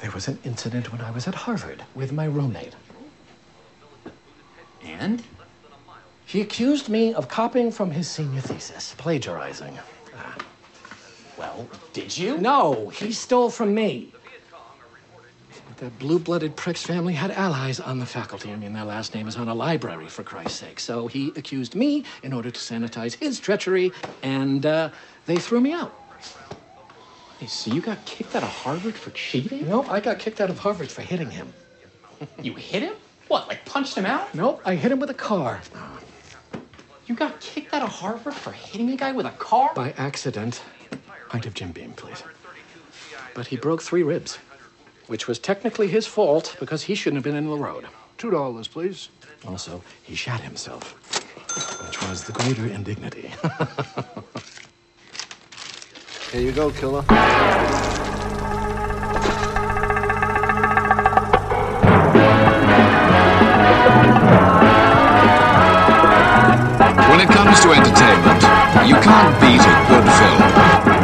There was an incident when I was at Harvard with my roommate. And? He accused me of copying from his senior thesis, plagiarizing. Well, did you? No, he stole from me. The blue blooded prick's family had allies on the faculty. I mean, their last name is on a library, for Christ's sake. So he accused me in order to sanitize his treachery, and uh, they threw me out. Hey, so you got kicked out of Harvard for cheating? No, I got kicked out of Harvard for hitting him. You hit him? What, like punched him out? Nope, I hit him with a car. You got kicked out of Harvard for hitting a guy with a car? By accident. Pint of Jim Beam, please. But he broke three ribs, which was technically his fault because he shouldn't have been in the road. Two dollars, please. Also, he shot himself, which was the greater indignity. Here you go, killer. When it comes to entertainment, you can't beat a good film.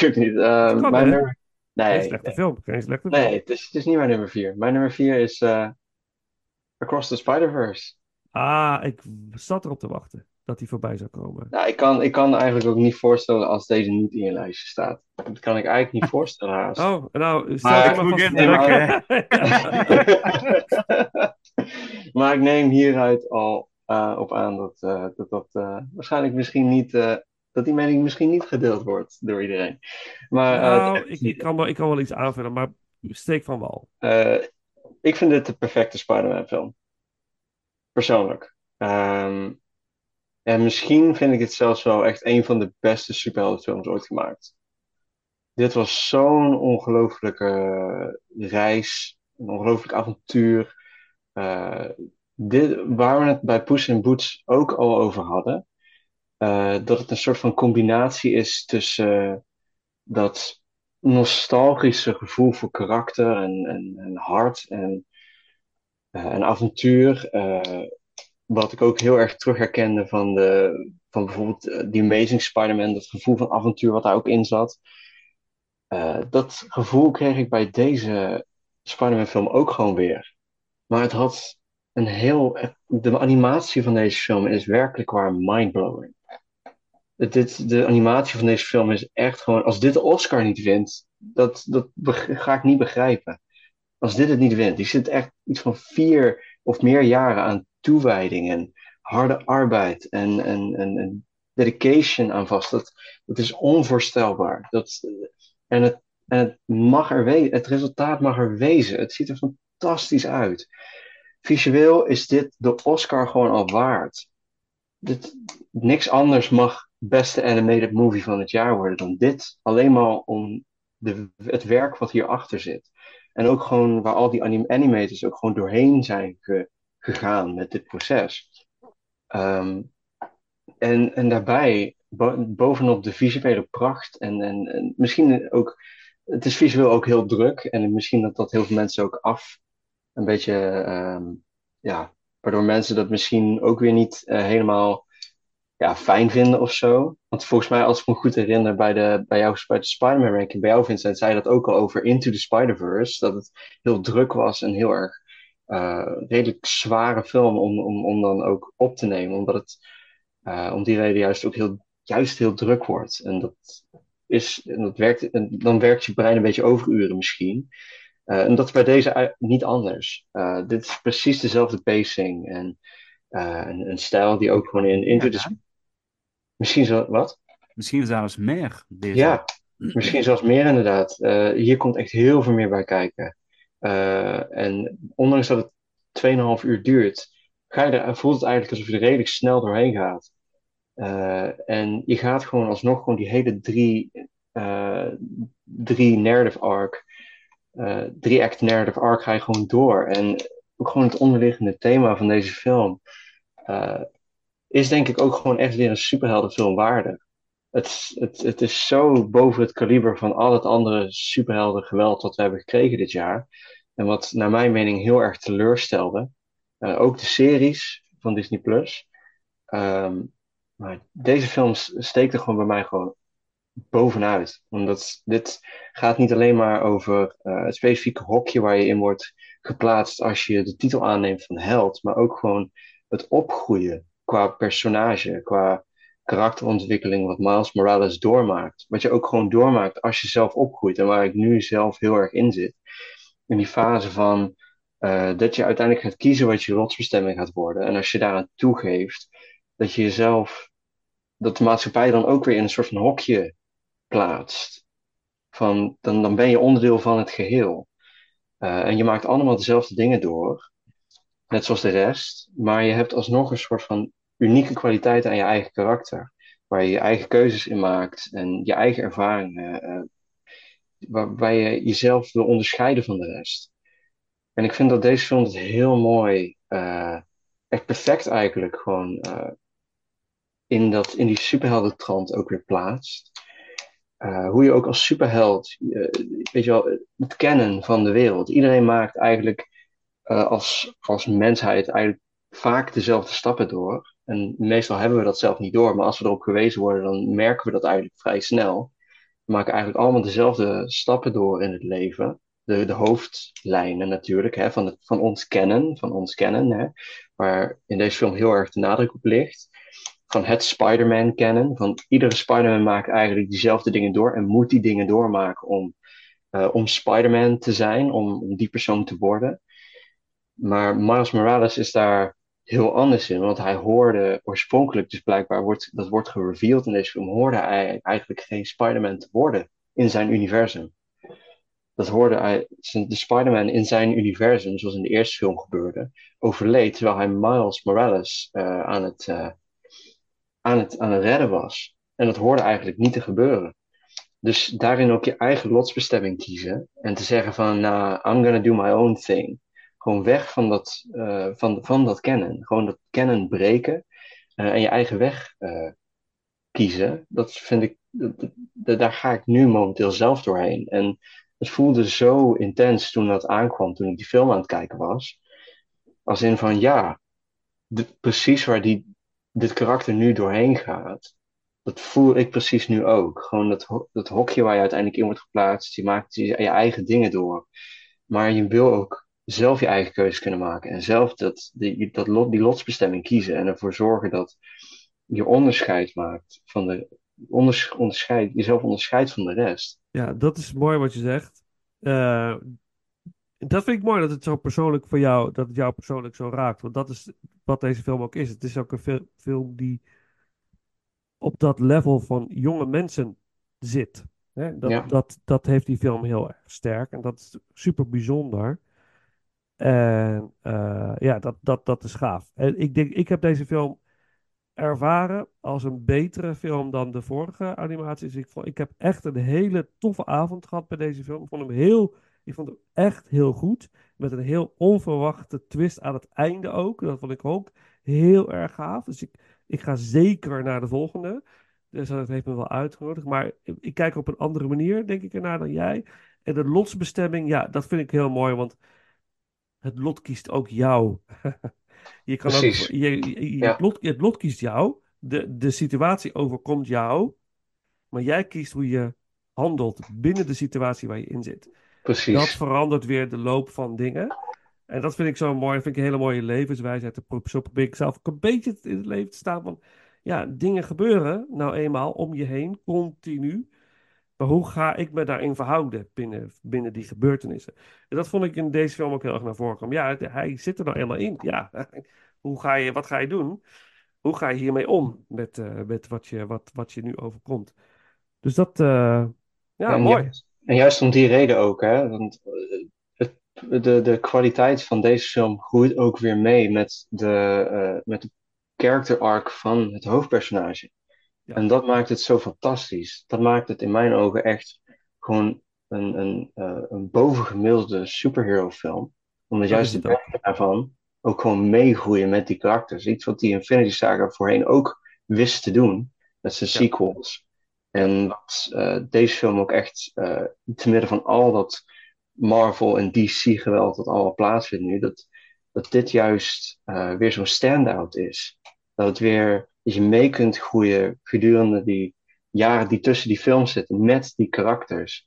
Natuurlijk. Niet. Eh, kan, mijn nummer... Nee, Geen slechte film. Geen slechte nee film. het, is, het is niet mijn nummer 4. Mijn nummer 4 is eh, Across the Spider-Verse. Ah, ik zat erop te wachten dat hij voorbij zou komen. Nou, ik kan, ik kan eigenlijk ook niet voorstellen als deze niet in je lijstje staat. Dat kan ik eigenlijk niet voorstellen haast. Oh, nou, stel Maar- vast. Nee, maar- maar ik neem hieruit al eh, op aan dat eh, dat, dat eh, waarschijnlijk misschien niet, eh, dat die mening misschien niet gedeeld wordt door iedereen. Maar eh, Nou, ik, ik, kan wel, ik kan wel iets aanvullen, maar steek van wal. eh, ik vind dit de perfecte Spider-Man film. Persoonlijk. Ehm, en misschien vind ik het zelfs wel echt een van de beste superheldenfilms ooit gemaakt. Dit was zo'n ongelofelijke reis, een ongelooflijk avontuur. Eh, dit, waar we het bij Puss in Boots ook al over hadden, eh, dat het een soort van combinatie is tussen eh, dat nostalgische gevoel voor karakter en, en, en hart en, eh, en avontuur. eh, wat ik ook heel erg terug herkende van, de, van bijvoorbeeld eh, The Amazing Spider-Man, dat gevoel van avontuur wat daar ook in zat. Eh, dat gevoel kreeg ik bij deze Spider-Man film ook gewoon weer. Maar het had een heel. De animatie van deze film is werkelijk waar mindblowing. De animatie van deze film is echt gewoon. Als dit de Oscar niet wint, dat, dat ga ik niet begrijpen. Als dit het niet wint, die zit echt iets van vier of meer jaren aan toewijding en harde arbeid en, dedication aan vast. Dat, dat is onvoorstelbaar. Dat, en het, en het mag er wezen. Het resultaat mag er wezen. Het ziet er fantastisch uit. Visueel is dit de Oscar gewoon al waard. Dit, niks anders mag beste animated movie van het jaar worden dan dit. Alleen maar om de, het werk wat hierachter zit. En ook gewoon waar al die anim animators ook gewoon doorheen zijn ge- gegaan met dit proces. Ehm, en, en daarbij, bo- bovenop de visuele pracht en, en, en misschien ook, het is visueel ook heel druk en misschien dat dat heel veel mensen ook af, een beetje, ehm, ja, waardoor mensen dat misschien ook weer niet eh, helemaal ja, fijn vinden of zo. Want volgens mij, als ik me goed herinner, bij, de, bij jou bij de Spider-Man ranking, bij jou Vincent, zei dat ook al over Into the Spider-Verse, dat het heel druk was en heel erg eh, redelijk zware film om, om, om dan ook op te nemen, omdat het eh, om die reden juist ook heel, juist heel druk wordt. En dat is, en dat werkt, en dan werkt je brein een beetje overuren misschien. Eh, en dat is bij deze niet anders. Eh, dit is precies dezelfde pacing en eh, een, een stijl die ook gewoon in Into the... Misschien zo, wat? Misschien zelfs meer. Deze. Ja, misschien zelfs meer inderdaad. Hier komt echt heel veel meer bij kijken. En ondanks dat het 2,5 uur duurt, ga je er, voelt het eigenlijk alsof je er redelijk snel doorheen gaat. En je gaat gewoon alsnog gewoon die hele drie, drie narrative arc, eh, drie act narrative arc ga je gewoon door. En ook gewoon het onderliggende thema van deze film eh, is denk ik ook gewoon echt weer een superheldenfilm waardig. Het, het, het is zo boven het kaliber van al het andere superhelden geweld wat we hebben gekregen dit jaar. En wat naar mijn mening heel erg teleurstelde. Eh, ook de series van Disney Plus. Ehm, maar deze film steekt er gewoon bij mij gewoon bovenuit. Omdat dit gaat niet alleen maar over eh, het specifieke hokje waar je in wordt geplaatst als je de titel aanneemt van held. Maar ook gewoon het opgroeien qua personage, qua karakterontwikkeling wat Miles Morales doormaakt. Wat je ook gewoon doormaakt als je zelf opgroeit en waar ik nu zelf heel erg in zit. In die fase van eh, dat je uiteindelijk gaat kiezen wat je rotsbestemming gaat worden. En als je daaraan toegeeft, dat je jezelf, dat de maatschappij dan ook weer in een soort van hokje plaatst. Van, dan, dan ben je onderdeel van het geheel. Eh, en je maakt allemaal dezelfde dingen door, net zoals de rest, maar je hebt alsnog een soort van unieke kwaliteit aan je eigen karakter, waar je je eigen keuzes in maakt en je eigen ervaringen, eh, waarbij je jezelf wil onderscheiden van de rest. En ik vind dat deze film het heel mooi, eh, echt perfect eigenlijk, gewoon in, dat, in die superheldentrant ook weer plaatst. Eh, hoe je ook als superheld, eh, weet je wel, het kennen van de wereld. Iedereen maakt eigenlijk eh, als, als mensheid eigenlijk vaak dezelfde stappen door. En meestal hebben we dat zelf niet door, maar als we erop gewezen worden, dan merken we dat eigenlijk vrij snel. We maken eigenlijk allemaal dezelfde stappen door in het leven. De, de hoofdlijnen natuurlijk, hè, van, het, van ons kennen, van ons kennen, hè, waar in deze film heel erg de nadruk op ligt. Van het Spider-Man kennen, van iedere Spider-Man maakt eigenlijk diezelfde dingen door en moet die dingen doormaken om, eh, om Spider-Man te zijn, om, die persoon te worden. Maar Miles Morales is daar heel anders in, want hij hoorde oorspronkelijk, dus blijkbaar wordt, dat wordt gereveeld in deze film, hoorde hij eigenlijk geen Spider-Man te worden in zijn universum. Dat hoorde hij, de Spider-Man in zijn universum, zoals in de eerste film gebeurde, overleed terwijl hij Miles Morales uh, aan, het, uh, aan, het, aan het redden was. En dat hoorde eigenlijk niet te gebeuren. Dus daarin ook je eigen lotsbestemming kiezen en te zeggen van, nou, I'm gonna do my own thing gewoon weg van dat, uh, van, van dat kennen. Gewoon dat kennen breken uh, en je eigen weg uh, kiezen. Dat vind ik daar ga ik nu momenteel zelf doorheen. En het voelde zo intens toen dat aankwam, toen ik die film aan het kijken was. Als in van ja, precies waar die, dit karakter nu doorheen gaat, dat voel ik precies nu ook. Gewoon dat, dat hokje waar je uiteindelijk in wordt geplaatst, je maakt je, eigen dingen door. Maar je wil ook zelf je eigen keuzes kunnen maken en zelf dat, die, dat lot, die lotsbestemming kiezen en ervoor zorgen dat je onderscheid maakt van de, onders, onderscheid, jezelf onderscheidt van de rest. Ja, dat is mooi wat je zegt. Eh, dat vind ik mooi dat het zo persoonlijk voor jou, dat het jou persoonlijk zo raakt. Want dat is wat deze film ook is. Het is ook een fil- film die op dat level van jonge mensen zit. Hè? Dat, Ja. dat, dat heeft die film heel erg sterk en dat is super bijzonder. En eh, ja, dat, dat, dat is gaaf. En ik denk, ik heb deze film ervaren als een betere film dan de vorige animaties. Ik, vond, ik heb echt een hele toffe avond gehad bij deze film. Ik vond hem heel, ik vond hem echt heel goed. Met een heel onverwachte twist aan het einde ook. Dat vond ik ook heel erg gaaf. Dus ik, ik ga zeker naar de volgende. Dus dat heeft me wel uitgenodigd. Maar ik kijk op een andere manier, denk ik, ernaar dan jij. En de lotsbestemming, ja, dat vind ik heel mooi. Want het lot kiest ook jou. Je kan ook, je, je- je- Ja. het, lot, het lot kiest jou. De, de situatie overkomt jou. Maar jij kiest hoe je handelt binnen de situatie waar je in zit. Dat verandert weer de loop van dingen. En dat vind ik zo mooi. Dat vind ik een hele mooie levenswijsheid. Zo pro- Zo probeer ik zelf ook een beetje in het leven te staan van... Ja, dingen gebeuren nou eenmaal om je heen, continu. Maar hoe ga ik me daarin verhouden binnen, binnen die gebeurtenissen? En dat vond ik in deze film ook heel erg naar voren komen. Ja, hij zit er nou eenmaal in. Ja, hoe ga je, wat ga je doen? Hoe ga je hiermee om met, eh, met wat, je, wat, wat je nu overkomt? Dus dat, eh, ja, mooi. En juist om die reden ook, hè? Want eh, het, de, de kwaliteit van deze film groeit ook weer mee met de, eh, met de character arc van het hoofdpersonage. Ja. En dat maakt het zo fantastisch. Dat maakt het in mijn ogen echt gewoon een, een, eh, een bovengemiddelde superhero film. Omdat Dat juist is de werken daarvan ook gewoon meegroeien met die karakters. Iets wat die Infinity Saga voorheen ook wist te doen. Met zijn Ja. sequels. En wat eh, deze film ook echt, eh, te midden van al dat Marvel en DC geweld dat allemaal plaatsvindt nu, dat, dat dit juist eh, weer zo'n standout is. Dat het weer, dat je mee kunt groeien gedurende die jaren die tussen die films zitten met die karakters.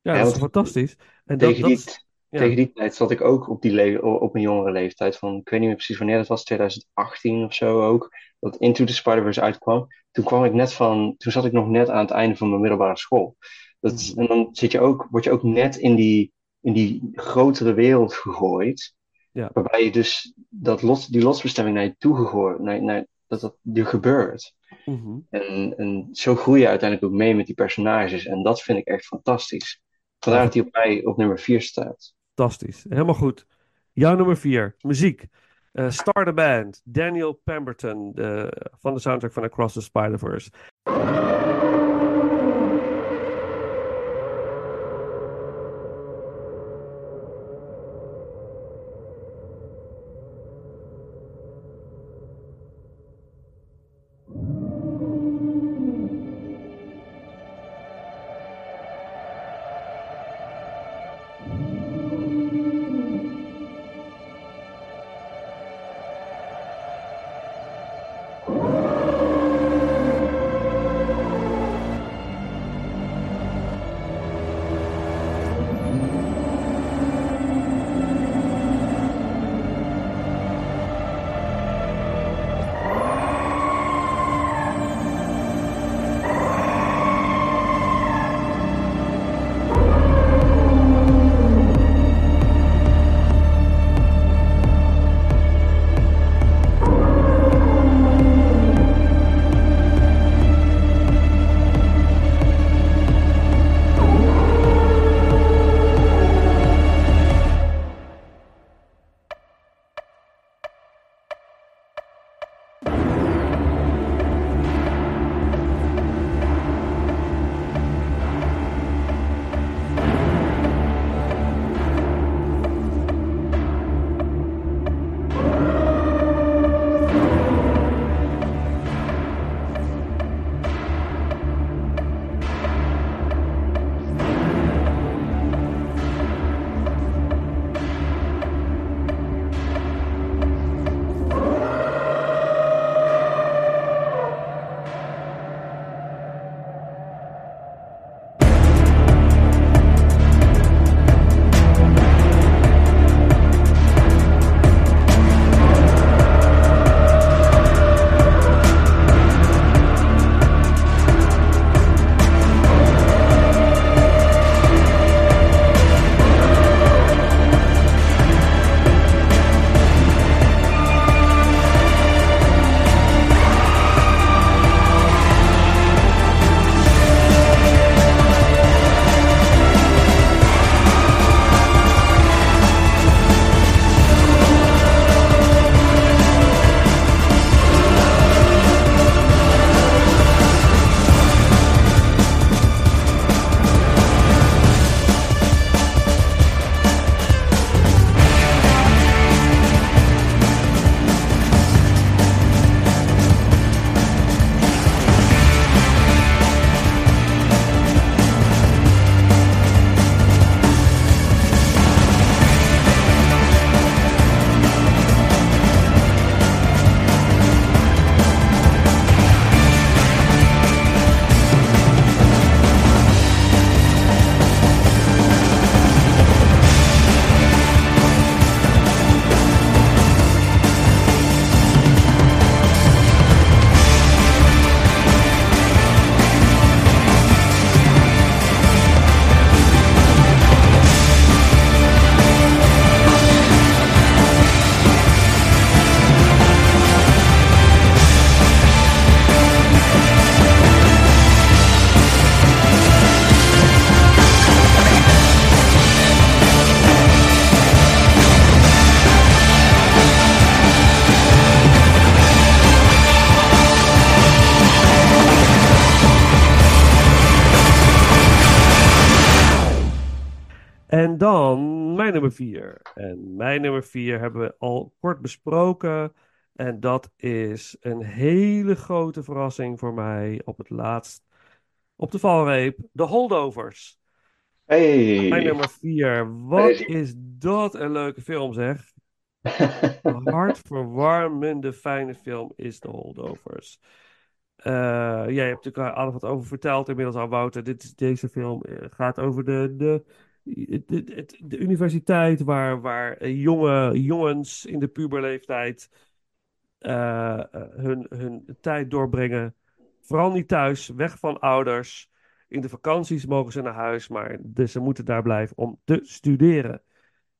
Ja, dat is fantastisch. En dat, dat is- ja. tegen die tijd zat ik ook op, die le- op een jongere leeftijd. Van, ik weet niet meer precies wanneer dat was, 2018 of zo ook. Dat Into the Spider-Verse uitkwam. Toen kwam ik net van, toen zat ik nog net aan het einde van mijn middelbare school. Dat, Mhm. En dan zit je ook, word je ook net in die, in die grotere wereld gegooid. Ja. Waarbij je dus dat lot, die lotsbestemming naar je toe gegooid, naar, naar, dat dat er gebeurt. Mhm. En, en zo groei je uiteindelijk ook mee met die personages. En dat vind ik echt fantastisch. Vandaar dat hij op mij op nummer 4 staat. Fantastisch. Helemaal goed. Jouw nummer vier, muziek. Start a Band, Daniel Pemberton van de soundtrack van Across the Spider-Verse. Nummer vier. En mijn nummer vier hebben we al kort besproken. En dat is een hele grote verrassing voor mij op het laatst. Op de valreep. De Holdovers. Hey. Mijn nummer vier. Wat is dat een leuke film zeg. Een hartverwarmende fijne film is The Holdovers. Eh jij hebt natuurlijk al wat over verteld inmiddels al, Wouter. Dit is, deze film eh, gaat over de, de, de, universiteit waar, waar jonge jongens in de puberleeftijd eh, hun, hun tijd doorbrengen. Vooral niet thuis, weg van ouders. In de vakanties mogen ze naar huis, maar ze moeten daar blijven om te studeren.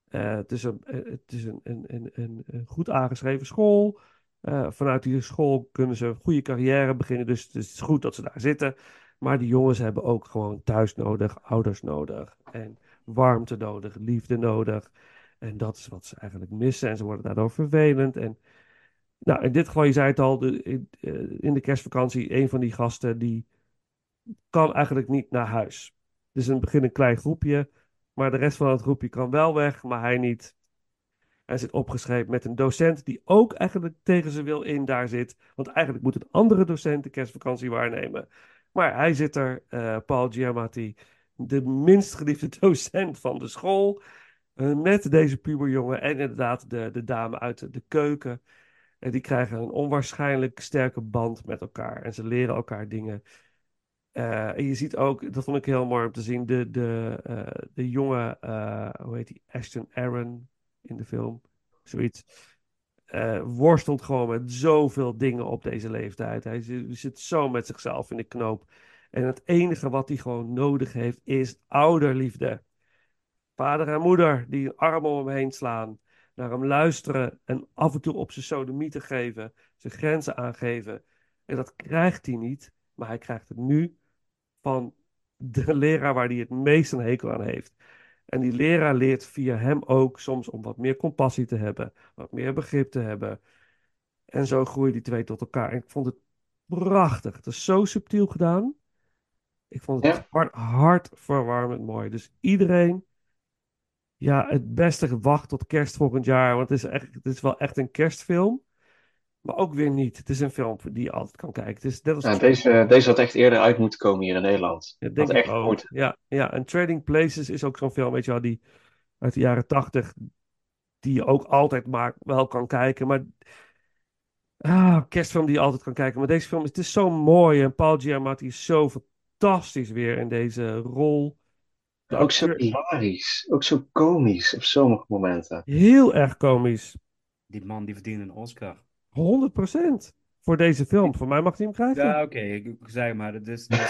Eh, het is, een, het is een, een, een, een goed aangeschreven school. Eh, vanuit die school kunnen ze een goede carrière beginnen. Dus het is goed dat ze daar zitten. Maar die jongens hebben ook gewoon thuis nodig, ouders nodig. En warmte nodig, liefde nodig. En dat is wat ze eigenlijk missen. En ze worden daardoor vervelend. En nou, in dit geval, je zei het al, de, in, eh, in de kerstvakantie, een van die gasten die kan eigenlijk niet naar huis. Dus in het begin een klein groepje. Maar de rest van het groepje kan wel weg, maar hij niet. Hij zit opgeschreven met een docent die ook eigenlijk tegen zijn wil in daar zit. Want eigenlijk moet een andere docent de kerstvakantie waarnemen. Maar hij zit er, eh, Paul Giamatti, de minst geliefde docent van de school. eh, met deze puberjongen en inderdaad de, de dame uit de, keuken. En die krijgen een onwaarschijnlijk sterke band met elkaar. En ze leren elkaar dingen. Eh, en je ziet ook, dat vond ik heel mooi om te zien, de, de, eh, de jonge, hoe heet die, Ashton Aaron in de film, zoiets, worstelt gewoon met zoveel dingen op deze leeftijd. Hij zit zo met zichzelf in de knoop. En het enige wat hij gewoon nodig heeft, is ouderliefde. Vader en moeder die een arm om hem heen slaan, naar hem luisteren en af en toe op zijn sodomieten geven, zijn grenzen aangeven. En dat krijgt hij niet, maar hij krijgt het nu van de leraar waar hij het meest een hekel aan heeft. En die leraar leert via hem ook soms om wat meer compassie te hebben, wat meer begrip te hebben. En zo groeien die twee tot elkaar. En ik vond het prachtig. Het is zo subtiel gedaan. Ik vond het Ja. hart, hartverwarmend mooi. Dus iedereen, ja, het beste wacht tot kerst volgend jaar. Want het is, echt, het is wel echt een kerstfilm. Maar ook weer niet. Het is een film die je altijd kan kijken. Het is net als Ja, deze, deze had echt eerder uit moeten komen hier in Nederland. Ja, Dat denk echt ook. moeten. Ja, ja, en Trading Places is ook zo'n film, weet je wel, die uit de jaren tachtig, die je ook altijd maar wel kan kijken. Maar, ah, kerstfilm die je altijd kan kijken. Maar deze film, is- het is zo mooi. En Paul Giamatti is zo fantastisch weer in deze rol. De Ook zo acteur- hilarisch. Ook zo komisch op sommige momenten. heel erg komisch. Die man die verdient een Oscar. 100% voor deze film. Voor mij mag hij hem krijgen. Ja, oké, ik ik zeg maar, het is, het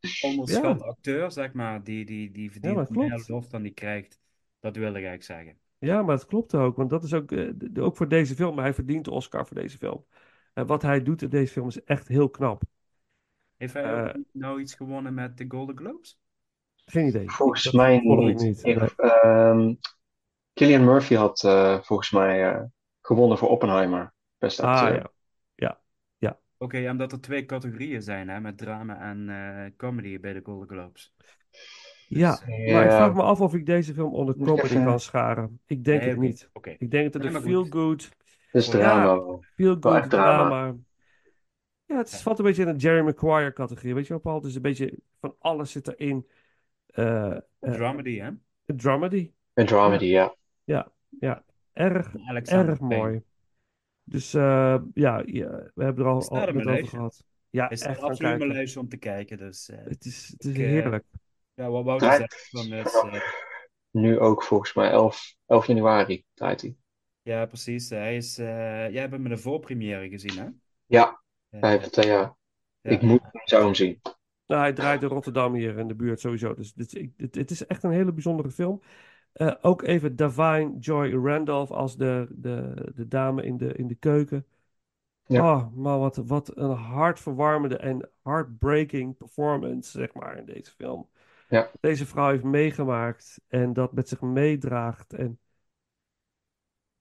is een onderschat acteur, zeg maar, die, die, die verdient maar klopt. meer lof dan die krijgt. Dat wil ik eigenlijk zeggen. Ja, maar het klopt ook. Want dat is ook, eh, ook voor deze film. Hij verdient de Oscar voor deze film. En wat hij doet in deze film is echt heel knap. Heeft hij Eh, ook nou iets gewonnen met de Golden Globes? Geen idee. Volgens Dat mij niet. niet. Ik- Nee. ehm, Murphy had eh, volgens mij eh, gewonnen voor Oppenheimer. Beste Ah acteur. ja. Ja. Ja. Oké, omdat er twee categorieën zijn, hè, met drama en eh, comedy bij de Golden Globes. Ja. Dus, Ja. Maar ik vraag me af of ik deze film onder comedy kan scharen. Ik denk Nee, het niet. Oké. Ik denk dat het feel-good, Dus Ja. drama Wel echt drama. drama. Ja, het valt een beetje in de Jerry Maguire categorie. Weet je wel, Paul? Is een beetje van alles zit erin. Eh eh, Dramedy, hè? een dramedy. Een dramedy, ja. Ja, erg, Alexander erg Payne. mooi. Dus eh, ja, ja, we hebben er al, al met mijn over gehad. Ja, Is echt absoluut mijn lijstje om te kijken, dus... eh, Het is, het is Ik, heerlijk. ja, wat Wouter Draait zegt, van is... eh, nu ook volgens mij 11, 11 januari draait hij. ja, precies. Hij is... eh jij hebt hem met de voorpremière gezien, hè? Ja, Hij Ik moet, hem zien. Nou, hij draait in Rotterdam hier in de buurt sowieso. Dus dit, het is echt een hele bijzondere film. Eh, ook even Davine Joy Randolph als de, de, de dame in de, in de keuken. Ja. Oh, maar wat, wat een hartverwarmende en heartbreaking performance, zeg maar, in deze film. Ja. Deze vrouw heeft meegemaakt en dat met zich meedraagt. En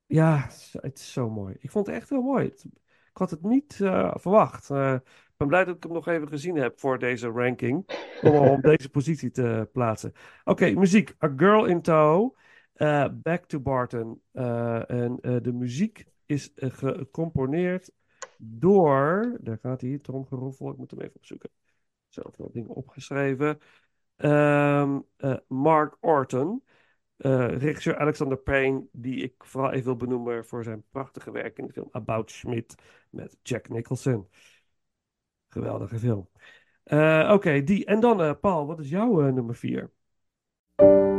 ja, het is- het is zo mooi. Ik vond het echt heel mooi. Het- Ik had het niet eh, verwacht. Eh, ik ben blij dat ik hem nog even gezien heb voor deze ranking. Om hem op deze positie te plaatsen. Oké, muziek. A Girl in Tow. eh, Back to Barton. En de muziek is gecomponeerd door. Daar gaat hij, tromgeroffel. Ik moet hem even opzoeken. Zelf wel dingen opgeschreven. Eh, Mark Orton. Eh, regisseur Alexander Payne, die ik vooral even wil benoemen voor zijn prachtige werk in de film About Schmidt met Jack Nicholson. Geweldige film. Eh, Oké, die. En dan, eh, Paul, wat is jouw nummer vier? 4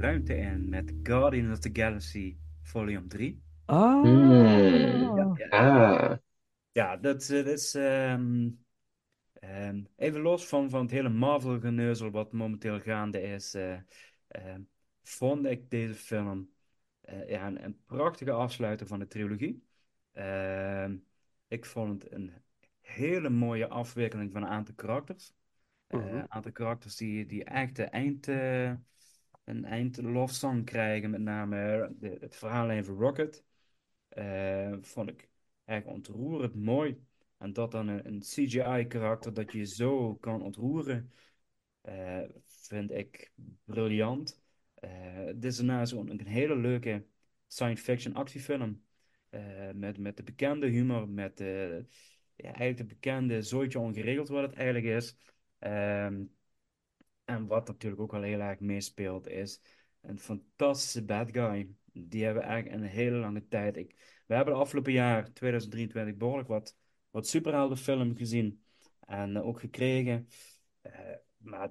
ruimte in met Guardians of the Galaxy Volume 3. Ah. Hmm. Ja, Ah. ja dat, eh, dat is ehm, ehm, even los van, van het hele Marvel-geneuzel wat momenteel gaande is, eh, ehm, vond ik deze film eh, ja, een, een prachtige afsluiter van de trilogie. Ehm, ik vond het een hele mooie afwikkeling van een aantal karakters. Eh, Mhm. Een aantal karakters die, die echt de eind, eh, een eind love song krijgen, met name het verhaallijn van Rocket. Eh, vond ik echt ontroerend mooi. En dat dan een, CGI-karakter dat je zo kan ontroeren, eh, vind ik briljant. Eh, dit is daarnaast een hele leuke science fiction actiefilm. Met, met de bekende humor, met de, ja, eigenlijk de bekende zooitje ongeregeld wat het eigenlijk is. Ehm, en wat natuurlijk ook wel heel erg meespeelt, is een fantastische bad guy. Die hebben we eigenlijk een hele lange tijd. Ik, we hebben de afgelopen jaar, 2023, behoorlijk wat, wat superheldenfilm gezien. En eh, ook gekregen. Eh, maar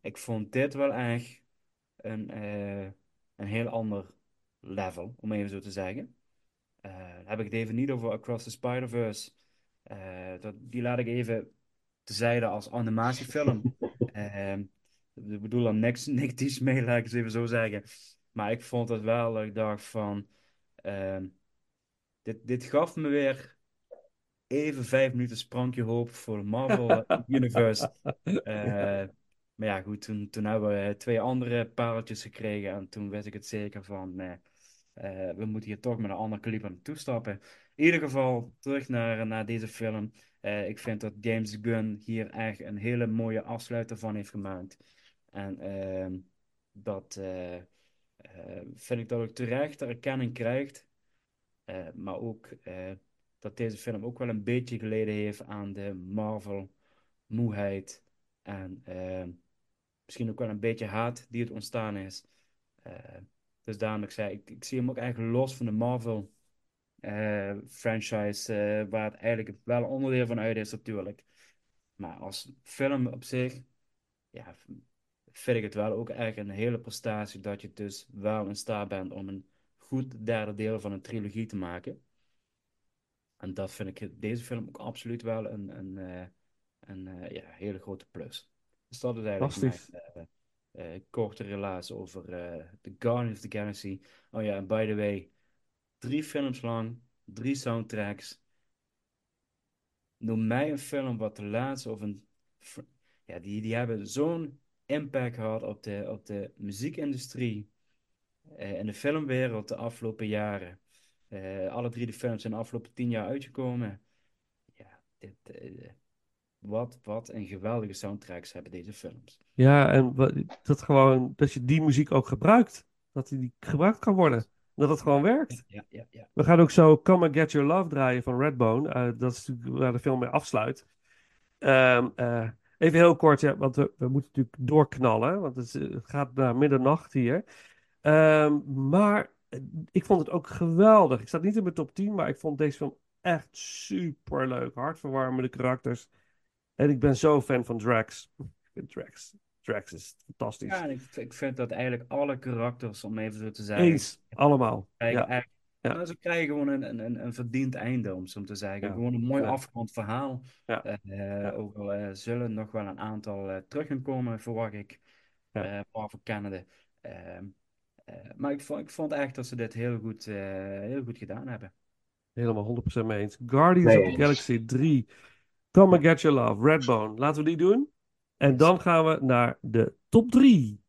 ik vond dit wel echt een, eh, een heel ander level, om even zo te zeggen. Heb ik het even niet over Across the Spider-Verse. Die laat ik even tezijde als animatiefilm. Ehm, ik bedoel er niks negatiefs mee, laat ik het even zo zeggen. Maar ik vond het wel, ik dacht van... ehm, dit, dit gaf me weer even vijf minuten sprankje hoop voor de Marvel Universe. Eh, maar ja, goed, toen, toen hebben we twee andere pareltjes gekregen. En toen wist ik het zeker van... nee, eh, we moeten hier toch met een ander kaliber naartoe stappen. In ieder geval, terug naar, naar deze film. Eh, ik vind dat James Gunn hier echt een hele mooie afsluiter van heeft gemaakt. En ehm, dat eh, eh, vind ik dat ook terecht de erkenning krijgt. Eh, maar ook eh, dat deze film ook wel een beetje geleden heeft aan de Marvel-moeheid. En eh, misschien ook wel een beetje haat die het ontstaan is. Eh, dus daarom ik zei, ik, ik zie hem ook eigenlijk los van de Marvel eh, franchise, eh, waar het eigenlijk wel onderdeel van uit is natuurlijk. Maar als film op zich, ja, vind ik het wel ook echt een hele prestatie dat je dus wel in staat bent om een goed derde deel van een trilogie te maken. En dat vind ik deze film ook absoluut wel een, een, eh, een eh, ja, hele grote plus. Dus dat is eigenlijk mijn eh, eh, korte relatie over eh The Guardians of the Galaxy. Oh ja, en by the way, drie films lang, drie soundtracks. Noem mij een film wat de laatste of een. Ja, die, die hebben zo'n impact gehad op de, op de muziekindustrie eh, en de filmwereld de afgelopen jaren. Eh, alle drie de films zijn de afgelopen tien jaar uitgekomen. Ja, dit, eh, wat, wat een geweldige soundtracks hebben deze films. Ja, en dat gewoon, dat je die muziek ook gebruikt. Dat die gebruikt kan worden. Dat het gewoon werkt. Ja, ja, ja. We gaan ook zo Come and Get Your Love draaien van Redbone. Eh, dat is natuurlijk waar de film mee afsluit. Ehm, eh, even heel kort, ja, want we, we moeten natuurlijk doorknallen. Want het, is, eh, het gaat naar middernacht hier. Ehm, maar ik vond het ook geweldig. Ik sta niet in mijn top 10, maar ik vond deze film echt super leuk. Hartverwarmende karakters. En ik ben zo fan van Drax. Drax. Drax is fantastisch. Ja, ik, ik vind dat eigenlijk alle karakters, om even zo te zeggen, Eens, allemaal. krijgen Ja, nou, ze krijgen gewoon een, een, een, een verdiend einde, om zo te zeggen. Ja. Gewoon een mooi Ja. afgerond verhaal. Ja. Eh, Ook al eh, zullen nog wel een aantal eh, terug gaan komen, verwacht ik, Ja. eh Marvel Canada. Ehm, eh, maar ik vond, ik vond echt dat ze dit heel goed, eh, heel goed gedaan hebben. helemaal 100% mee eens. Guardians Nee of the. Galaxy 3. Come and Get Your Love. Redbone. Laten we die doen. En dan gaan we naar de top 3.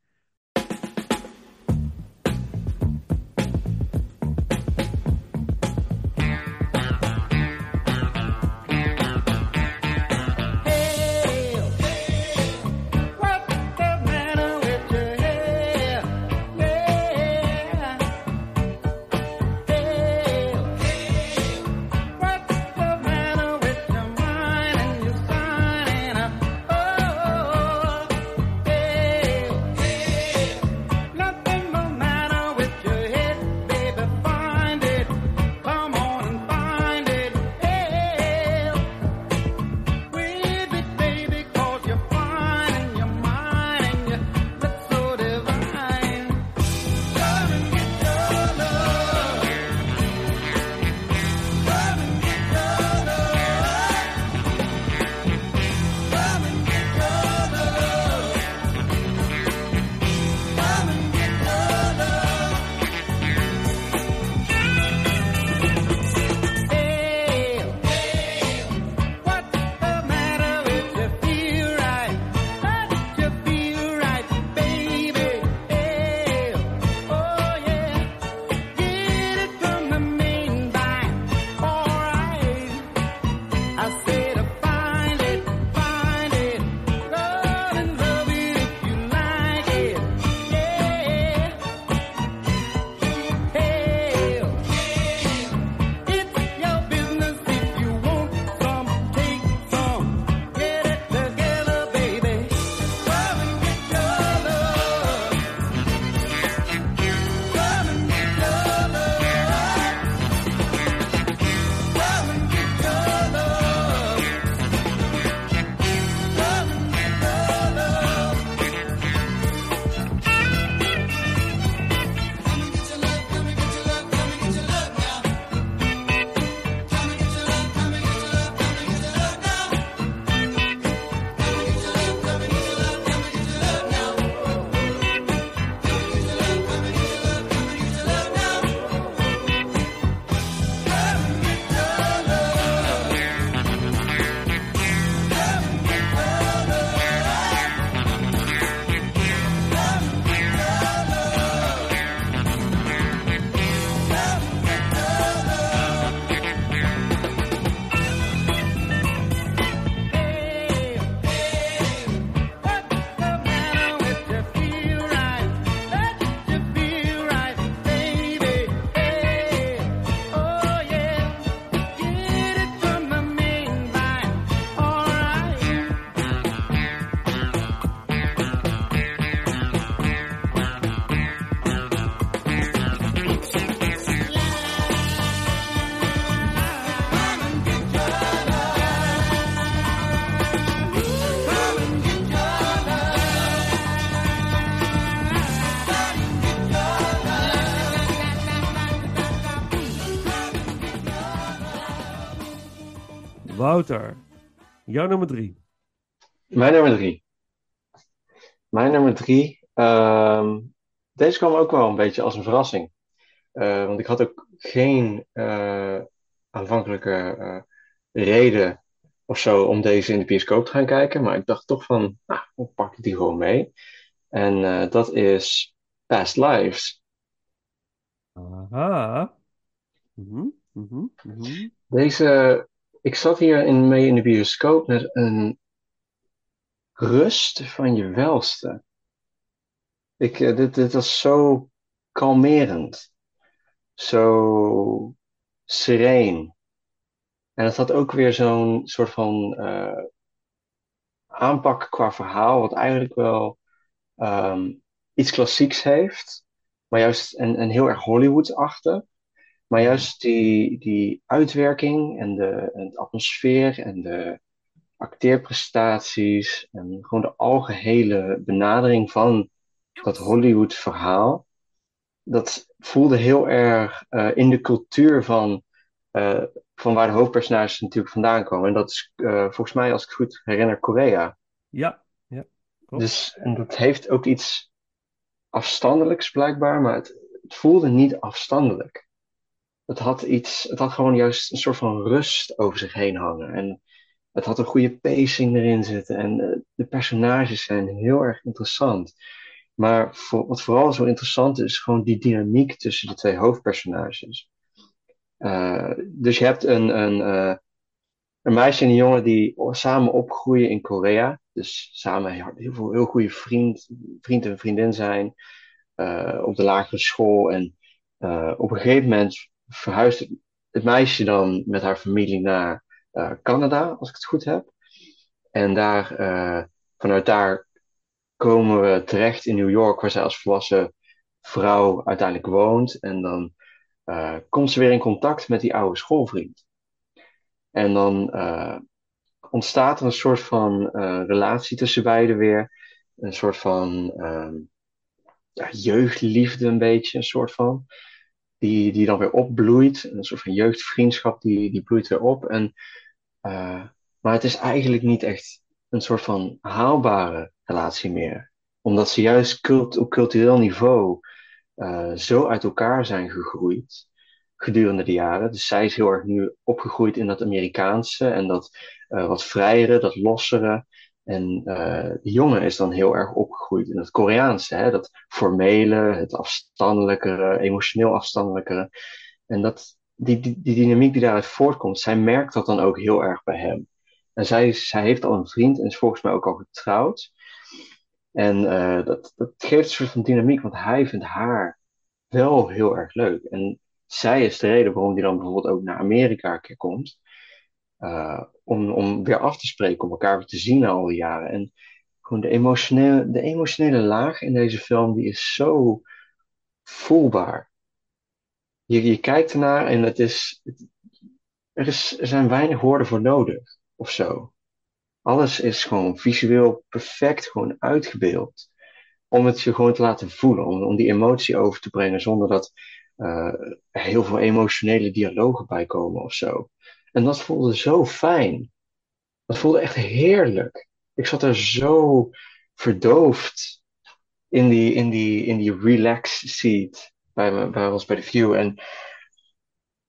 Wouter, jouw nummer drie. Mijn nummer drie. Mijn nummer drie. ehm, deze kwam ook wel een beetje als een verrassing. Eh, want ik had ook geen eh, aanvankelijke eh, reden of zo om deze in de bioscoop te gaan kijken. Maar ik dacht toch van, nou, dan pak ik die gewoon mee. En dat is Past Lives. Aha. Mhm, mhm, mhm. Deze, ik zat hier in, mee in de bioscoop met een rust van je welste. Ik, eh, dit, dit was zo kalmerend, zo sereen. En het had ook weer zo'n soort van eh, aanpak qua verhaal, wat eigenlijk wel ehm, iets klassieks heeft, maar juist en, en heel erg Hollywood-achtig. Maar juist die, die uitwerking en de, en de atmosfeer en de acteerprestaties en gewoon de algehele benadering van dat Hollywood-verhaal, dat voelde heel erg eh, in de cultuur van, eh, van waar de hoofdpersonages natuurlijk vandaan komen. En dat is eh, volgens mij, als ik het goed herinner, Korea. Ja, ja, klopt. Dus, en dat heeft ook iets afstandelijks blijkbaar, maar het, het voelde niet afstandelijk. Het had iets, het had gewoon juist een soort van rust over zich heen hangen. En het had een goede pacing erin zitten. En eh, de personages zijn heel erg interessant. Maar voor, wat vooral zo interessant is, is gewoon die dynamiek tussen de twee hoofdpersonages. Eh, dus je hebt een, een, eh, een meisje en een jongen die samen opgroeien in Korea. Dus samen heel, veel- heel goede vriend, vriend en vriendin zijn. op de lagere school. En op een gegeven moment verhuist het, meisje dan met haar familie naar eh, Canada, als ik het goed heb. En daar, eh, vanuit daar komen we terecht in New York, waar zij als volwassen vrouw uiteindelijk woont. En dan eh, komt ze weer in contact met die oude schoolvriend. En dan ontstaat er een soort van relatie tussen beiden weer. Een soort van ehm, ja, jeugdliefde, een beetje, een soort van. Die, die dan weer opbloeit. Een soort van jeugdvriendschap, die, die bloeit weer op. En, eh, maar het is eigenlijk niet echt een soort van haalbare relatie meer. Omdat ze juist op cultureel niveau eh, zo uit elkaar zijn gegroeid gedurende de jaren. Dus zij is heel erg nu opgegroeid in dat Amerikaanse en dat eh, wat vrijere, dat lossere. En eh, de jongen is dan heel erg opgegroeid in het Koreaanse, hè? dat formele, het afstandelijkere, emotioneel afstandelijkere. En dat, die, die, die dynamiek die daaruit voortkomt, zij merkt dat dan ook heel erg bij hem. En zij, zij heeft al een vriend en is volgens mij ook al getrouwd. En eh, dat, dat geeft een soort van dynamiek, want hij vindt haar wel heel erg leuk. En zij is de reden waarom hij dan bijvoorbeeld ook naar Amerika een keer komt. Eh, om, om weer af te spreken, om elkaar weer te zien na al die jaren. En gewoon de emotionele, de emotionele laag in deze film, die is zo voelbaar. Je, je kijkt ernaar en het is, er, is, er zijn weinig woorden voor nodig, of zo. Alles is gewoon visueel perfect gewoon uitgebeeld. Om het je gewoon te laten voelen, om, om die emotie over te brengen zonder dat er heel veel emotionele dialogen bij komen of zo. En dat voelde zo fijn. Dat voelde echt heerlijk. Ik zat er zo verdoofd in die, in die, in die relax seat bij, bij ons bij de View. En,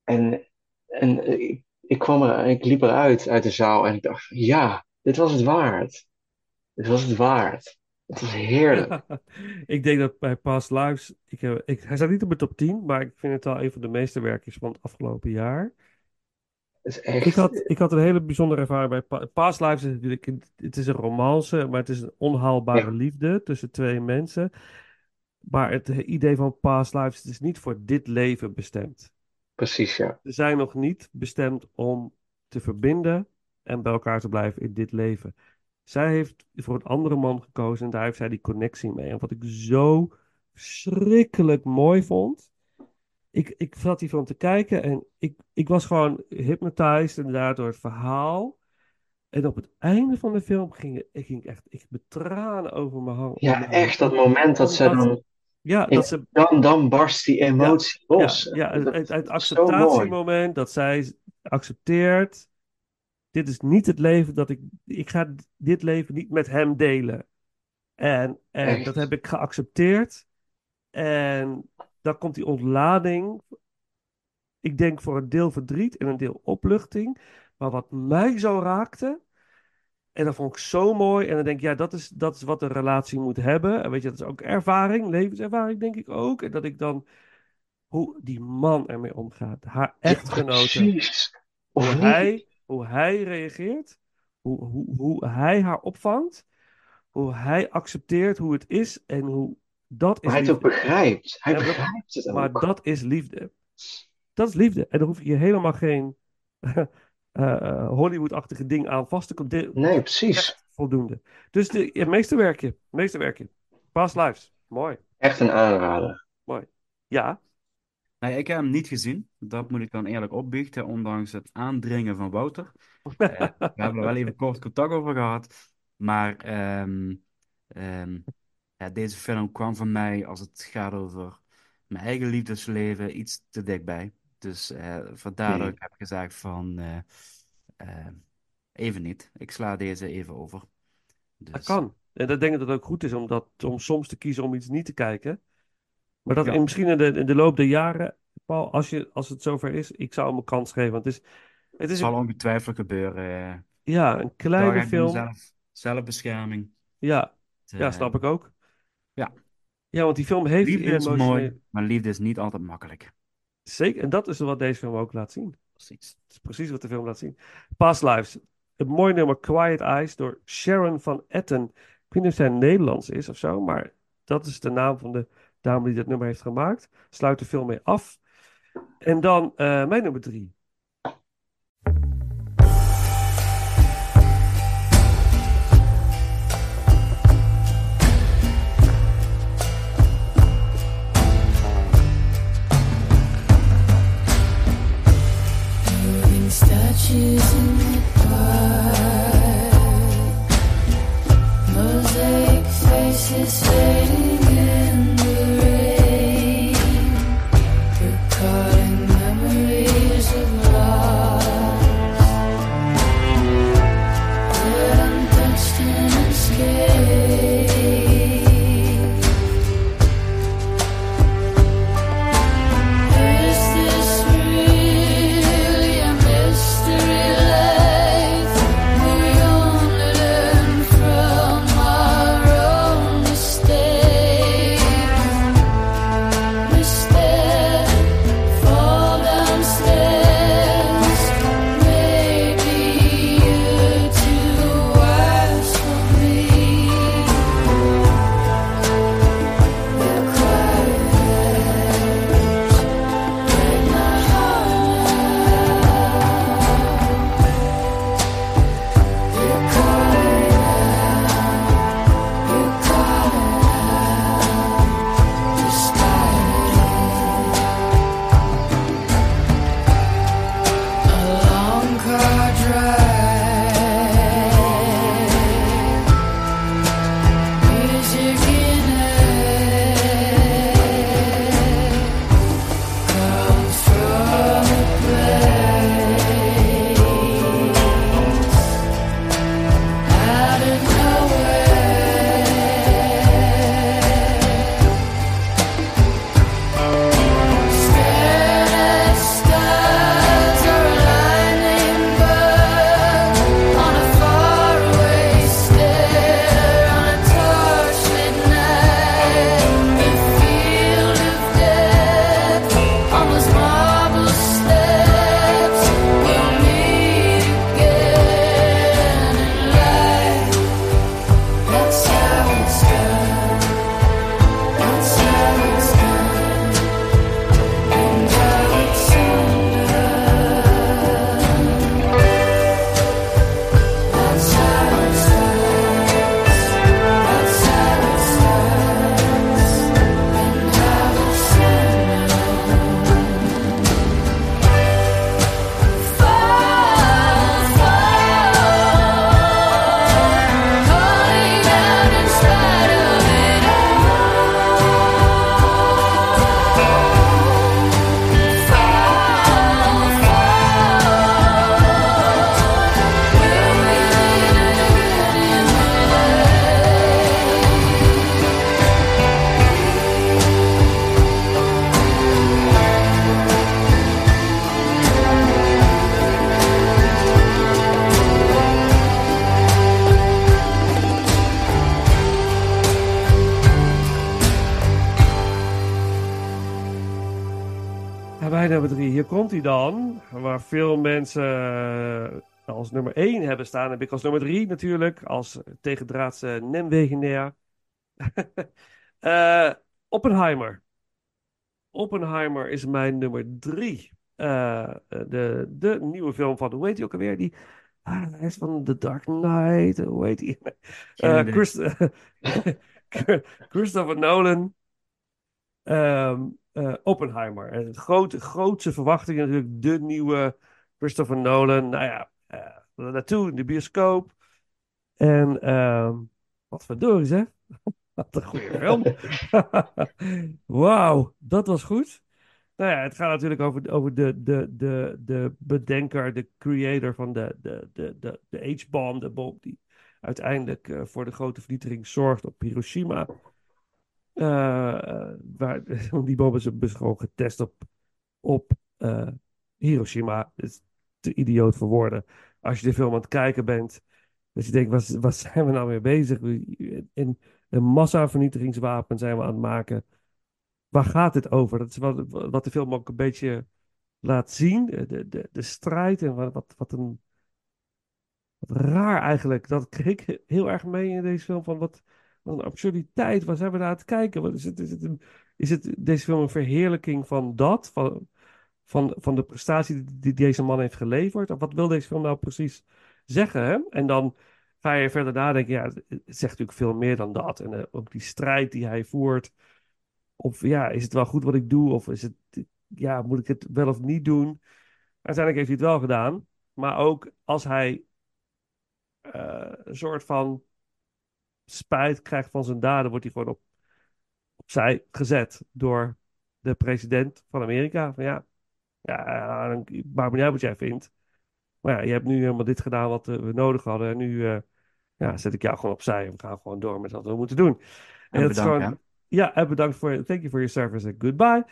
en, en ik, ik kwam er, ik liep eruit uit de zaal en ik dacht, ja, dit was het waard. Dit was het waard. Het was heerlijk. Ik denk dat bij Past Lives, ik ik, hij staat niet op mijn top 10, maar ik vind het wel een van de meeste werkjes van het afgelopen jaar. Is echt, Ik had, ik had een hele bijzondere ervaring bij Pa- Past Lives. Is natuurlijk, het is een romance, maar het is een onhaalbare Ja. liefde tussen twee mensen. Maar het idee van Past Lives is niet voor dit leven bestemd. precies, ja. Ze zijn nog niet bestemd om te verbinden en bij elkaar te blijven in dit leven. Zij heeft voor een andere man gekozen en daar heeft zij die connectie mee. En wat ik zo verschrikkelijk mooi vond. Ik, ik zat die film te kijken en ik, ik was gewoon hypnotized inderdaad door het verhaal. En op het einde van de film ging ik ging echt ik met tranen over mijn hang. Ja, echt dat moment dat ze dan, Ja, dat ze dan, dan barst die emotie los. ja, ja, het, Dat acceptatiemoment dat zij accepteert. dit is niet het leven dat ik, ik ga dit leven niet met hem delen. En, en Echt? dat heb ik geaccepteerd. En dan komt die ontlading. Ik denk voor een deel verdriet en een deel opluchting. Maar wat mij zo raakte. En dat vond ik zo mooi. En dan denk ik, ja, dat is, dat is wat een relatie moet hebben. En weet je, dat is ook ervaring, levenservaring, denk ik ook. En dat ik dan, hoe die man ermee omgaat. Haar echtgenote. Hoe, hij, hoe hij reageert. Hoe, hoe, hoe hij haar opvangt. Hoe hij accepteert hoe het is. En hoe dat is Maar hij het ook begrijpt. Hij dat- begrijpt het Maar ook. dat is liefde. Dat is liefde. En dan hoef je helemaal geen eh, eh, Hollywood-achtige ding aan vast te komen. Nee, precies. Voldoende. Dus de ja, meesterwerkje. Meesterwerkje. Past lives. Mooi. Echt een aanrader. Ja. Nee, ik heb hem niet gezien. Dat moet ik dan eerlijk opbiechten, ondanks het aandringen van Wouter. Eh, we hebben er wel even kort contact over gehad. Maar ehm, ehm, ja, deze film kwam van mij, als het gaat over mijn eigen liefdesleven, iets te dichtbij. Dus eh vandaar dat Hmm. ik heb gezegd van, eh, eh, even niet. Ik sla deze even over. Dat Dus, kan. En dat denk ik dat het ook goed is om, dat, om soms te kiezen om iets niet te kijken. Maar dat Ja. in, misschien in de, in de loop der jaren, Paul, als, je, als het zover is, ik zou hem een kans geven. Want het is, het is zal een, ongetwijfeld gebeuren. ja, een kleine film. zelf, zelfbescherming. Ja, ja, snap ik ook. Ja. Want die film heeft Liefde is emotionele... mooi, maar liefde is niet altijd makkelijk. Zeker, en dat is wat deze film ook laat zien. Precies. Dat is precies wat de film laat zien. Past Lives. Het mooie nummer Quiet Eyes door Sharon van Etten. Ik weet niet of zij Nederlands is of zo, maar dat is de naam van de dame die dat nummer heeft gemaakt. Sluit de film mee af. En dan eh, mijn nummer drie. Veel mensen eh, als nummer één hebben staan, heb ik als nummer drie natuurlijk. Als tegendraadse Nijmwegenaar. Eh, Oppenheimer. Oppenheimer is mijn nummer drie. Eh, de, de nieuwe film van, hoe heet hij ook alweer? Die, ah, hij is van The Dark Knight. Hoe heet hij? Christ- Christopher Nolan. Ehm, eh, Oppenheimer. En grote, grootste verwachting natuurlijk de nieuwe Christopher Nolan. Nou ja, eh, naartoe in de bioscoop. En ehm, wat verdorie zeg. Wat een goede film. Wauw, dat was goed. Nou ja, het gaat natuurlijk over, over de, de, de, de bedenker, de creator van de, de, de, de, de H-bomb, de bom die uiteindelijk eh, voor de grote vernietiging zorgt op Hiroshima. Eh, waar, die bom is dus gewoon getest op, op eh, Hiroshima. Het is te idioot voor woorden. Als je de film aan het kijken bent, dat je denkt, wat, wat zijn we nou mee bezig? In een massavernietigingswapen zijn we aan het maken. Waar gaat dit over? Dat is wat, de film ook een beetje laat zien. De, de, de strijd en wat, wat, wat een wat raar eigenlijk. Dat kreeg ik heel erg mee in deze film. Van wat, wat een absurditeit. Waar zijn we naar aan het kijken? Wat is, het, is, het is het deze film een verheerlijking van dat? Van, van, van de prestatie die, deze man heeft geleverd? Of wat wil deze film nou precies zeggen? Hè? En dan ga je verder nadenken. Ja, het het zegt natuurlijk veel meer dan dat. En eh, ook die strijd die hij voert. Of ja, is het wel goed wat ik doe? Of is het, ja, moet ik het wel of niet doen? Uiteindelijk heeft hij het wel gedaan. Maar ook als hij eh, een soort van spijt krijgt van zijn daden, wordt hij gewoon op, opzij gezet door de president van Amerika. Van ja, ja, maakt me niet uit wat jij vindt. Maar ja, je hebt nu helemaal dit gedaan wat eh, we nodig hadden. En nu eh, ja, zet ik jou gewoon opzij. En we gaan gewoon door met wat we moeten doen. En dat is bedankt, gewoon, ja, en bedankt voor, thank you for your service and goodbye.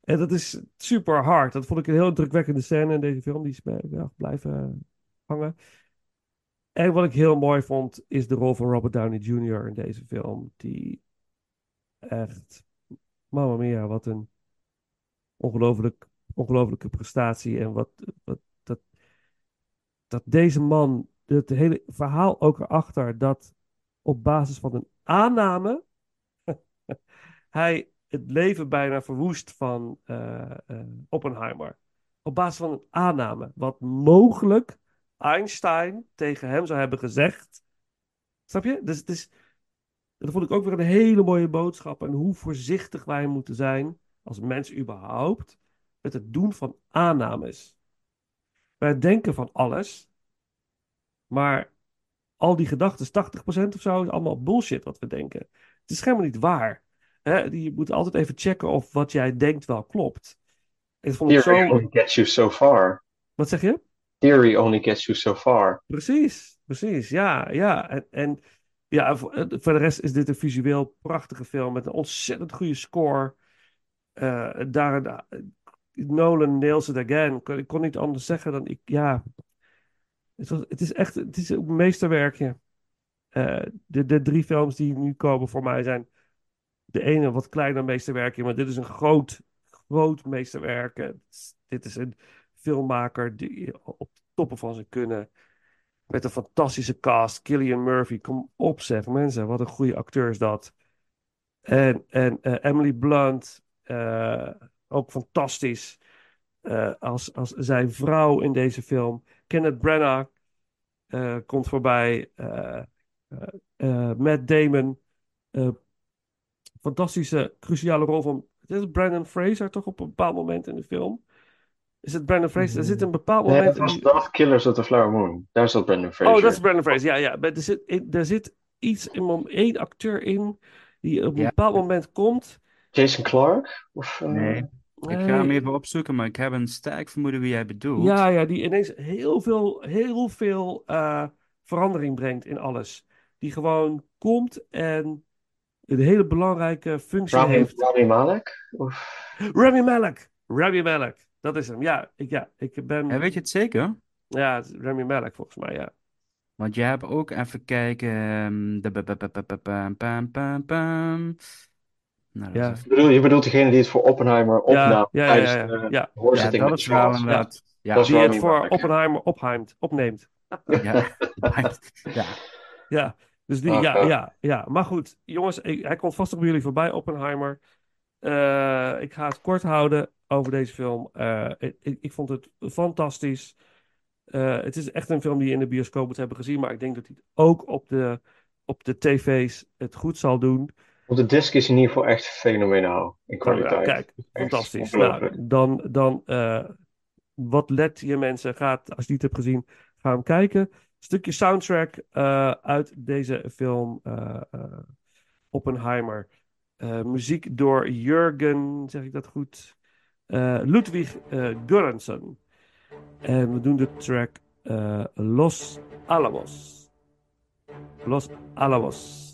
En dat is super hard. Dat vond ik een heel indrukwekkende scène in deze film. Die is bij ja, blijven hangen. En wat ik heel mooi vond, is de rol van Robert Downey Jr. in deze film. Die echt, mamma mia, wat een ongelooflijk, ongelofelijke prestatie. En wat, wat dat, dat deze man, het hele verhaal ook erachter, dat op basis van een aanname hij het leven bijna verwoest van eh, eh, Oppenheimer. Op basis van een aanname. Wat mogelijk Einstein tegen hem zou hebben gezegd. Snap je? Dus het is. Dat vond ik ook weer een hele mooie boodschap. En hoe voorzichtig wij moeten zijn, als mens überhaupt, met het doen van aannames. Wij denken van alles, maar al die gedachten, 80% of zo, is allemaal bullshit wat we denken. Het is helemaal niet waar. Hè? Je moet altijd even checken of wat jij denkt wel klopt. Ik vond het zo... only gets you so far. Wat zeg je? Theory only gets you so far. Precies, precies. Ja, ja. En, en ja, voor, de rest is dit een visueel prachtige film met een ontzettend goede score. Eh, daar, Nolan nails it again. Ik kon- niet anders zeggen dan ik, ja. Het, het is echt, het is een meesterwerkje. Eh, de, de drie films die nu komen voor mij zijn de ene wat kleiner meesterwerkje, maar dit is een groot, groot meesterwerk. Dit is een filmmaker die op de toppen van zijn kunnen. Met een fantastische cast. Killian Murphy, kom op zeg mensen. Wat een goede acteur is dat. En, en eh, Emily Blunt, eh, ook fantastisch. eh, als, als zijn vrouw in deze film. Kenneth Branagh komt voorbij. Matt Damon. fantastische, cruciale rol van... Het is Brandon Fraser toch op een bepaald moment in de film? Is het Brandon Fraser? Er zit een bepaald Nee, moment... dat was, dat was Killers of the Flower Moon. Daar zat Brendan Fraser. Oh, dat is Brandon Fraser. Ja, ja. Maar er zit, er zit iets in één acteur in die op een Ja. bepaald moment komt. Jason Clark? Of, eh, Nee. Ik ga hem even opzoeken, maar ik heb een sterk vermoeden wie jij bedoelt. Ja, ja, die ineens heel veel, heel veel eh, verandering brengt in alles. Die gewoon komt en een hele belangrijke functie Rami, heeft. Rami Malek? Of, Rami Malek. Rami Malek. Dat is hem. Ja, ik, ja, ik ben... Ja, weet je het zeker? Ja, het is Rami Malek volgens mij, ja. Want je hebt ook even kijken. de ba- ba- ba- ba- ba- bam, bam, bam, bam. Nou, dat Ja. is Je bedoelt, je bedoelt degene die het voor Oppenheimer opnam ja, ja, tijdens ja, de ja. hoorzitting Ja, met dat is wel inderdaad. Ja, Dat Die het voor. Oppenheimer opheimt, opneemt. ja. ja. Ja, dus die, Oké. ja, ja, ja. Maar goed, jongens, ik- hij komt vast nog bij jullie voorbij, Oppenheimer. Eh, ik ga het kort houden over deze film. Eh, ik, ik, vond het fantastisch. Eh, het is echt een film die je in de bioscoop moet hebben gezien, maar ik denk dat hij het ook op de, op de tv's het goed zal doen. Op de disc is in ieder geval echt fenomenaal in Nou, ja, kwaliteit. kijk, Echt fantastisch. Nou, dan, dan wat let je mensen? Gaat, als je het niet hebt gezien, ga hem kijken. Stukje soundtrack uit deze film Oppenheimer. Eh, muziek door Jurgen, zeg ik dat goed? Eh, Ludwig eh Göransson. En we doen de track Los Alamos. Los Alamos.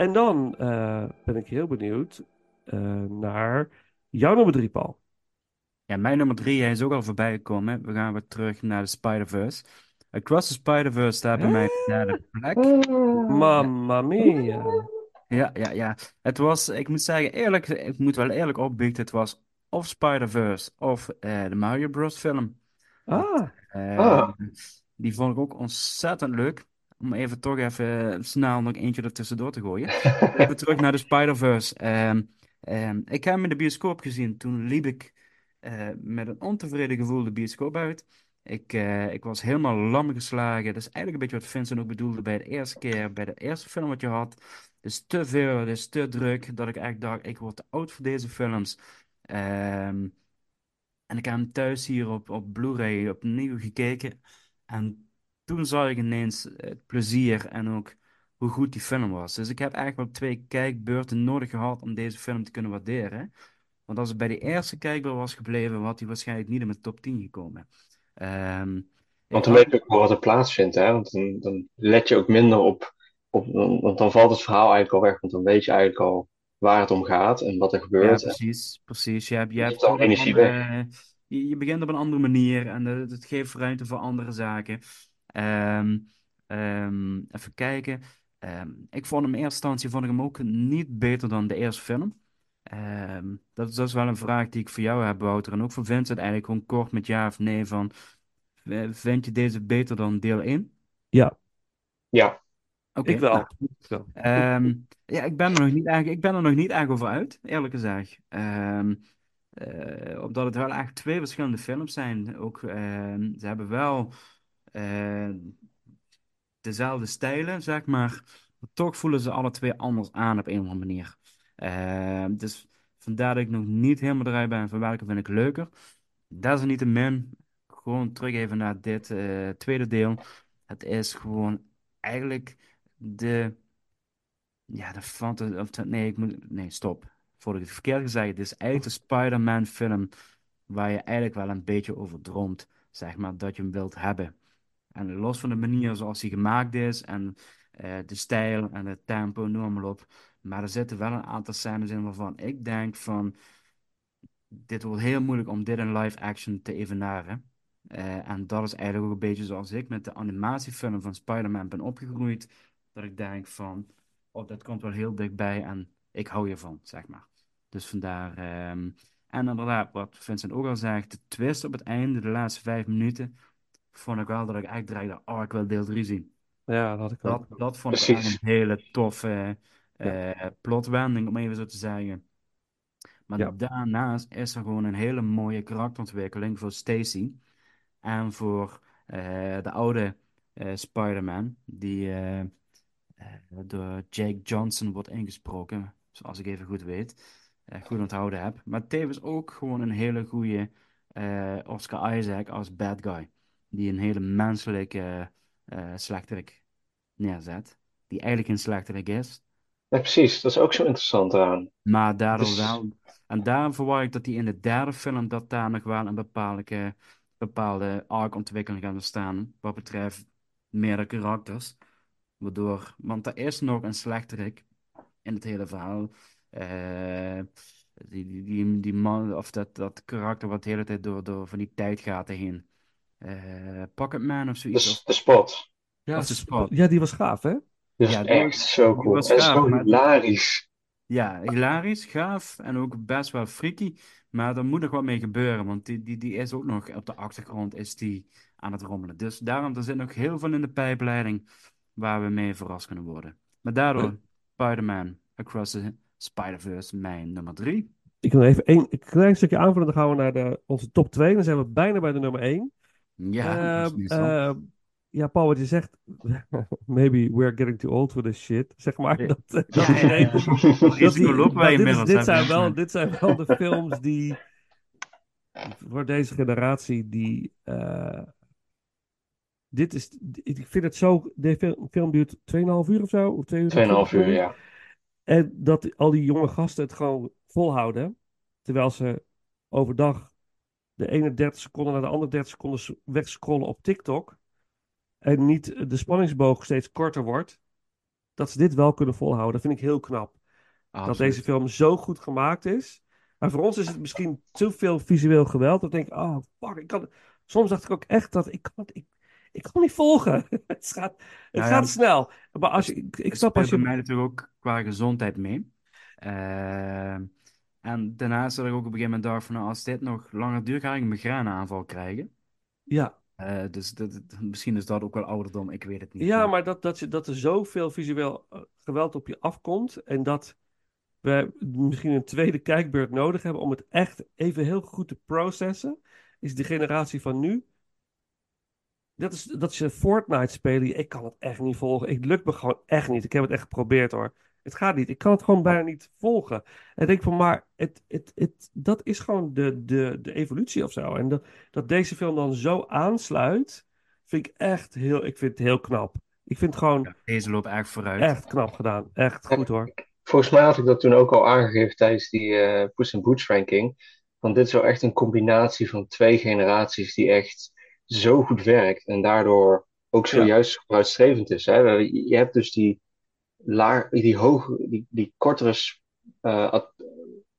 En dan eh, ben ik heel benieuwd eh, naar jouw nummer drie, Paul. Ja, mijn nummer drie, hij is ook al voorbij gekomen. We gaan weer terug naar de Spider-Verse. Across the Spider-Verse staat bij mij op de derde plek. Mamma mia. Ja, ja, ja. Het was, ik moet zeggen, eerlijk, ik moet wel eerlijk opbiechten, het was of Spider-Verse of eh, de Mario Bros. film. Ah, Ah. Die vond ik ook ontzettend leuk. Om even toch even snel nog eentje er tussendoor te gooien. Even terug naar de Spider-Verse. Ehm, ehm, ik heb hem in de bioscoop gezien. Toen liep ik eh, met een ontevreden gevoel de bioscoop uit. Ik, eh, ik was helemaal lam geslagen. Dat is eigenlijk een beetje wat Vincent ook bedoelde bij de eerste keer, bij de eerste film wat je had. Het is te veel, het is te druk, dat ik echt dacht, ik word te oud voor deze films. Ehm, en ik heb hem thuis hier op, op Blu-ray opnieuw gekeken. En toen zag ik ineens het plezier en ook hoe goed die film was. Dus ik heb eigenlijk wel twee kijkbeurten nodig gehad om deze film te kunnen waarderen. Want als het bij de eerste kijkbeurt was gebleven, had hij waarschijnlijk niet in mijn top 10 gekomen. Ehm, Want dan weet je ook wel wat er plaatsvindt, hè? Want dan, dan let je ook minder op, op want dan valt het verhaal eigenlijk al weg, want dan weet je eigenlijk al waar het om gaat en wat er gebeurt. Precies, precies. Je hebt, je hebt energie andere, je, je begint op een andere manier en eh, het geeft ruimte voor andere zaken. Ehm, ehm, even kijken. Ehm, ik vond hem in eerste instantie vond ik hem ook niet beter dan de eerste film. Ehm, dat, is- dat is wel een vraag die ik voor jou heb, Wouter. En ook voor Vincent eigenlijk gewoon kort met ja of nee van... vind je deze beter dan deel 1? Ja, Ja, Oké, ik wel. nou. Ehm, ja, ik ben er nog niet erg, ik ben er nog niet erg over uit, eerlijk gezegd. Ehm, eh, omdat het wel echt twee verschillende films zijn. Ook, ehm, ze hebben wel dezelfde stijlen, zeg maar. Maar toch voelen ze alle twee anders aan op een of andere manier. Ehm, dus vandaar dat ik nog niet helemaal eruit ben van welke vind ik leuker. Desalniettemin, gewoon terug even naar dit eh, tweede deel. Het is gewoon eigenlijk de ja, de de- nee, ik moet... Nee, stop. Voordat ik het verkeerd gezegd. Het is eigenlijk de Spider-Man film waar je eigenlijk wel een beetje over droomt. Zeg maar, dat je hem wilt hebben. En los van de manier zoals hij gemaakt is en eh, de stijl en het tempo, noem maar op. Maar er zitten wel een aantal scènes in waarvan ik denk van... Dit wordt heel moeilijk om dit in live action te evenaren. Eh, en dat is eigenlijk ook een beetje zoals ik met de animatiefilm van Spider-Man ben opgegroeid. Dat ik denk van, oh, dat komt wel heel dichtbij en ik hou hiervan, zeg maar. Dus vandaar. ehm, en inderdaad, wat Vincent ook al zegt, de twist op het einde, de laatste vijf minuten, vond ik wel dat ik echt dreigde, oh, ik wil deel 3 zien. Ja, dat had ik ook. Dat, dat vond ik Precies. echt een hele toffe eh plotwending, om even zo te zeggen. Maar Ja. daarnaast is er gewoon een hele mooie karakterontwikkeling voor Stacy. En voor eh, de oude eh, Spider-Man, die eh, eh, door Jake Johnson wordt ingesproken, zoals ik even goed weet, eh, goed onthouden heb. Maar tevens ook gewoon een hele goede eh, Oscar Isaac als bad guy, die een hele menselijke eh slechterik neerzet, die eigenlijk een slechterik is. ja, precies. Dat is ook zo interessant eraan. Maar daardoor Dus- wel. En daarom verwacht ik dat hij in de derde film dat daar nog wel een bepaalde, bepaalde arc-ontwikkeling gaat bestaan. Wat betreft meerdere karakters. Waardoor, want er is nog een slechterik in het hele verhaal. Eh, die, die, die, die man, of dat, dat karakter wat de hele tijd door, door van die tijdgaten heen. Eh Pocketman of zoiets. De spot. Ja, of de spot. ja, die was gaaf, hè? Dat is Ja, die echt was- zo cool. gaaf, zo maar- hilarisch. Ja, hilarisch, gaaf en ook best wel freaky. Maar er moet nog wat mee gebeuren, want die, die, die is ook nog op de achtergrond is die aan het rommelen. Dus daarom, er zit nog heel veel in de pijpleiding waar we mee verrast kunnen worden. Maar daardoor, Spider-Man Across the Spider-Verse, mijn nummer drie. Ik wil even één een klein stukje aanvullen. Dan gaan we naar de, onze top 2. Dan zijn we bijna bij de nummer 1. Ja, dat is niet zo. Ehm, ja, Paul, wat je zegt. Maybe we're getting too old for this shit. Zeg maar. Ja. Dat, eh, Ja, dat ja, Dat die- wij dit, is- zijn wel, dit zijn wel de films die. Voor deze generatie, die. eh, dit is. Ik vind het zo. De fil- film duurt 2,5 uur of zo. Of 2 uur. 2,5 uur, ja. En dat al die jonge gasten het gewoon volhouden. Terwijl ze overdag de ene 30 seconden naar de andere 30 seconden wegscrollen op TikTok. En niet de spanningsboog steeds korter wordt. Dat ze dit wel kunnen volhouden. Dat vind ik heel knap. Dat deze film zo goed gemaakt is. Maar voor ons is het misschien te veel visueel geweld. Dat ik denk, oh fuck, ik kan... Soms dacht ik ook echt dat ik kan ik, ik kan niet volgen. het gaat, het Nou ja, gaat snel. Maar als je, ik, ik snap als je... mij natuurlijk ook qua gezondheid mee. Eh, en daarnaast dat ik ook op een gegeven moment dacht van, nou, als dit nog langer duurt, ga ik een migraineaanval krijgen. Ja, Eh, dus dat, misschien is dat ook wel ouderdom, ik weet het niet. Ja, maar dat, dat, dat er zoveel visueel eh, geweld op je afkomt. En dat we misschien een tweede kijkbeurt nodig hebben om het echt even heel goed te processen. Is de generatie van nu. Dat is dat ze Fortnite spelen. Ik kan het echt niet volgen. Het lukt me gewoon echt niet. Ik heb het echt geprobeerd hoor. Het gaat niet. Ik kan het gewoon bijna niet volgen. En ik denk van, maar het, het, het, dat is gewoon de, de, de evolutie of zo. En dat, dat deze film dan zo aansluit, vind ik echt heel, ik vind het heel knap. Ik vind het gewoon Ja, deze loopt erg vooruit. echt knap gedaan. Echt goed hoor. Volgens mij had ik dat toen ook al aangegeven tijdens die eh Puss in Boots ranking. Want dit is wel echt een combinatie van twee generaties die echt zo goed werkt. En daardoor ook Ja. zojuist vooruitstrevend is. Hè? Je hebt dus die, laag, die, hoge, die, die, kortere, eh,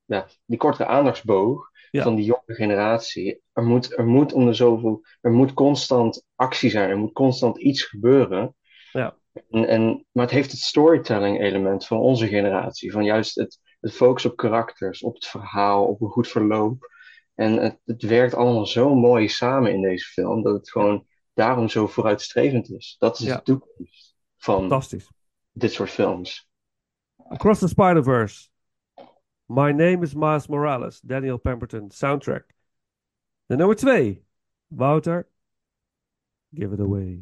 ja, die kortere aandachtsboog Ja. van die jonge generatie. Er moet, er moet om de zoveel, er moet constant actie zijn. Er moet constant iets gebeuren. Ja. En, en, maar het heeft het storytelling element van onze generatie. Van juist het, het focus op karakters, op het verhaal, op een goed verloop. En het, het werkt allemaal zo mooi samen in deze film, dat het gewoon daarom zo vooruitstrevend is. Dat is Ja. de toekomst van Fantastisch. Dit soort films. Across the Spider-Verse. My Name is Miles Morales. Daniel Pemberton. Soundtrack. De nummer twee. Wouter. Give it away.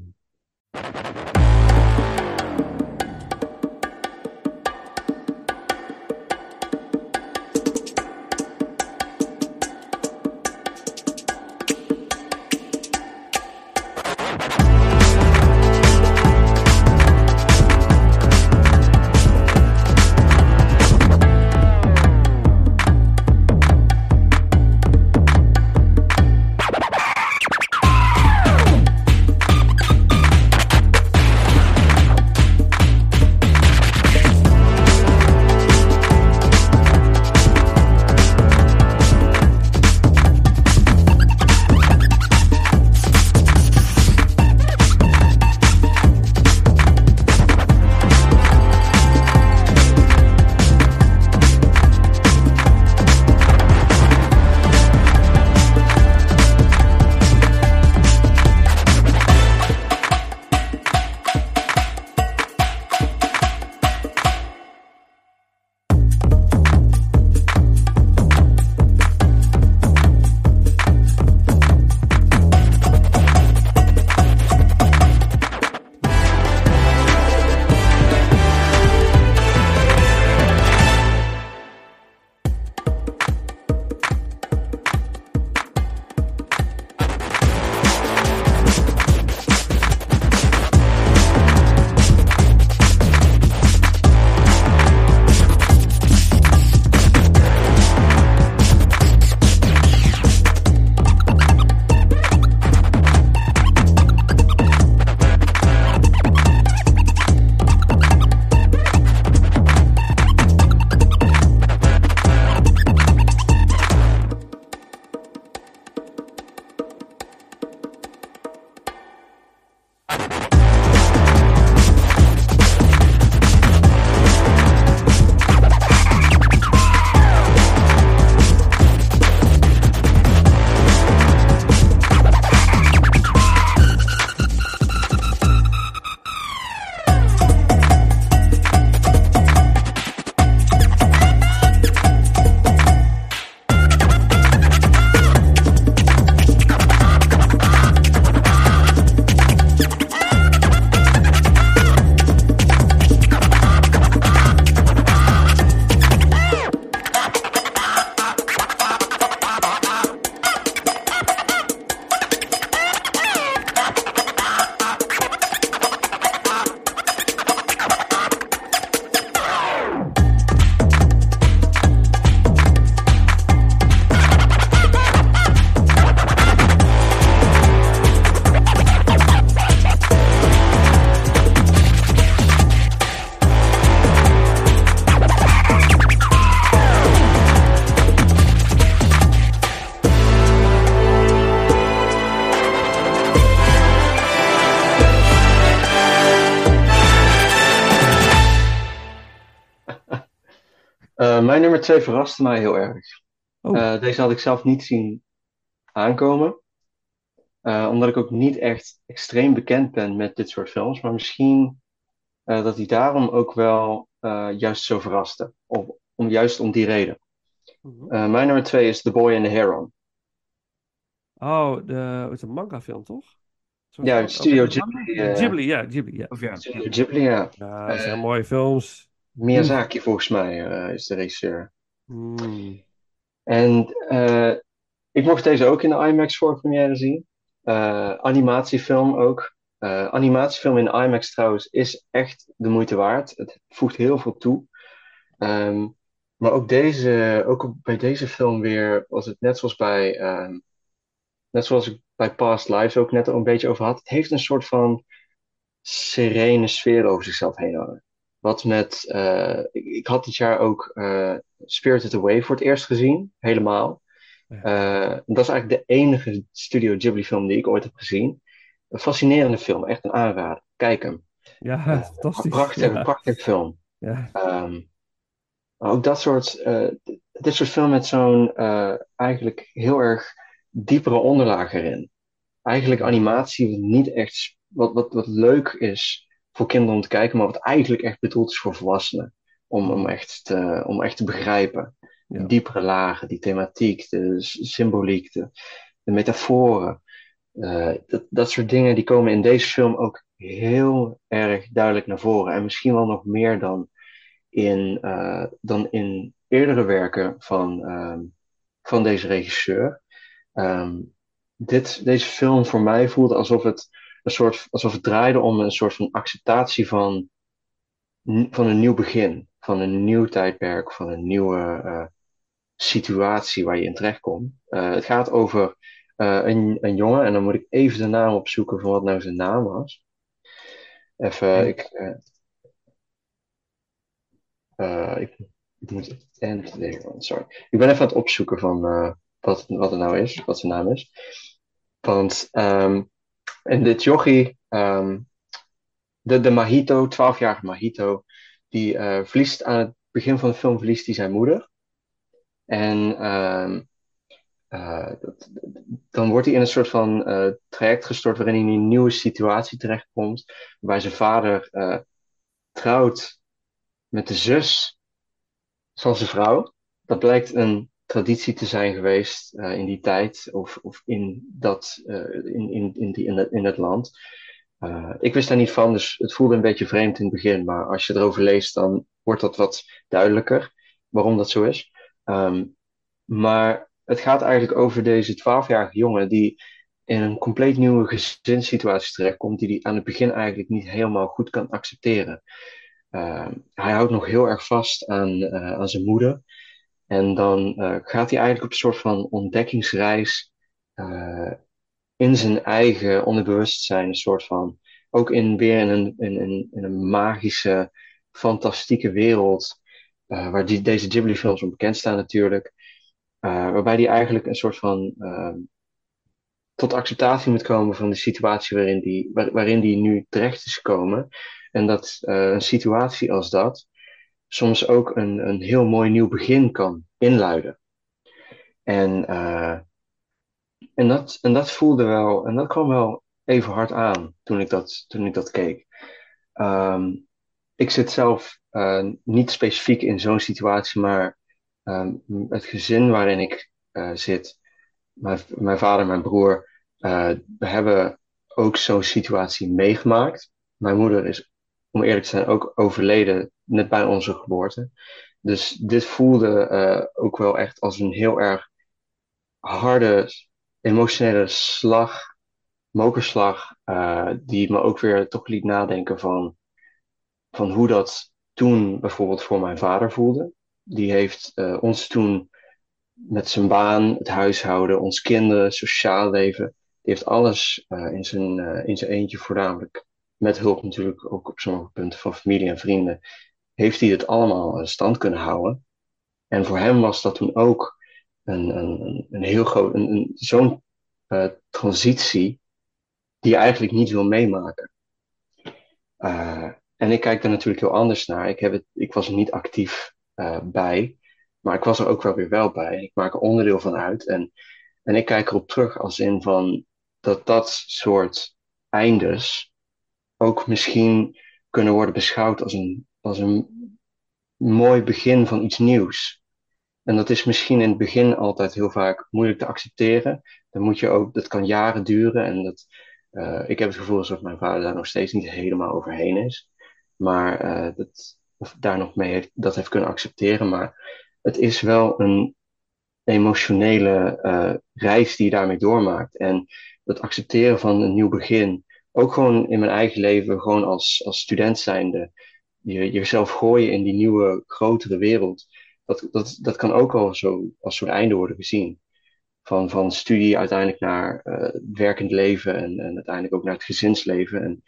Twee verraste mij heel erg. Oh. Eh, deze had ik zelf niet zien aankomen. Eh, omdat ik ook niet echt extreem bekend ben met dit soort films. Maar misschien eh, dat hij daarom ook wel eh, juist zo verraste. Of om, juist om die reden. Mhm. Eh, mijn nummer twee is The Boy and the Heron. Oh, de, het is een manga film, toch? Zo'n Ja? Studio Ghibli. Ghibli, ja, Ghibli, ja. Of ja, Studio Ghibli, ja. Ja, dat zijn mooie films. Miyazaki volgens mij eh, is de regisseur. Hmm. En eh, ik mocht deze ook in de IMAX voorpremière zien. Eh, animatiefilm ook. Eh, animatiefilm in IMAX trouwens is echt de moeite waard. Het voegt heel veel toe. Ehm, maar ook, deze, ook bij deze film weer was het net zoals bij, ehm, net zoals ik bij Past Lives ook net al een beetje over had. Het heeft een soort van serene sfeer over zichzelf heen hangen. Wat met, eh, ik, ik had dit jaar ook eh, Spirited Away voor het eerst gezien, helemaal. Ja. Eh, dat is eigenlijk de enige Studio Ghibli film die ik ooit heb gezien. Een fascinerende film, echt een aanrader. Kijk hem. Ja, fantastisch. Prachtig, Ja. prachtig film. Ja. Maar ook dat soort, dit soort film met zo'n eigenlijk heel erg diepere onderlaag erin. Eigenlijk animatie wat niet echt, wat, wat, wat leuk is voor kinderen om te kijken, maar wat eigenlijk echt bedoeld is voor volwassenen. Om, om, echt, te, om echt te begrijpen. Die Ja. diepere lagen, die thematiek, de symboliek, de, de metaforen. Eh, dat, dat soort dingen die komen in deze film ook heel erg duidelijk naar voren. En misschien wel nog meer dan in, eh, dan in eerdere werken van, ehm, van deze regisseur. Ehm, dit, deze film voor mij voelde alsof het, een soort, alsof het draaide om een soort van acceptatie van, van een nieuw begin. Van een nieuw tijdperk, van een nieuwe eh, situatie waar je in terechtkomt. Eh, het gaat over eh, een, een jongen, en dan moet ik even de naam opzoeken van wat nou zijn naam was. Even, ik, eh, eh, ik, ik moet one, sorry. Ik ben even aan het opzoeken van wat, wat het nou is, wat zijn naam is. Want ehm en dit jochie, ehm, de, de Mahito, 12-jarige Mahito, die eh, verliest aan het begin van de film verliest hij zijn moeder. En ehm, eh, dat, dan wordt hij in een soort van eh, traject gestort waarin hij in een nieuwe situatie terechtkomt. Waarbij zijn vader trouwt met de zus van zijn vrouw. Dat blijkt een traditie te zijn geweest eh, in die tijd of, of in, dat, eh, in, in, in, die, in, het, in het land. Eh, ik wist daar niet van, dus het voelde een beetje vreemd in het begin. Maar als je erover leest, dan wordt dat wat duidelijker waarom dat zo is. Ehm, maar het gaat eigenlijk over deze 12-jarige jongen die in een compleet nieuwe gezinssituatie terechtkomt, die hij aan het begin eigenlijk niet helemaal goed kan accepteren. Uh, hij houdt nog heel erg vast aan, aan zijn moeder. En dan uh, gaat hij eigenlijk op een soort van ontdekkingsreis uh, in zijn eigen onderbewustzijn. Een soort van, ook in, weer in een, in, in, een magische, fantastieke wereld. Uh, waar die, deze Ghibli-films om bekend staan natuurlijk. Waarbij hij eigenlijk een soort van tot acceptatie moet komen van de situatie waarin die, waar, waarin die nu terecht is gekomen. En dat een situatie als dat soms ook een, een heel mooi nieuw begin kan inluiden. En, uh, en, dat, en dat voelde wel, en dat kwam wel even hard aan toen ik dat, toen ik dat keek. Um, ik zit zelf uh, niet specifiek in zo'n situatie, maar um, het gezin waarin ik uh, zit, mijn, mijn vader, mijn broer, we hebben ook zo'n situatie meegemaakt. Mijn moeder is, om eerlijk te zijn, ook overleden net bij onze geboorte. Dus dit voelde uh, ook wel echt als een heel erg harde, emotionele slag, mokerslag, uh, die me ook weer toch liet nadenken van, van hoe dat toen bijvoorbeeld voor mijn vader voelde. Die heeft uh, ons toen met zijn baan, het huishouden, ons kinderen, sociaal leven, die heeft alles in, zijn, in zijn eentje voornamelijk, met hulp natuurlijk ook op sommige punten van familie en vrienden, heeft hij het allemaal stand kunnen houden. En voor hem was dat toen ook een, een, een heel groot, een, zo'n uh, transitie die je eigenlijk niet wil meemaken. Uh, en ik kijk daar natuurlijk heel anders naar. Ik, heb het, ik was er niet actief uh, bij, maar ik was er ook wel weer wel bij. Ik maak er onderdeel van uit. En, en ik kijk erop terug als in van dat dat soort eindes ook misschien kunnen worden beschouwd als een, als een mooi begin van iets nieuws. En dat is misschien in het begin altijd heel vaak moeilijk te accepteren. Dan moet je ook, dat kan jaren duren. En dat, uh, ik heb het gevoel alsof mijn vader daar nog steeds niet helemaal overheen is. Maar uh, dat, of daar nog mee dat heeft kunnen accepteren. Maar het is wel een emotionele uh, reis die je daarmee doormaakt. En dat accepteren van een nieuw begin. Ook gewoon in mijn eigen leven, gewoon als, als student zijnde. Je, jezelf gooien in die nieuwe, grotere wereld. Dat, dat, dat kan ook al zo als zo'n einde worden gezien. Van, van studie uiteindelijk naar uh, werkend leven en, en uiteindelijk ook naar het gezinsleven. En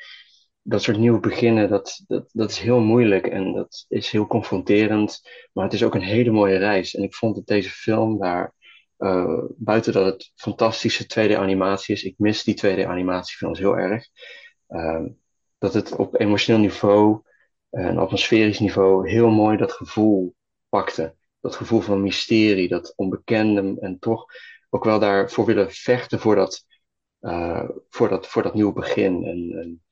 dat soort nieuwe beginnen, dat, dat, dat is heel moeilijk en dat is heel confronterend. Maar het is ook een hele mooie reis. En ik vond dat deze film daar, uh, buiten dat het fantastische 2D-animatie is, ik mis die 2D-animatiefilms heel erg. Uh, dat het op emotioneel niveau en atmosferisch niveau heel mooi dat gevoel pakte. dat gevoel van mysterie, dat onbekende en toch ook wel daarvoor willen vechten voor dat, eh, voor dat, voor dat nieuwe begin. En, en,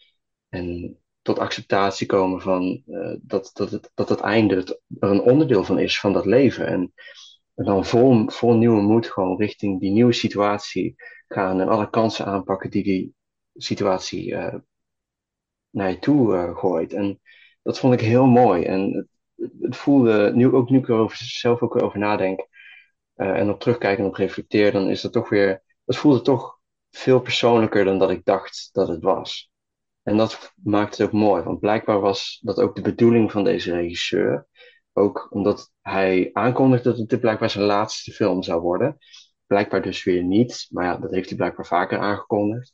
en tot acceptatie komen van eh, dat, dat, het, dat het einde er een onderdeel van is van dat leven. En, en dan vol, nieuwe moed gewoon richting die nieuwe situatie gaan en alle kansen aanpakken die die situatie eh, naar je toe eh, gooit. En dat vond ik heel mooi. En het, het voelde, nu, ook nu ik er zelf ook over nadenk eh, en op terugkijk en op reflecteer, dan is dat toch weer, het voelde toch veel persoonlijker dan dat ik dacht dat het was. En dat maakt het ook mooi, want blijkbaar was dat ook de bedoeling van deze regisseur. Ook omdat hij aankondigde dat het blijkbaar zijn laatste film zou worden. Blijkbaar dus weer niet, maar ja, dat heeft hij blijkbaar vaker aangekondigd.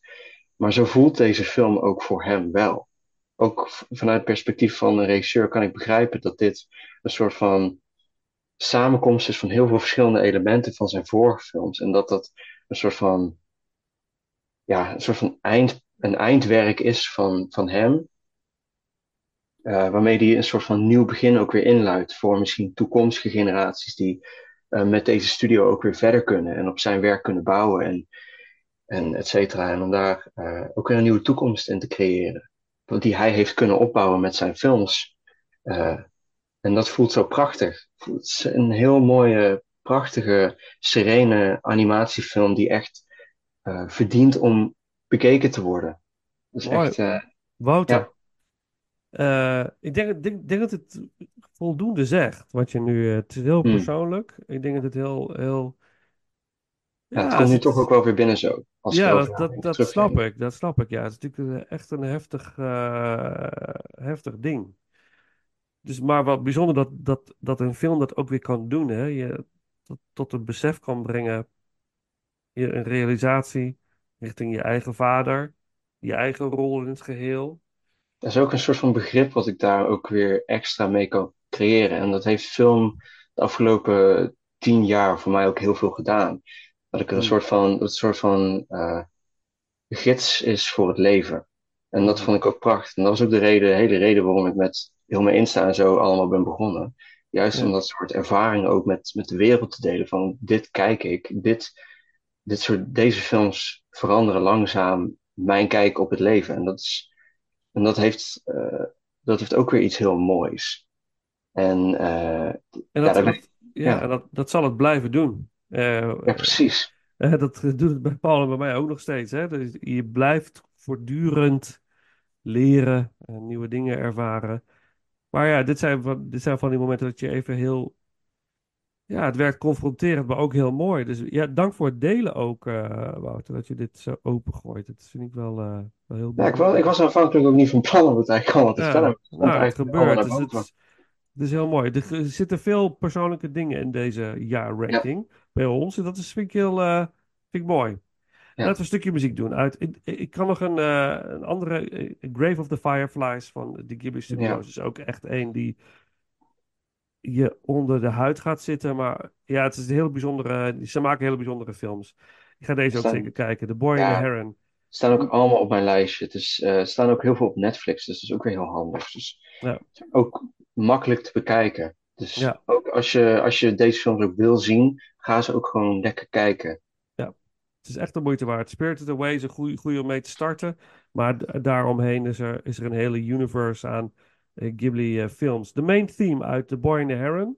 Maar zo voelt deze film ook voor hem wel. Ook vanuit het perspectief van een regisseur kan ik begrijpen dat dit een soort van samenkomst is van heel veel verschillende elementen van zijn vorige films. En dat dat een soort van, ja, een soort van eind, een eindwerk is van, van hem. Eh, waarmee hij een soort van nieuw begin ook weer inluidt voor misschien toekomstige generaties die eh, met deze studio ook weer verder kunnen en op zijn werk kunnen bouwen en, en et cetera. En om daar eh, ook weer een nieuwe toekomst in te creëren. Want die hij heeft kunnen opbouwen met zijn films. En dat voelt zo prachtig. Het is een heel mooie, prachtige, serene animatiefilm die echt verdient om bekeken te worden. Dat is Mooi. echt, Wouter, ja. Eh, ik denk, denk, denk dat het voldoende zegt, wat je nu... eh, Het is heel Hmm. persoonlijk. Ik denk dat het heel... heel ja, het komt nu het- toch ook wel weer binnen zo. Als Ja, dat, dat, snap ik. Dat snap ik, ja. Het is natuurlijk een- echt een heftig, eh, heftig ding. Dus, maar wat bijzonder dat, dat, dat een film dat ook weer kan doen, hè. Je tot, tot het besef kan brengen, je, een realisatie richting je eigen vader, je eigen rol in het geheel. Dat is ook een soort van begrip wat ik daar ook weer extra mee kan creëren. En dat heeft film de afgelopen tien jaar voor mij ook heel veel gedaan. Dat ik er een Hmm. soort van, een soort van eh, gids is voor het leven. En dat Hmm. vond ik ook prachtig. En dat was ook de reden, de hele reden waarom ik met heel mijn Insta en zo allemaal ben begonnen. Juist Ja. om dat soort ervaringen ook met, met de wereld te delen. Van dit kijk ik, dit, dit soort, deze films veranderen langzaam mijn kijk op het leven. En dat is, en dat heeft, eh, dat heeft ook weer iets heel moois. En eh, En ja, dat, dat, ja, dat, dat zal het blijven doen. Eh, ja, precies. Eh, dat doet het bij Paul en bij mij ook nog steeds. Hè? Dus je blijft voortdurend leren en nieuwe dingen ervaren. Maar ja, dit zijn van, dit zijn van die momenten dat je even heel... Ja, het werkt confronterend, maar ook heel mooi. Dus ja, dank voor het delen ook, eh, Wouter, dat je dit zo opengooit. Dat vind ik wel, eh, wel heel Ja, ik, was, ik was aanvankelijk ook niet van plan om het eigenlijk allemaal te vertellen. Het nou, het gebeurt. Dus het, is- het is heel mooi. Er, zitten veel persoonlijke dingen in deze jaarranking bij ons. En dat is, vind ik heel eh, vind ik mooi. Ja. Laten we een stukje muziek doen. Uit, ik, ik kan nog een, een andere, Grave of the Fireflies van de Ghibli Studios. Is ook echt een die je onder de huid gaat zitten. Maar ja, het is een heel bijzondere, ze maken hele bijzondere films. Ik ga deze ook zeker kijken. The Boy Ja. and the Heron. staan ook allemaal op mijn lijstje. Het is, eh, staan ook heel veel op Netflix, dus dat is ook weer heel handig. Dus Ja. ook makkelijk te bekijken. Dus Ja. ook als je, als je deze films ook wil zien, ga ze ook gewoon lekker kijken. Het is echt de moeite waard. Spirited Away is een goede om mee te starten. Maar daaromheen is er, is er een hele universe aan Ghibli eh, films. De main theme uit The Boy and the Heron.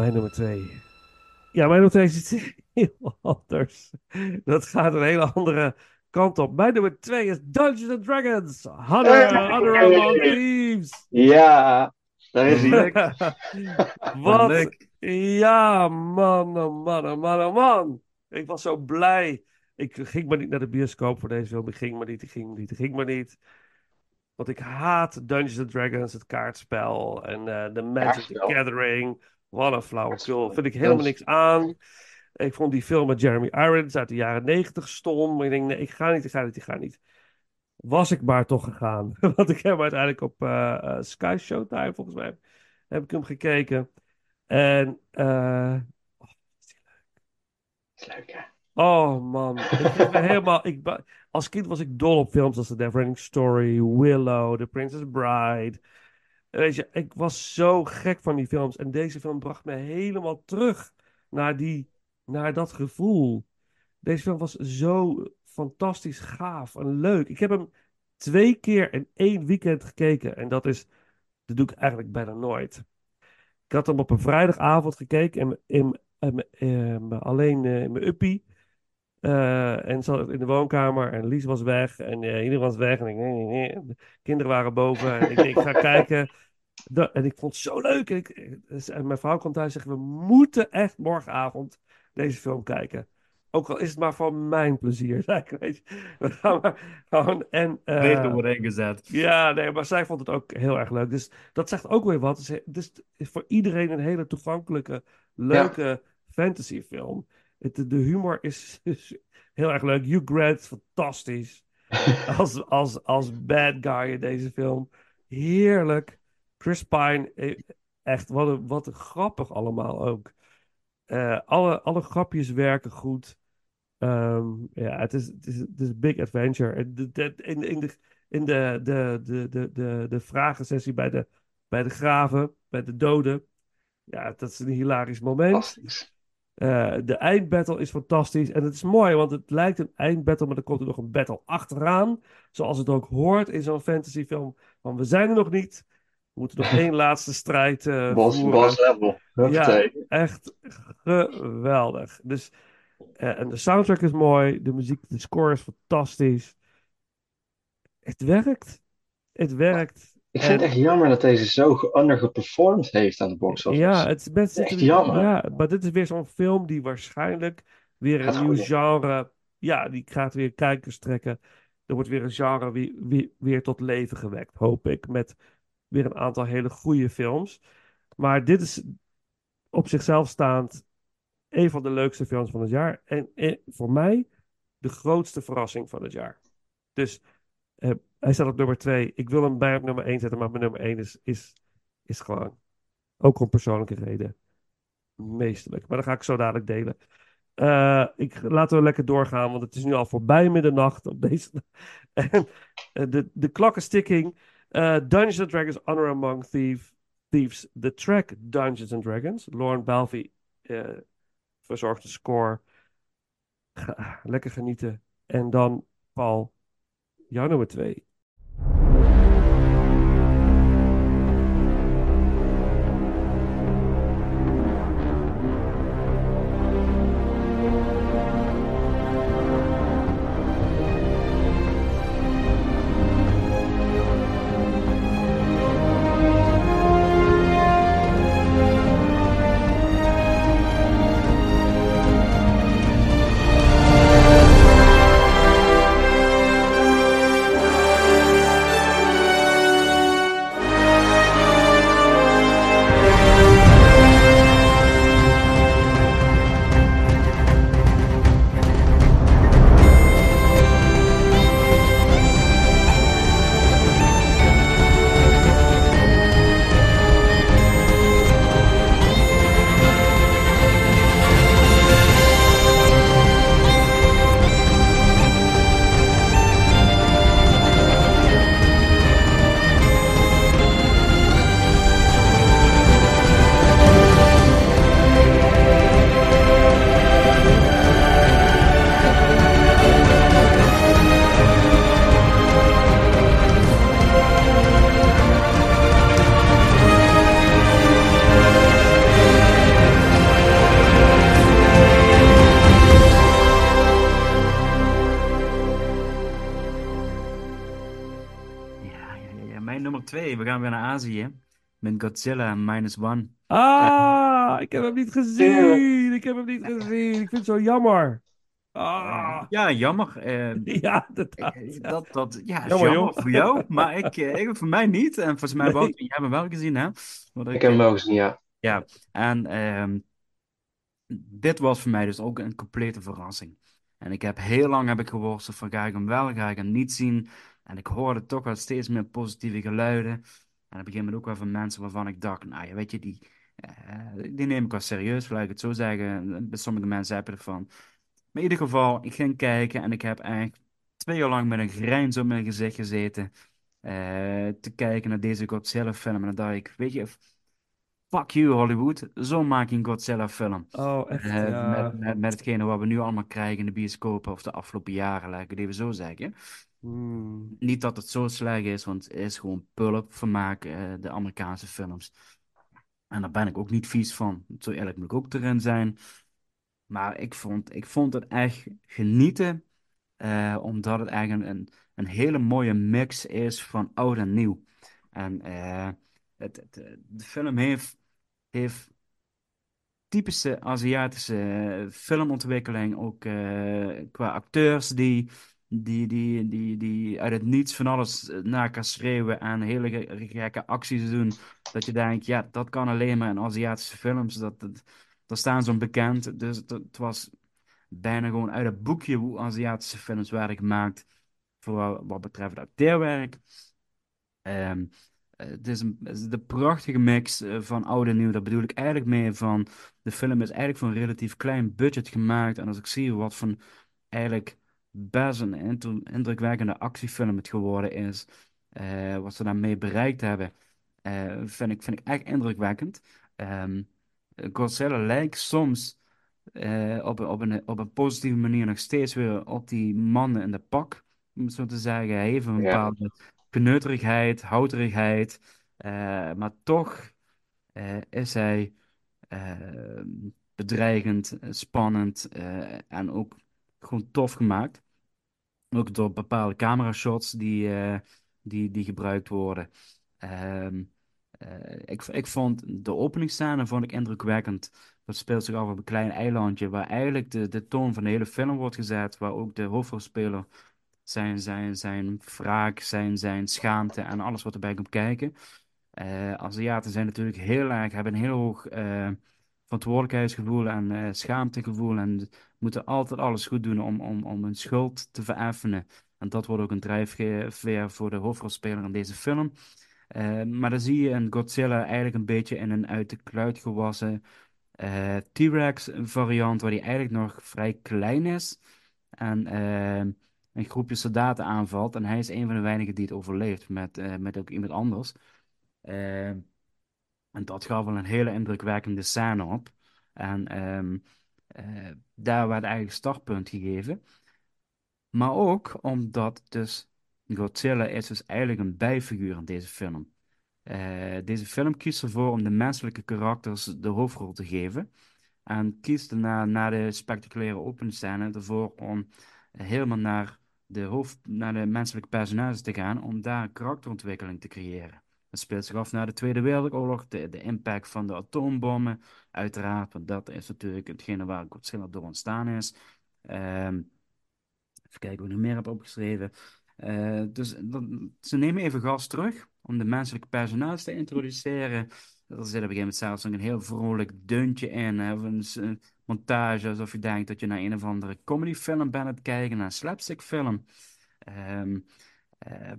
Mijn nummer twee. Ja, mijn nummer twee is iets heel anders. Dat gaat een hele andere kant op. Mijn nummer twee is Dungeons and Dragons. Honor, Honor Among Thieves. Ja, daar is hij. Wat? Ja, man, oh man, oh man, oh man. Ik was zo blij. Ik ging maar niet naar de bioscoop voor deze film. Ik ging maar niet, ik ging maar niet, ik ging maar niet. Want ik haat Dungeons and Dragons, het kaartspel en eh, de Magic the. Gathering. Wat een flauwekul. Vind ik helemaal is- niks aan. Ik vond die film met Jeremy Irons uit de jaren negentig stom. Maar ik denk, nee, ik ga niet, ik ga niet, ik ga niet. Was ik maar toch gegaan. Want ik heb hem uiteindelijk op eh, eh, Sky Showtime, volgens mij, heb ik hem gekeken. En, eh, is leuk, hè? oh man, ik helemaal, ik, als kind was ik dol op films als The Neverending Story, Willow, The Princess Bride. Weet je, ik was zo gek van die films. En deze film bracht me helemaal terug naar, die, naar dat gevoel. Deze film was zo fantastisch gaaf en leuk. Ik heb hem twee keer in één weekend gekeken. En dat is, dat doe ik eigenlijk bijna nooit. Ik had hem op een vrijdagavond gekeken in, in, in- alleen eh, in mijn uppie. Eh, en zat in de woonkamer en Lies was weg en eh, iedereen was weg. En ik, nee, nee, nee. De kinderen waren boven en ik, ik ga kijken. En ik vond het zo leuk. En, ik, en mijn vrouw kwam thuis en zegt, we moeten echt morgenavond deze film kijken. Ook al is het maar voor mijn plezier. zei ik, weet je. We gaan maar gewoon en... eh, wordt ingezet. ja, nee, maar zij vond het ook heel erg leuk. Dus dat zegt ook weer wat. Is, het is voor iedereen een hele toegankelijke, leuke fantasyfilm. Het, de humor is, is heel erg leuk. Hugh Grant is fantastisch. Als, als, als bad guy in deze film. Heerlijk. Chris Pine, eh, echt, wat een, wat een grappig allemaal ook. Eh, alle, alle grapjes werken goed. Ehm, ja, het is, het is, het is een big adventure. En de- In, in, de, in de, de, de, de, de, de vragensessie bij de, bij de graven, bij de doden. Ja, dat is een hilarisch moment. Fantastisch. Eh, de eindbattle is fantastisch. En het is mooi, want het lijkt een eindbattle, maar er komt er nog een battle achteraan. Zoals het ook hoort in zo'n fantasyfilm. Want we zijn er nog niet. We moeten nog één laatste strijd eh Boss, voeren. boss level. Huppatee. Echt geweldig. Dus, eh, en de soundtrack is mooi. De muziek, de score is fantastisch. Het werkt. Het werkt. Ik vind En- het echt jammer dat deze zo ge- undergeperformed heeft aan de box office. Ja, het is best Echt jammer. Ja, maar dit is weer zo'n film die waarschijnlijk weer een nieuw genre. Ja, die gaat weer kijkers trekken. Er wordt weer een genre weer, weer, weer tot leven gewekt, hoop ik. Met weer een aantal hele goede films. Maar dit is op zichzelf staand een van de leukste films van het jaar. En, en voor mij de grootste verrassing van het jaar. Dus eh, hij staat op nummer 2. Ik wil hem bij op nummer 1 zetten, maar mijn nummer 1 is, is, is gewoon ook om persoonlijke reden. Meestelijk. Maar dat ga ik zo dadelijk delen. Eh, ik, laten we lekker doorgaan, want het is nu al voorbij middernacht op deze. en eh, de, de is ticking. Eh, Dungeons and Dragons Honor Among Thieves. Thieves. The track Dungeons and Dragons. Lauren Balfe eh, verzorgt de score. Lekker genieten. En dan, Paul, jouw nummer twee. Godzilla Minus One. Ah, ik heb hem niet gezien. Ik heb hem niet gezien. Ik vind het zo jammer. Ah, Ja, jammer. eh, ja, inderdaad. eh, ja. dat, dat, ja, Jammer, voor jou, maar ik, eh, ik- voor mij niet. En volgens mij, Nee. Wouter, jij hebt hem wel gezien, hè? Want Ik heb hem wel gezien, ja. Ja, en ehm, dit was voor mij dus ook een complete verrassing. En ik heb heel lang heb ik geworsteld van ga ik hem wel, ga ik hem niet zien. En ik hoorde toch wel steeds meer positieve geluiden. En op een gegeven moment ook wel van mensen waarvan ik dacht, nou ja, weet je, die, eh, die neem ik wel serieus, laat ik het zo zeggen. Bij sommige mensen heb je ervan. Maar in ieder geval, ik ging kijken en ik heb eigenlijk twee jaar lang met een grijns op mijn gezicht gezeten. eh, te kijken naar deze Godzilla-film. En dan dacht ik, weet je, fuck you Hollywood, zo maak je een Godzilla-film. Oh, echt, Eh, ja. met, met, met hetgene wat we nu allemaal krijgen in de bioscopen of de afgelopen jaren, laat ik het even zo zeggen. Hmm. Niet dat het zo slecht is, want het is gewoon pulp vermaak, eh, de Amerikaanse films. En daar ben ik ook niet vies van. Zo eerlijk moet ik ook erin zijn. Maar ik vond, ik vond het echt genieten, eh, omdat het eigenlijk een, een, hele mooie mix is van oud en nieuw. En eh, het, het, de film heeft, heeft typische Aziatische filmontwikkeling, ook qua acteurs die, die, die, die, die uit het niets van alles eh, na kan schreeuwen en hele ge- gekke acties doen. Dat je denkt, ja, dat kan alleen maar in Aziatische films. Dat, dat, staan ze bekend. Dus het, was bijna gewoon uit het boekje hoe Aziatische films werden gemaakt. Vooral wat betreft acteerwerk. Ehm, eh, het is een, prachtige mix eh, van oud en nieuw. Daar bedoel ik eigenlijk mee van... De film is eigenlijk voor een relatief klein budget gemaakt. En als ik zie wat van eigenlijk best een indrukwekkende actiefilm het geworden is... eh, wat ze daarmee bereikt hebben... eh, vind ik, vind ik echt indrukwekkend. Godzilla lijkt soms eh, op, een- op, een, op een positieve manier nog steeds weer op die mannen in de pak. Om het zo te zeggen. Hij heeft een bepaalde kneuterigheid, houterigheid. maar toch is hij bedreigend, spannend en ook gewoon tof gemaakt. Ook door bepaalde camera-shots die, eh, die, die gebruikt worden. Ehm, eh, ik, ik vond de openingsscène vond ik indrukwekkend. Dat speelt zich af op een klein eilandje waar eigenlijk de, de toon van de hele film wordt gezet. Waar ook de hoofdrolspeler zijn, zijn, zijn wraak, zijn, zijn schaamte en alles wat erbij komt kijken. Eh Aziaten zijn natuurlijk heel erg, hebben een heel hoog verantwoordelijkheidsgevoel en schaamtegevoel en moeten altijd alles goed doen om, om, om hun schuld te vereffenen. En dat wordt ook een drijfveer voor de hoofdrolspeler in deze film. Eh, maar dan zie je een Godzilla eigenlijk een beetje in een uit de kluit gewassen eh, T-Rex variant, waar die eigenlijk nog vrij klein is. En eh, een groepje soldaten aanvalt. En hij is een van de weinigen die het overleeft met, met ook iemand anders. En dat gaf wel een hele indrukwekkende scène op. En ehm, eh, daar werd eigenlijk startpunt gegeven. Maar ook omdat dus Godzilla is dus eigenlijk een bijfiguur in deze film. Eh, deze film kiest ervoor om de menselijke karakters de hoofdrol te geven. En kiest daarna, na de spectaculaire openscène, ervoor om helemaal naar de, hoofd, naar de menselijke personages te gaan, om daar karakterontwikkeling te creëren. Dat speelt zich af na de Tweede Wereldoorlog, de impact van de atoombommen, uiteraard, want dat is natuurlijk hetgene waar Godzilla door ontstaan is. Ehm, even kijken wat ik nog meer heb opgeschreven. Eh, dus dat- ze nemen even gas terug om de menselijke personages te introduceren. Er zit op een gegeven moment zelfs nog een heel vrolijk deuntje in, hè, of een, montage alsof je denkt dat je naar een of andere comedyfilm bent aan het kijken, naar een slapstickfilm. Ehm ehm,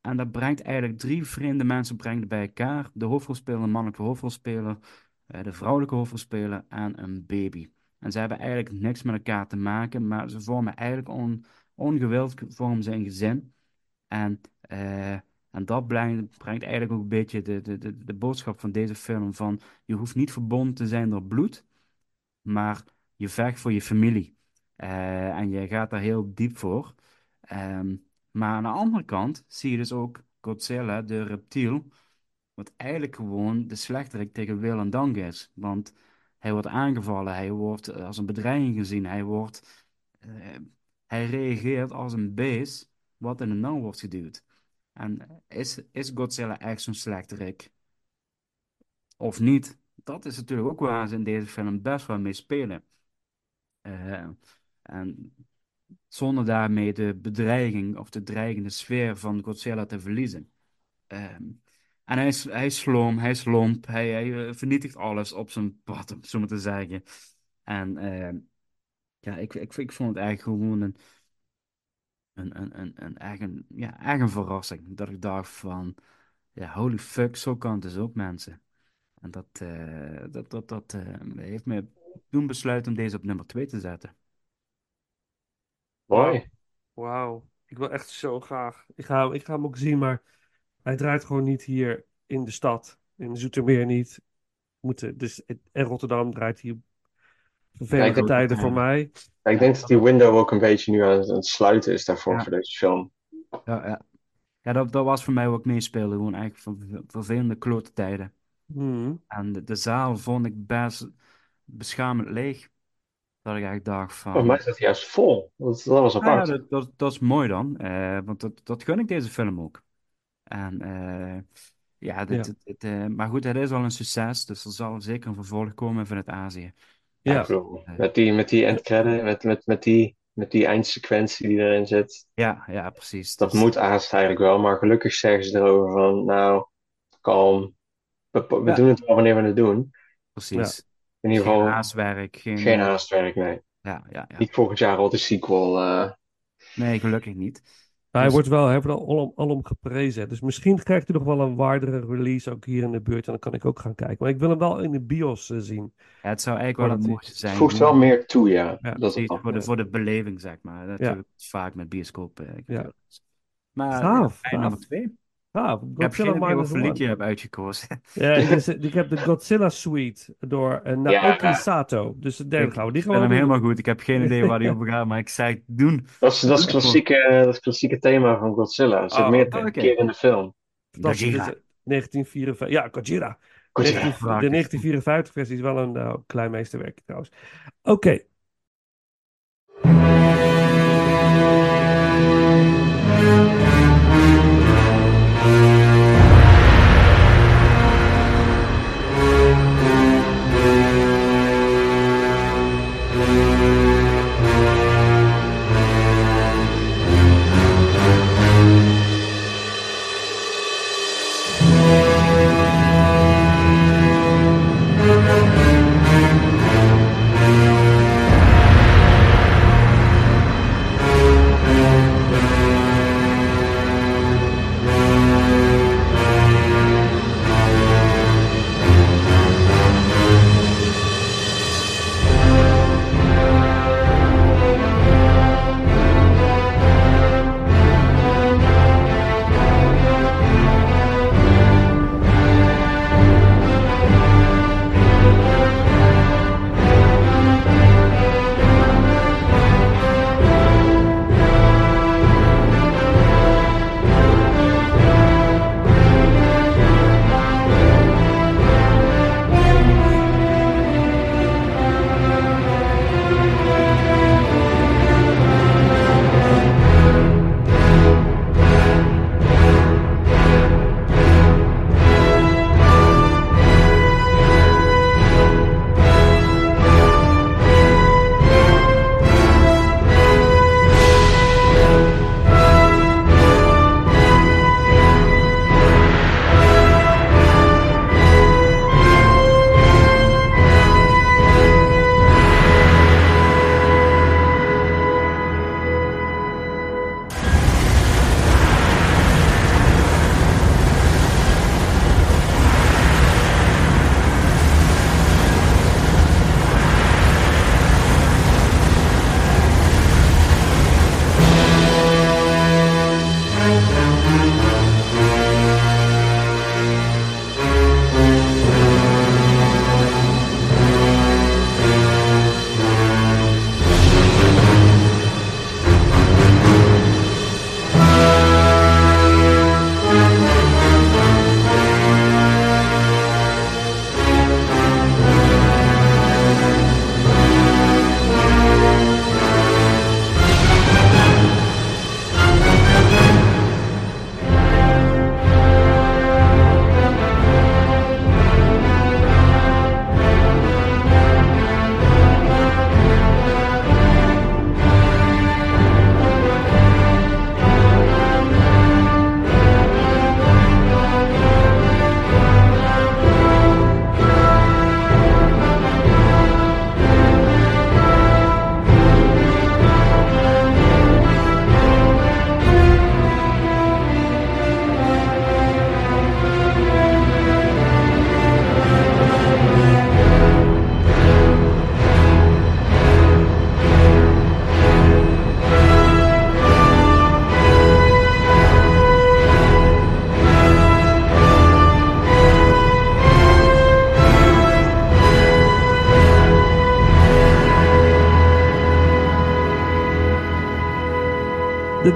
en dat brengt eigenlijk drie vreemde mensen brengt bij elkaar. De hoofdrolspeler, de mannelijke hoofdrolspeler, de vrouwelijke hoofdrolspeler en een baby. En ze hebben eigenlijk niks met elkaar te maken, maar ze vormen eigenlijk on, ongewild vormen ze een gezin. En, eh, en dat brengt, brengt eigenlijk ook een beetje de, de, de, de boodschap van deze film van je hoeft niet verbonden te zijn door bloed, maar je vecht voor je familie. Eh, en je gaat daar heel diep voor. Ehm, maar aan de andere kant zie je dus ook Godzilla, de reptiel, wat eigenlijk gewoon de slechterik tegen wil en dank is. Want hij wordt aangevallen, hij wordt eh, als een bedreiging gezien, hij wordt, eh, hij reageert als een beest wat in de nauw wordt geduwd. En is, is Godzilla echt zo'n slechterik? Of niet? Dat is natuurlijk ook waar ze in deze film best wel mee spelen. Eh, en zonder daarmee de bedreiging of de dreigende sfeer van Godzilla te verliezen. Ehm, en hij is, hij is sloom, hij is lomp, hij, hij eh, vernietigt alles op zijn pad, om zo maar te zeggen. En ehm, ja, ik, ik, ik vond het eigenlijk gewoon een, een, een, een, een, een, ja, een verrassing. Dat ik dacht van, ja, holy fuck, zo kan het dus ook, mensen. En dat, eh, dat, dat, dat eh, heeft me doen besluiten om deze op nummer 2 te zetten. Mooi. Wauw. Ik wil echt zo graag. Ik ga, ik ga hem ook zien, maar hij draait gewoon niet hier in de stad. In Zoetermeer niet. Moeten, dus, en Rotterdam draait hier vervelende tijden voor mij. Ja, ik denk dat die window ook een beetje nu aan het, sluiten is daarvoor, Ja. voor deze film. Ja, ja. ja dat, dat was voor mij wat ik meespeelde. Gewoon eigenlijk ver- vervelende klote tijden. Hmm. En de, de zaal vond ik best beschamend leeg. Dat ik eigenlijk dacht van... Voor mij is dat juist vol. Dat, dat was Ah, ja, apart. dat, dat, dat is mooi dan. eh, want dat, dat gun ik deze film ook. En eh, ja, dit, Ja. dit- dit, eh, maar goed, het is al een succes. Dus er zal zeker een vervolg komen vanuit Azië. Ja, bedoel, met die, met die endcredit, met, met, met, die, met die eindsequentie die erin zit. Ja, ja, precies. Dat Dus- moet haast eigenlijk wel, maar gelukkig zeggen ze erover van, nou, kalm. We, we Ja. doen het wel wanneer we het doen. Precies. In ieder Geen haastwerk, geen... geen haastwerk, nee. Ja, ja, ja. Niet volgend jaar al de sequel. eh, Nee, gelukkig niet. Hij Dus- wordt wel hij wordt al alom, alom geprezen. Dus misschien krijgt hij nog wel een waardere release ook hier in de buurt. En dan kan ik ook gaan kijken. Maar ik wil hem wel in de bios eh, zien. Ja, het zou eigenlijk wel het mooiste zijn. voegt wel meer toe, ja. Ja, dat is het voor de, voor de beleving, zeg maar. Natuurlijk vaak met bioscoop. eh, gebeuren. Maar Gaaf, ja, nummer twee. Ja, Ik heb Godzilla wat Minus One. liedje je hebt uitgekozen. Ja, ik, is- ik heb de Godzilla Suite door eh, Naoki Ja. Sato. Dus daar gaan we die Ik vind gewoon hem doen. helemaal goed. Ik heb geen idee waar die over gaat, maar ik zei doen. Dat is, dat, is klassieke, dat is het klassieke thema van Godzilla. Het zit Oh, meerdere oké. keer in de film. Is 1954. Ja, Godzilla. Godzilla. 19 Raak de is 1954 versie is wel een nou, klein meesterwerk trouwens. Oké. De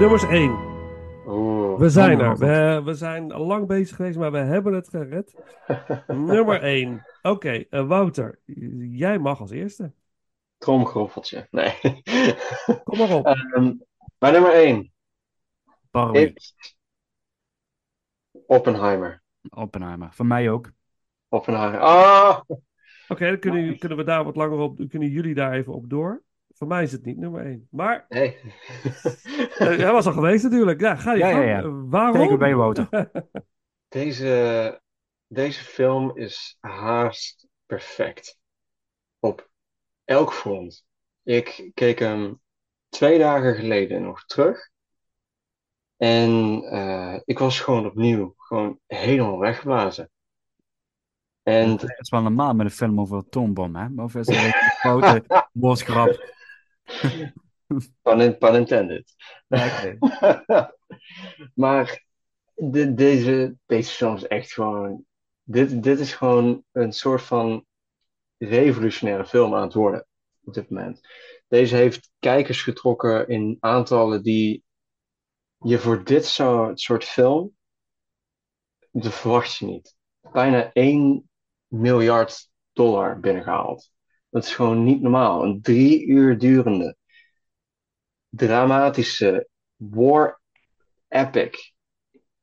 nummers 1. Oeh. We zijn er. We, we zijn lang bezig geweest, maar we hebben het gered. Nummer 1. Oké, eh, Wouter. Jij mag als eerste. Tromgeroffeltje. Nee. Kom maar op. Ehm, maar nummer 1 Barbie. is Oppenheimer. Oppenheimer. Voor mij ook. Oppenheimer. Ah! Oké, dan kunnen, kunnen we daar wat langer op. Kunnen jullie daar even op door? Voor mij is het niet nummer 1. Maar Nee. eh, hij was al geweest natuurlijk. Ja, ga je Ja, gang. ja. Eh, Waarom? Zeker bij Wouter. Deze, deze film is haast perfect. Op elk front. Ik keek hem twee dagen geleden nog terug. En eh, ik was gewoon opnieuw gewoon helemaal weggeblazen. En Het is wel normaal met een film over een atoombom, hè? Of is het een foute woordgrap? pun, pun intended. Maar de- deze, deze film is echt gewoon. Dit, dit is gewoon een soort van revolutionaire film aan het worden op dit moment. Deze heeft kijkers getrokken in aantallen die je voor dit zo- soort film. Dat verwacht je niet. Bijna 1 miljard dollar binnengehaald. Dat is gewoon niet normaal. Een drie uur durende, dramatische war epic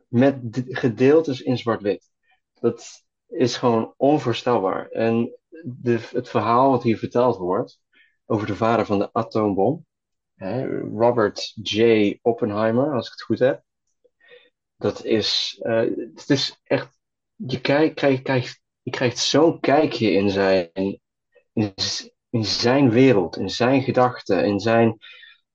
met gedeeltes in zwart-wit. Dat is gewoon onvoorstelbaar. En de, het verhaal wat hier verteld wordt over de vader van de atoombom, hè, Robert J. Oppenheimer, als ik het goed heb, dat is, eh, het is echt, je, krijgt, krijgt, je krijgt zo'n kijkje in zijn, in, zijn wereld, in zijn gedachten, in zijn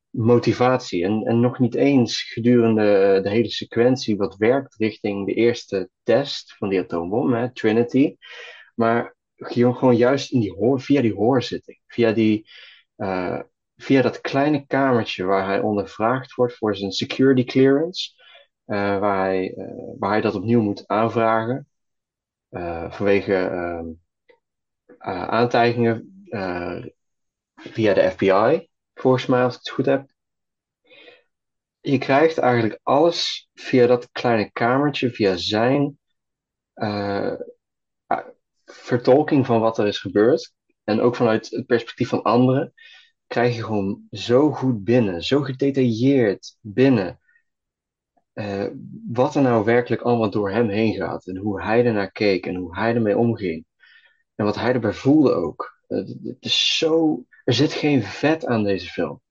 motivatie. En, en nog niet eens gedurende de hele sequentie wat werkt richting de eerste test van die atoombom, Trinity. Maar gewoon juist in die hoor, via die hoorzitting, via, die, eh, via dat kleine kamertje waar hij ondervraagd wordt voor zijn security clearance, eh, waar, hij, eh, waar hij dat opnieuw moet aanvragen eh, vanwege ehm, eh, aantijgingen eh, via de FBI, volgens mij als ik het goed heb. Je krijgt eigenlijk alles via dat kleine kamertje, via zijn eh, vertolking van wat er is gebeurd. En ook vanuit het perspectief van anderen, krijg je gewoon zo goed binnen, zo gedetailleerd binnen. eh, wat er nou werkelijk allemaal door hem heen gaat. En hoe hij ernaar keek en hoe hij ermee omging. En wat hij erbij voelde ook. Eh, Het is zo. Er zit geen vet aan deze film.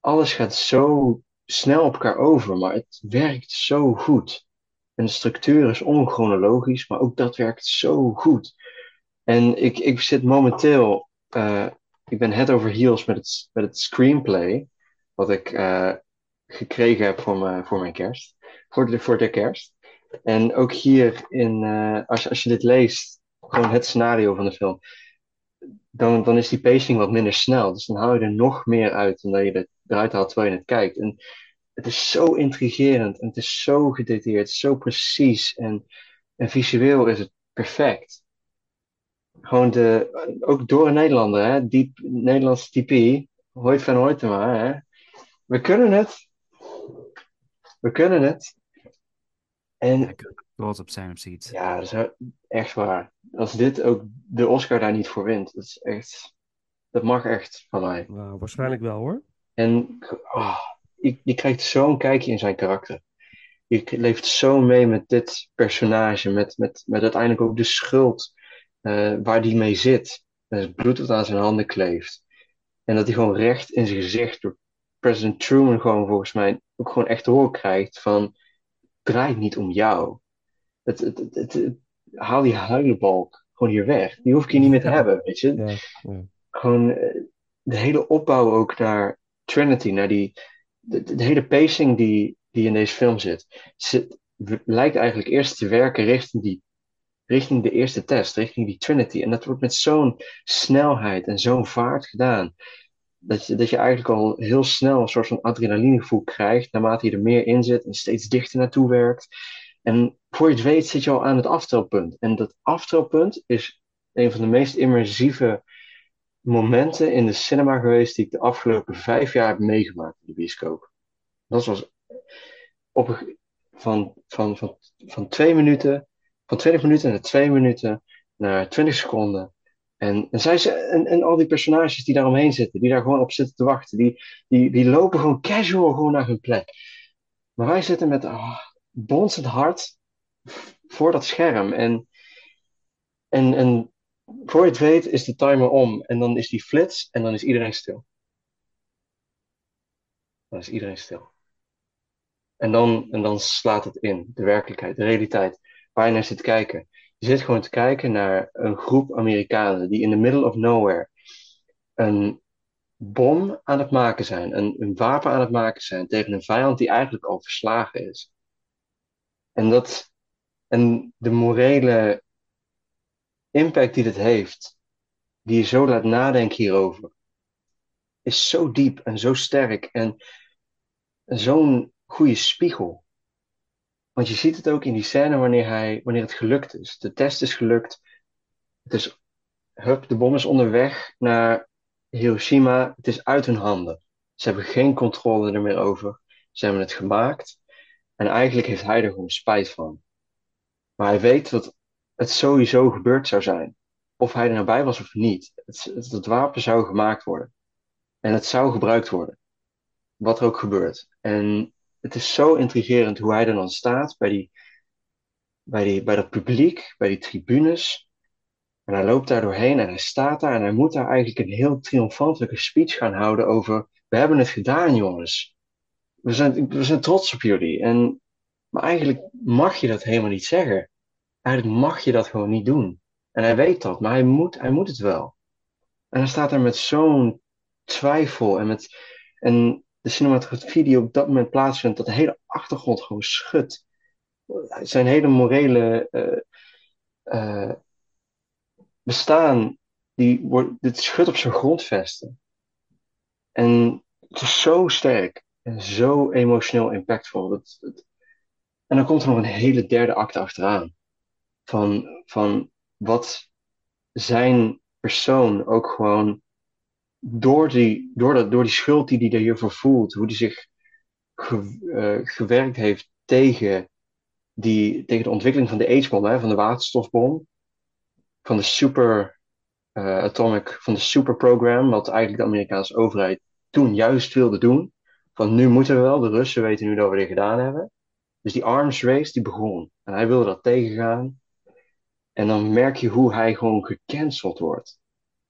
Alles gaat zo snel op elkaar over, maar het werkt zo goed. En de structuur is onchronologisch, maar ook dat werkt zo goed. En ik, ik zit momenteel. eh, ik ben head over heels met het, met het screenplay. Wat ik eh, gekregen heb voor, mijn voor mijn kerst. Voor de, voor de kerst. En ook hier in. als, als je dit leest, gewoon het scenario van de film dan, dan is die pacing wat minder snel. Dus dan haal je er nog meer uit dan dat je er, eruit haalt terwijl je het kijkt. En het is zo intrigerend en het is zo gedetailleerd, zo precies en, en visueel is het perfect. Gewoon de, ook door een Nederlander, hè, diep, Nederlandse typie, Hoyt van Hoytema, hè. We kunnen het. We kunnen het. En Trots op zijn op zoiets. ja, dat is echt waar. Als dit ook de Oscar daar niet voor wint, dat is echt, dat mag echt van mij. Nou, waarschijnlijk wel hoor. En oh, je, je krijgt zo'n kijkje in zijn karakter. Je leeft zo mee met dit personage, met, met, met uiteindelijk ook de schuld eh, waar die mee zit. En het bloed dat aan zijn handen kleeft. En dat hij gewoon recht in zijn gezicht door president Truman gewoon volgens mij ook gewoon echt te horen krijgt van het draait niet om jou. Het, het, het, het- het- haal die huilenbalk gewoon hier weg. Die hoef ik hier niet meer te hebben, weet je. Ja, ja. Gewoon eh, de hele opbouw ook naar Trinity, naar die, de, de hele pacing die, die in deze film zit, lijkt eigenlijk eerst te werken richting, die, richting de eerste test, richting die Trinity. En dat wordt met zo'n snelheid en zo'n vaart gedaan, dat je, dat je eigenlijk al heel snel een soort van adrenalinegevoel krijgt, naarmate je er meer in zit en steeds dichter naartoe werkt. En voor je het weet zit je al aan het aftelpunt. En dat aftelpunt is een van de meest immersieve momenten in de cinema geweest die ik de afgelopen vijf jaar heb meegemaakt in de bioscoop. Dat was op van, van, van, van twee minuten, van 20 minuten naar twee minuten, naar 20 seconden. En, en, zij, en, en al die personages die daar omheen zitten, die daar gewoon op zitten te wachten, die, die, die lopen gewoon casual gewoon naar hun plek. Maar wij zitten met ah, bonzend hart voor dat scherm. En, en, en voor je het weet is de timer om. En dan is die flits en dan is iedereen stil. Dan is iedereen stil. En dan, en dan slaat het in, de werkelijkheid, de realiteit, waar je naar zit kijken. Je zit gewoon te kijken naar een groep Amerikanen die in the middle of nowhere een bom aan het maken zijn, een, een wapen aan het maken zijn tegen een vijand die eigenlijk al verslagen is. En, dat, en de morele impact die dit heeft, die je zo laat nadenken hierover, is zo diep en zo sterk en zo'n goede spiegel. Want je ziet het ook in die scène wanneer, hij, wanneer het gelukt is. De test is gelukt. Het is, hup, de bom is onderweg naar Hiroshima. Het is uit hun handen. Ze hebben geen controle er meer over. Ze hebben het gemaakt. En eigenlijk heeft hij er gewoon spijt van. Maar hij weet dat het sowieso gebeurd zou zijn. Of hij er nou bij was of niet. Het, het, wapen zou gemaakt worden. En het zou gebruikt worden. Wat er ook gebeurt. En het is zo intrigerend hoe hij er dan staat bij, die, bij, die, bij dat publiek, bij die tribunes. En hij loopt daar doorheen en hij staat daar en hij moet daar eigenlijk een heel triomfantelijke speech gaan houden over: We hebben het gedaan, jongens. We zijn, we zijn trots op jullie. En, maar eigenlijk mag je dat helemaal niet zeggen. Eigenlijk mag je dat gewoon niet doen. En hij weet dat, maar hij moet, hij moet het wel. En hij staat daar met zo'n twijfel en met. En de cinematografie die op dat moment plaatsvindt, dat de hele achtergrond gewoon schudt. Zijn hele morele eh, eh, bestaan, die wordt, dit schudt op zijn grondvesten. En het is zo sterk en zo emotioneel impactvol. En dan komt er nog een hele derde acte achteraan. Van, van wat zijn persoon ook gewoon door die, door dat, door die schuld die hij hiervoor voelt, hoe hij zich eh, gewerkt heeft tegen, die, tegen de ontwikkeling van de H-bom, hè, van de waterstofbom, van de super eh, atomic, van de super program, wat eigenlijk de Amerikaanse overheid toen juist wilde doen. Van nu moeten we wel, de Russen weten nu dat we dit gedaan hebben. Dus die arms race die begon. En hij wilde dat tegengaan. En dan merk je hoe hij gewoon gecanceld wordt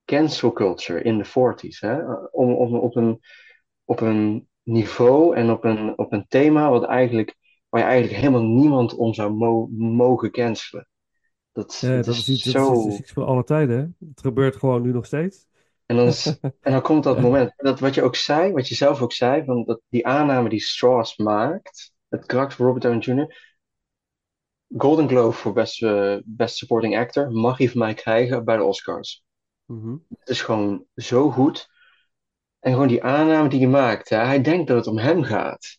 cancel culture in de 40s. Hè? Om, om, op, een, op een niveau en op een, op een thema wat eigenlijk, waar je eigenlijk helemaal niemand om zou mo- mogen cancelen. Dat, Ja, dat is iets, zo... is, dat is iets voor alle tijden. Hè? Het gebeurt gewoon nu nog steeds. En dan, is- en dan komt dat moment, dat wat je ook zei, wat je zelf ook zei, van dat die aanname die Strauss maakt, het karakter van Robert Downey Jr., Golden Globe voor best, best Supporting Actor mag hij van mij krijgen bij de Oscars. Mhm. Het is gewoon zo goed. En gewoon die aanname die hij maakt. Hè? Hij denkt dat het om hem gaat.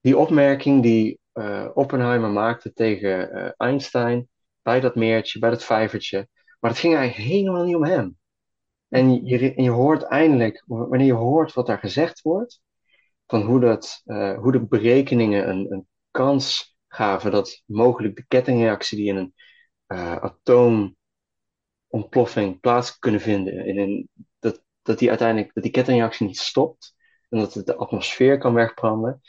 Die opmerking die eh, Oppenheimer maakte tegen eh, Einstein. Bij dat meertje, bij dat vijvertje. Maar het ging eigenlijk helemaal niet om hem. En je, en je hoort eindelijk, wanneer je hoort wat daar gezegd wordt. Van hoe, dat, eh, hoe de berekeningen een, een kans gaven dat mogelijk de kettingreactie die in een eh, atoomontploffing plaats kunnen vinden. In een, dat, dat die uiteindelijk dat die kettingreactie niet stopt. En dat het de atmosfeer kan wegbranden.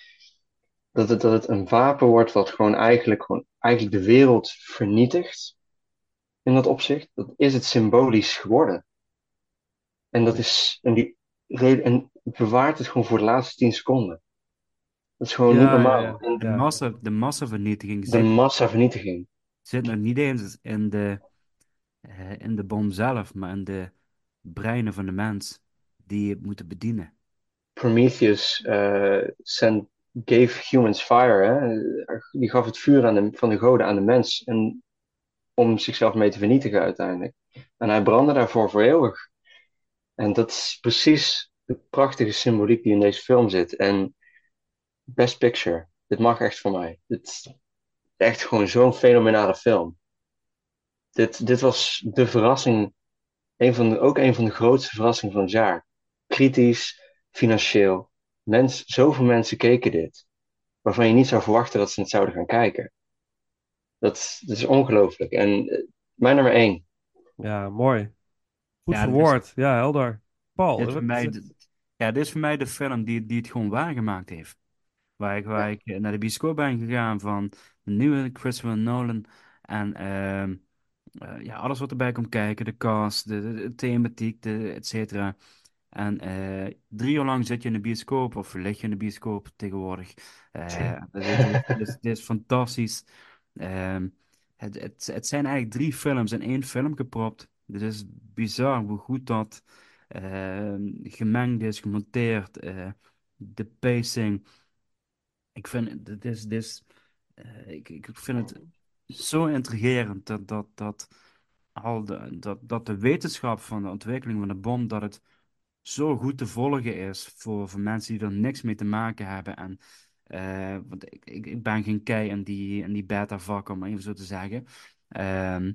Dat het, dat het een wapen wordt wat gewoon eigenlijk, gewoon eigenlijk de wereld vernietigt. In dat opzicht. Dat is het symbolisch geworden. En dat is. En die, re- en bewaart het gewoon voor de laatste tien seconden. Dat is gewoon Ja, niet normaal. ja. De, Ja. massa, de massavernietiging de zit, massavernietiging. zit nog niet eens in de, eh, in de bom zelf, maar in de breinen van de mens die het moeten bedienen. Prometheus eh, sent, gave humans fire. Hè? Die gaf het vuur aan de, van de goden aan de mens. En, om zichzelf mee te vernietigen uiteindelijk. En hij brandde daarvoor voor eeuwig. En dat is precies de prachtige symboliek die in deze film zit. En Best Picture. Dit mag echt voor mij. Dit is echt gewoon zo'n fenomenale film. Dit, dit was de verrassing. Een van de, ook een van de grootste verrassingen van het jaar. Kritisch, financieel. Mens, zoveel mensen keken dit. waarvan je niet zou verwachten dat ze het zouden gaan kijken. Dat is, dat is ongelooflijk. En eh, mijn nummer één. Ja, mooi. Goed Ja, is- verwoord. Ja, helder. Paul, Dit is voor mij, de- ja, dit is voor mij de film die, die het gewoon waargemaakt heeft. Waar ik, waar ik naar de bioscoop ben gegaan van de nieuwe Christopher Nolan. En ehm, eh, ja, alles wat erbij komt kijken. De cast, de, de, de thematiek, de, et cetera. En eh, drie uur lang zit je in de bioscoop, of lig je in de bioscoop tegenwoordig. Eh, dit, is- dit is, dit is fantastisch. Ehm, het, het, het zijn eigenlijk drie films in één film gepropt. Het is bizar hoe goed dat ehm, gemengd is, gemonteerd. eh, de pacing. Ik vind dit is, dit eh, ik, ik vind het zo intrigerend dat, dat, dat, al de, dat, dat de wetenschap van de ontwikkeling van de bom, dat het zo goed te volgen is voor, voor mensen die er niks mee te maken hebben. En, eh, want ik, ik, ben geen kei in die, in die beta-vak, om maar even zo te zeggen. Ehm,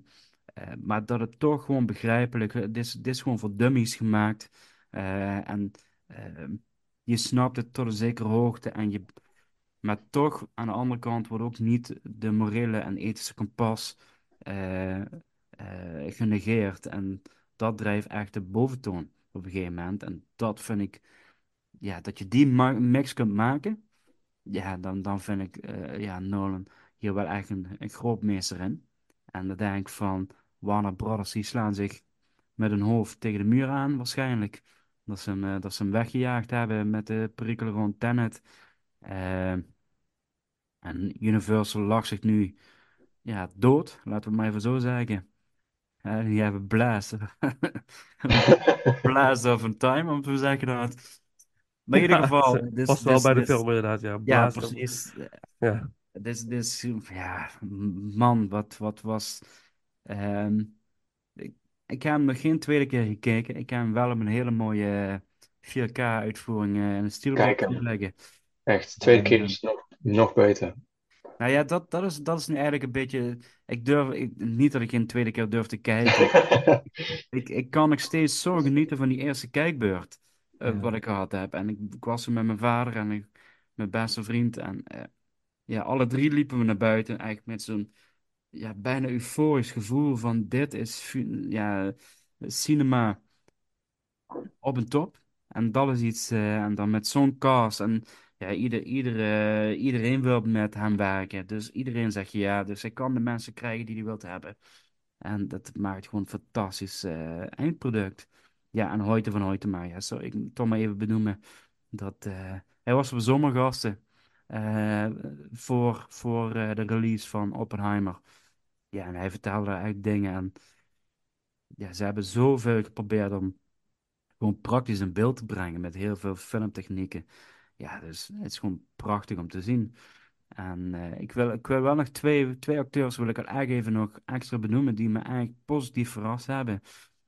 eh, maar dat het toch gewoon begrijpelijk, dit is, dit is gewoon voor dummies gemaakt. Eh, en ehm, je snapt het tot een zekere hoogte en je, maar toch, aan de andere kant wordt ook niet de morele en ethische kompas eh, eh, genegeerd. En dat drijft echt de boventoon op een gegeven moment. En dat vind ik, ja, dat je die mix kunt maken, ja, dan, dan vind ik eh, ja, Nolan hier wel echt een, een grootmeester in. En dan denk ik van, Warner Brothers, die slaan zich met hun hoofd tegen de muur aan, waarschijnlijk. Dat ze hem, eh, dat ze hem weggejaagd hebben met de perikelen rond Tenet. Eh, en Universal lag zich nu ja, dood, laten we het maar even zo zeggen. Eh, die hebben blast. blast of a time, om te zeggen dat. Maar in ieder Ja, geval. het dus- past wel dus- bij de dus- film inderdaad, ja. Ja, precies. Ja. Dus, dus, ja, man, wat, wat was. Ehm, ik, ik heb hem nog geen tweede keer gekeken. Ik heb hem wel op een hele mooie 4K-uitvoering in een steelbook Kijk hem. kunnen leggen. Echt, de tweede keer Eh, is nog, nog beter. Nou ja, dat, dat is, dat is nu eigenlijk een beetje. Ik durf, ik, niet dat ik geen tweede keer durf te kijken. ik, ik kan nog steeds zo genieten van die eerste kijkbeurt. eh, Ja. Wat ik gehad heb. En ik, ik was er met mijn vader en ik, mijn beste vriend. En eh, ja, alle drie liepen we naar buiten. Eigenlijk met zo'n ja, bijna euforisch gevoel van dit is ja, cinema op een top. En dat is iets, eh, en dan met zo'n cast. En ja, ieder, eh, iedereen wil met hem werken. Dus iedereen zegt ja. Dus hij kan de mensen krijgen die hij wilt hebben. En dat maakt gewoon een fantastisch eh, eindproduct. Ja, en Hoyte van Hoytema. Ja, zo, ik toch maar even benoemen. Dat, hij was op zomergasten eh, voor, voor de release van Oppenheimer. Ja, en hij vertelde eigenlijk dingen. En ja, ze hebben zoveel geprobeerd om gewoon praktisch in beeld te brengen met heel veel filmtechnieken. Ja, dus het is gewoon prachtig om te zien. En eh, ik wil, ik wil wel nog twee, twee acteurs wil ik eigenlijk even nog extra benoemen die me eigenlijk positief verrast hebben.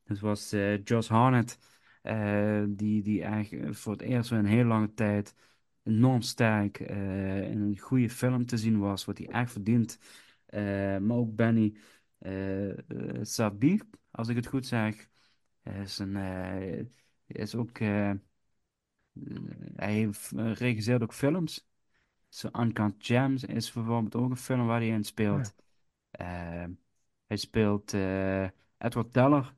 Dat was eh Josh Hartnett, eh, die, die eigenlijk voor het eerst in een heel lange tijd enorm sterk in een goede film te zien was, wat hij echt verdient. Eh, maar ook Benny eh eh, Safdie, als ik het goed zeg, is, een, is ook, hij regisseert ook films. Zo Uncut Gems is bijvoorbeeld ook een film waar hij in speelt. Hij speelt Edward Teller.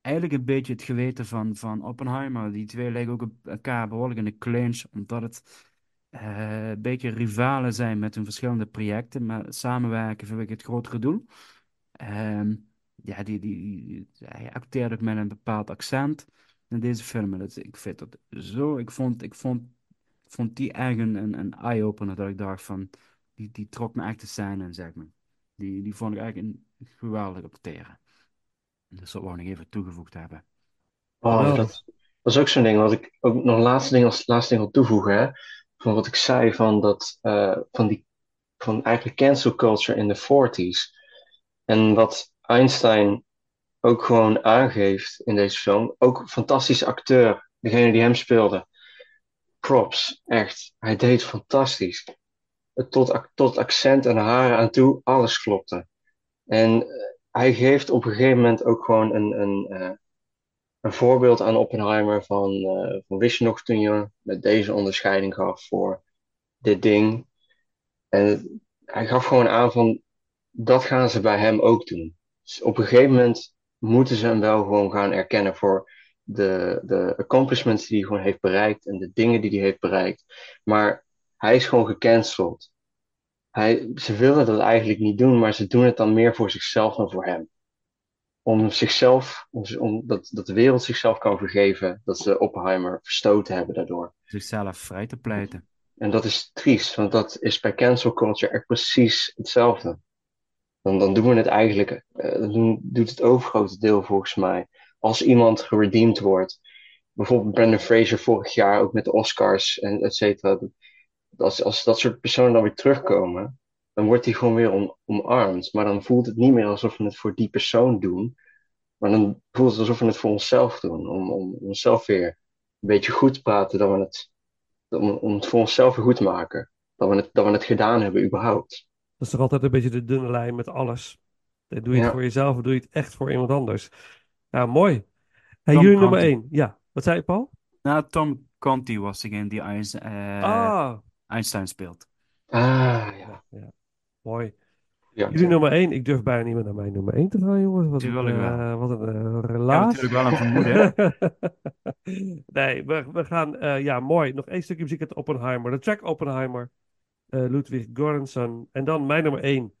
Eigenlijk een beetje het geweten van, van Oppenheimer. Die twee liggen ook elkaar behoorlijk in de clinch, omdat het eh, een beetje rivalen zijn met hun verschillende projecten, maar samenwerken vanwege het grotere doel. Ehm, ja, die, die, hij acteert ook met een bepaald accent in deze film. Dat, ik vind dat zo. Ik vond, ik vond, ik vond die echt een, een, een eye-opener. Dat ik dacht van. Die, die trok me echt de scène in, zeg maar. Die, die vond ik eigenlijk een geweldig acteren. Dus dat wou ik nog even toegevoegd hebben. Oh, dat, dat is ook zo'n ding wat ik ook nog laatste ding als laatste ding wil toevoegen. Hè? Van wat ik zei van dat eh, van die van eigenlijk cancel culture in de 40s. En wat Einstein ook gewoon aangeeft in deze film. Ook een fantastische acteur, degene die hem speelde. Props, echt. Hij deed fantastisch. Tot, tot accent en haren aan toe, alles klopte. En eh, hij geeft op een gegeven moment ook gewoon een, een, eh, een voorbeeld aan Oppenheimer van, eh, van wist je met deze onderscheiding gaf voor dit ding. En hij gaf gewoon aan van, dat gaan ze bij hem ook doen. Dus op een gegeven moment moeten ze hem wel gewoon gaan erkennen voor de, de accomplishments die hij gewoon heeft bereikt en de dingen die hij heeft bereikt. Maar hij is gewoon gecanceld. Hij, ze willen dat eigenlijk niet doen, maar ze doen het dan meer voor zichzelf dan voor hem. Om zichzelf, om, om, dat, dat de wereld zichzelf kan vergeven, dat ze Oppenheimer verstoten hebben daardoor. Zichzelf vrij te pleiten. En dat is triest, want dat is bij cancel culture echt precies hetzelfde. Dan, dan doen we het eigenlijk, eh, dan doet het overgrote deel volgens mij, als iemand geredeemd wordt. Bijvoorbeeld Brendan Fraser vorig jaar ook met de Oscars en et cetera. Als, als dat soort personen dan weer terugkomen, dan wordt die gewoon weer om, omarmd. Maar dan voelt het niet meer alsof we het voor die persoon doen. Maar dan voelt het alsof we het voor onszelf doen. Om, om onszelf weer een beetje goed te praten. Dat we het, om, om het voor onszelf weer goed te maken. Dat we het, dat we het gedaan hebben überhaupt. Dat is toch altijd een beetje de dunne lijn met alles. Doe je het Ja. voor jezelf of doe je het echt voor iemand anders? Ja, mooi. Hey, Tom jullie nummer één. Ja, wat zei je, Paul? Nou, Tom Conti was degene die Einst- eh, ah, Einstein speelt. Ah, ja, ja. Mooi. Ja. Jullie nummer 1, ik durf bijna niet meer naar mijn nummer 1 te gaan, jongens. Wat een. Uh, wat een uh, relatie. Natuurlijk wel een vermoeden, nee, we, gaan, uh, ja, mooi. Nog één stukje muziek uit Oppenheimer. De track Oppenheimer, Ludwig Göransson. En dan mijn nummer 1.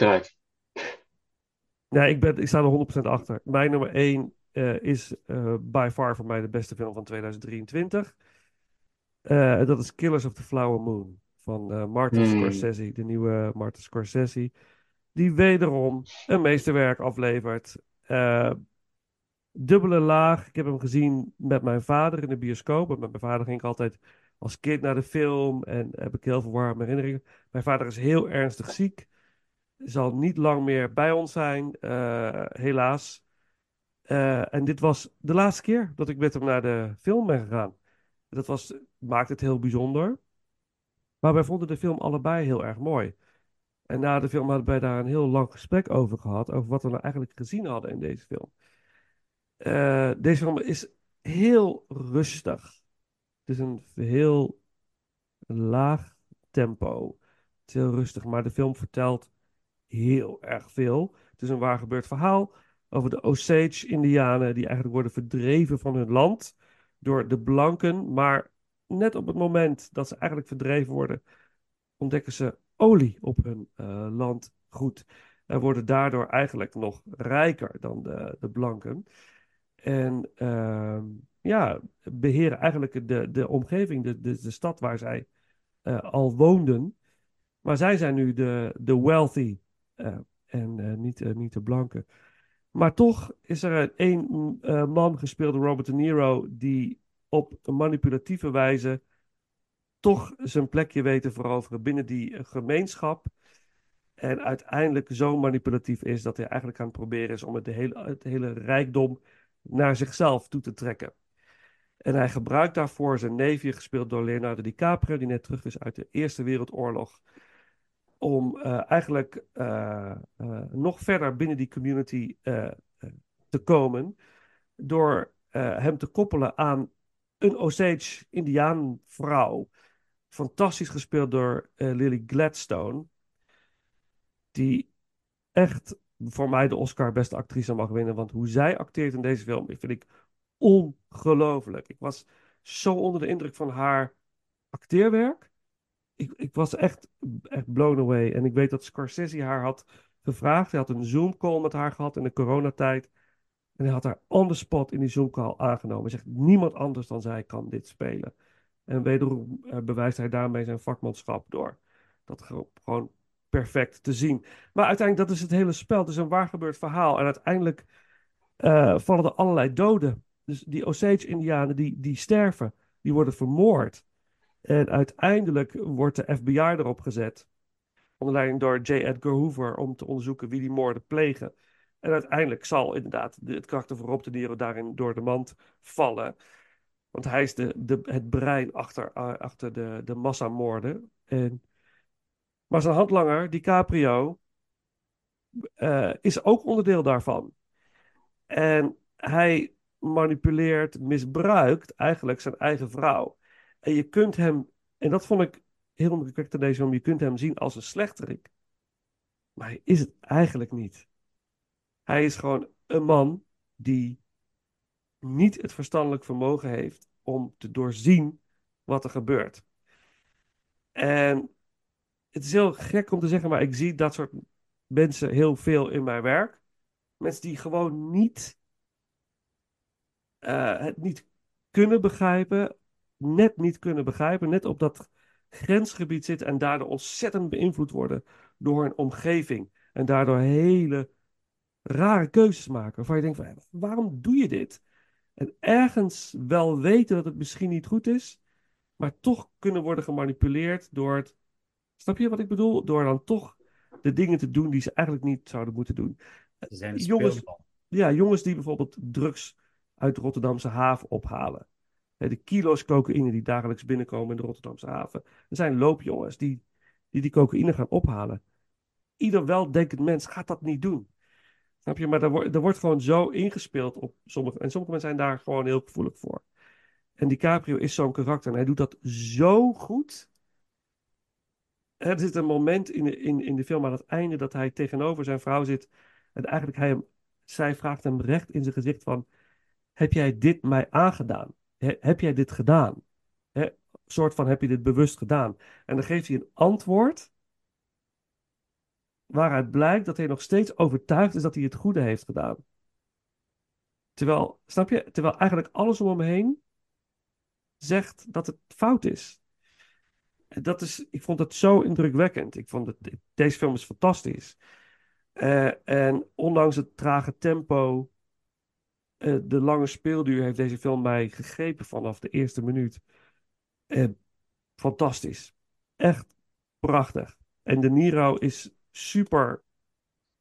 Eruit. Nee, ik, ben, ik sta er 100% achter. Mijn nummer 1 is eh, by far voor mij de beste film van 2023. Eh, dat is Killers of the Flower Moon van eh, Martin Hmm. Scorsese, de nieuwe Martin Scorsese. Die wederom een meesterwerk aflevert. Eh, dubbele laag. Ik heb hem gezien met mijn vader in de bioscoop. En met mijn vader ging ik altijd als kind naar de film en heb ik heel veel warme herinneringen. Mijn vader is heel ernstig ziek zal niet lang meer bij ons zijn, eh, helaas. Eh, en dit was de laatste keer dat ik met hem naar de film ben gegaan. Dat was, maakt het heel bijzonder. Maar wij vonden de film allebei heel erg mooi. En na de film hadden wij daar een heel lang gesprek over gehad, over wat we nou eigenlijk gezien hadden in deze film. Eh, deze film is heel rustig. Het is een heel laag tempo. Het is heel rustig, maar de film vertelt heel erg veel. Het is een waar gebeurd verhaal over de Osage-Indianen die eigenlijk worden verdreven van hun land door de blanken, maar net op het moment dat ze eigenlijk verdreven worden, ontdekken ze olie op hun eh, landgoed. En worden daardoor eigenlijk nog rijker dan de, de blanken. En ehm, ja, beheren eigenlijk de, de omgeving, de, de, de stad waar zij eh, al woonden. Maar zij zijn nu de, de wealthy en eh, niet, eh, niet de blanke. Maar toch is er één eh, man, gespeeld door Robert De Niro, die op manipulatieve wijze toch zijn plekje weet te veroveren binnen die eh, gemeenschap. En uiteindelijk zo manipulatief is dat hij eigenlijk aan het proberen is om het hele, het hele rijkdom naar zichzelf toe te trekken. En hij gebruikt daarvoor zijn neefje, gespeeld door Leonardo DiCaprio, die net terug is uit de Eerste Wereldoorlog, om eh, eigenlijk eh, eh, nog verder binnen die community te komen, door hem te koppelen aan een Osage Indiaan-vrouw. Fantastisch gespeeld door Lily Gladstone, die echt voor mij de Oscar beste actrice mag winnen. Want hoe zij acteert in deze film, vind ik ongelooflijk. Ik was zo onder de indruk van haar acteerwerk. Ik, ik was echt, echt blown away. En ik weet dat Scorsese haar had gevraagd. Hij had een Zoom-call met haar gehad in de coronatijd. En hij had haar on the spot in die Zoom-call aangenomen. Hij zegt, niemand anders dan zij kan dit spelen. En wederom eh, bewijst hij daarmee zijn vakmanschap door. Dat ge- gewoon perfect te zien. Maar uiteindelijk, dat is het hele spel. Het is een waar gebeurd verhaal. En uiteindelijk eh, vallen er allerlei doden. Dus die Osage-Indianen, die, die sterven. Die worden vermoord. En uiteindelijk wordt de FBI erop gezet. Onder leiding door J. Edgar Hoover. Om te onderzoeken wie die moorden plegen. En uiteindelijk zal inderdaad de- het karakter van Rob De Niro daarin door de mand vallen. Want hij is de, de, het brein achter, achter de, de massamoorden. En, maar zijn handlanger, DiCaprio, eh, is ook onderdeel daarvan. En hij manipuleert, misbruikt eigenlijk zijn eigen vrouw. En je kunt hem, en dat vond ik heel indrukwekkend in deze film, je kunt hem zien als een slechterik. Maar hij is het eigenlijk niet. Hij is gewoon een man die niet het verstandelijk vermogen heeft om te doorzien wat er gebeurt. En het is heel gek om te zeggen, maar ik zie dat soort mensen heel veel in mijn werk. Mensen die gewoon niet eh, het niet kunnen begrijpen, net niet kunnen begrijpen, net op dat grensgebied zitten en daardoor ontzettend beïnvloed worden door hun omgeving. En daardoor hele rare keuzes maken. Waarvan je denkt van, waarom doe je dit? En ergens wel weten dat het misschien niet goed is, maar toch kunnen worden gemanipuleerd door het. Snap je wat ik bedoel? Door dan toch de dingen te doen die ze eigenlijk niet zouden moeten doen. Ze zijn Jongens, ja, jongens die bijvoorbeeld drugs uit de Rotterdamse haven ophalen. De kilo's cocaïne die dagelijks binnenkomen in de Rotterdamse haven. Er zijn loopjongens die die, die cocaïne gaan ophalen. Ieder weldenkend mens gaat dat niet doen. Snap je? Maar er, wordt er wordt gewoon zo ingespeeld op sommige. En sommige mensen zijn daar gewoon heel gevoelig voor. En DiCaprio is zo'n karakter en hij doet dat zo goed. Er zit een moment in de, in, in de film aan het einde dat hij tegenover zijn vrouw zit. En eigenlijk hij zij vraagt hem recht in zijn gezicht van... Heb jij dit mij aangedaan? He- heb jij dit gedaan? Hè, soort van, heb je dit bewust gedaan? En dan geeft hij een antwoord... waaruit blijkt dat hij nog steeds overtuigd is dat hij het goede heeft gedaan. Terwijl, snap je? Terwijl eigenlijk alles om hem heen zegt dat het fout is. Dat is, ik vond het zo indrukwekkend. Ik vond het, deze film is fantastisch. Eh, en ondanks het trage tempo, eh, de lange speelduur, heeft deze film mij gegrepen vanaf de eerste minuut. Eh, fantastisch. Echt prachtig. En De Niro is super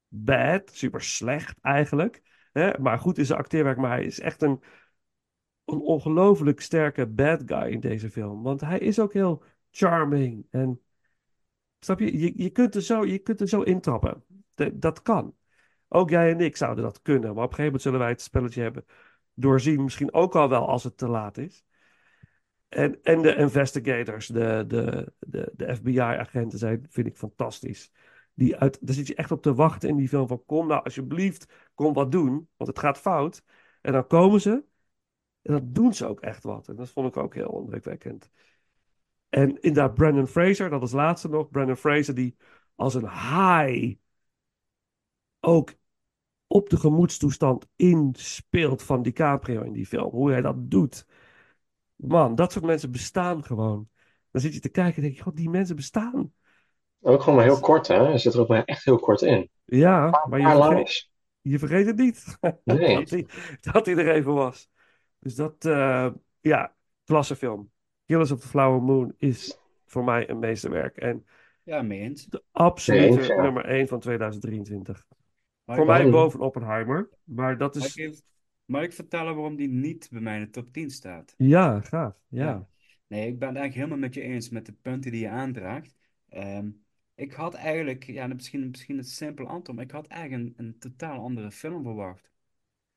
bad, super slecht eigenlijk. Hè? Maar goed in zijn acteerwerk, maar hij is echt een, een ongelooflijk sterke bad guy in deze film. Want hij is ook heel charming. En snap je, je, je, kunt, er zo, je kunt er zo intrappen. Dat kan. Ook jij en ik zouden dat kunnen. Maar op een gegeven moment zullen wij het spelletje hebben doorzien. Misschien ook al wel als het te laat is. En, en de investigators, de, de, de, de FBI-agenten zijn, vind ik fantastisch. Die uit, daar zit je echt op te wachten in die film van kom nou alsjeblieft, kom wat doen, want het gaat fout. En dan komen ze En dat doen ze ook echt wat. En dat vond ik ook heel indrukwekkend. En inderdaad, Brandon Fraser, dat is laatste nog. Brandon Fraser die als een haai ook op de gemoedstoestand inspeelt van DiCaprio in die film. Hoe hij dat doet. Man, dat soort mensen bestaan gewoon. Dan zit je te kijken en denk je, god, die mensen bestaan. Ook gewoon maar heel kort, hè? Hij zit er ook maar echt heel kort in. Ja, maar je vergeet, je vergeet het niet. Nee. dat, hij, dat hij er even was. Dus dat, eh, ja, klasse film. Killers of the Flower Moon is voor mij een meesterwerk. En Ja, mee eens. de absolute Nee, ja. nummer 1 van 2023. Voor ik- mij boven Oppenheimer. Maar dat mag is... ik mag ik vertellen waarom die niet bij mij in de top 10 staat? Ja, gaaf. Ja. Ja. Nee, ik ben het eigenlijk helemaal met je eens met de punten die je aandraagt. Ehm, ik had eigenlijk, ja, misschien, misschien een simpel antwoord, maar ik had eigenlijk een, een totaal andere film verwacht.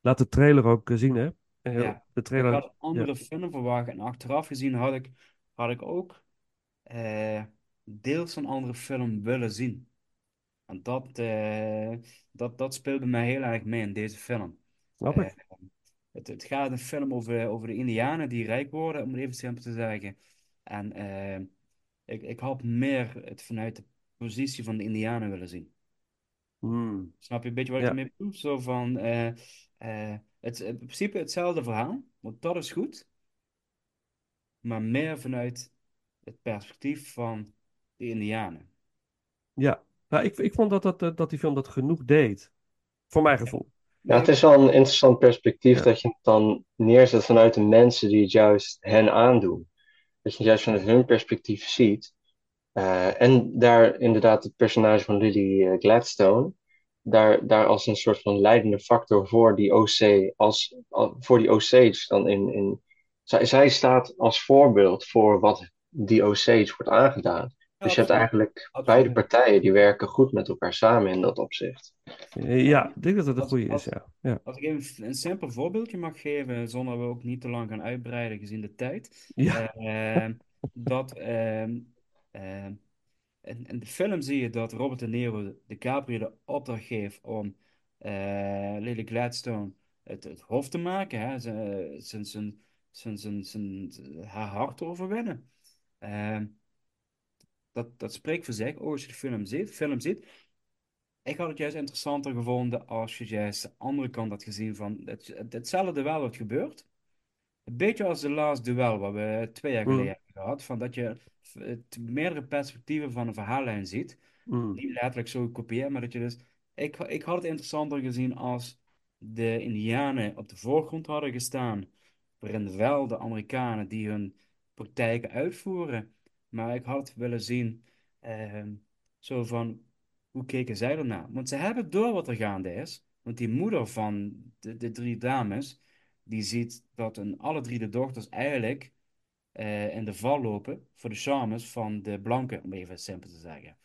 Laat de trailer ook eh, zien, hè? Heel- Ja, de Ik trailer... had een andere film verwacht en achteraf gezien had ik, had ik ook eh, deels een andere film willen zien. En dat, eh, dat, dat speelt bij mij heel erg mee in deze film. Snap Eh, ik. het, het gaat een film over, over de Indianen die rijk worden, om het even simpel te zeggen. En eh, ik, ik had meer het vanuit de positie van de Indianen willen zien. Hmm. Snap je een beetje wat ik Ja. ermee bedoel? Zo van, eh, eh, het in principe hetzelfde verhaal, want dat is goed. Maar meer vanuit het perspectief van de Indianen. Ja. Nou, ik, ik vond dat, dat, eh, dat die film dat genoeg deed. Voor mijn gevoel. Ja, het is wel een interessant perspectief Ja. dat je het dan neerzet vanuit de mensen die het juist hen aandoen. Dat je het juist vanuit hun perspectief ziet. Eh, en daar inderdaad het personage van Lily eh, Gladstone, daar, daar als een soort van leidende factor voor die OC, als, al- voor die OC's dan in, in zij, zij staat als voorbeeld voor wat die OC's wordt aangedaan. Dus je hebt eigenlijk Absoluut. beide partijen die werken goed met elkaar samen in dat opzicht. Eh, Ja, ik denk dat het een goede is, als, ja. Ja. als ik even een simpel voorbeeldje mag geven, zonder we ook niet te lang gaan uitbreiden gezien de tijd. Ja. Ehm, dat ehm, ehm, in, in de film zie je dat Robert De Niro DiCaprio de opdracht geeft om eh, Lily Gladstone het, het hoofd te maken, hè, zijn, zijn, zijn, zijn, zijn, zijn, haar hart te overwinnen. Dat, dat spreekt voor zich, als je de film ziet, film ziet. Ik had het juist interessanter gevonden als je juist de andere kant had gezien van het, het- hetzelfde duel wat gebeurt. Een beetje als de Last Duel, wat we twee jaar geleden Mm. hebben gehad. Van dat je het meerdere perspectieven van een verhaallijn ziet. Mm. Niet letterlijk zo kopieert, maar dat je dus... Ik, ik had het interessanter gezien als de Indianen op de voorgrond hadden gestaan. Waarin wel de Amerikanen die hun praktijken uitvoeren. Maar ik had willen zien, ehm, zo van, hoe keken zij ernaar? Want ze hebben door wat er gaande is. Want die moeder van de, de drie dames, die ziet dat een, alle drie de dochters eigenlijk eh, in de val lopen voor de charmes van de blanken, om even simpel te zeggen.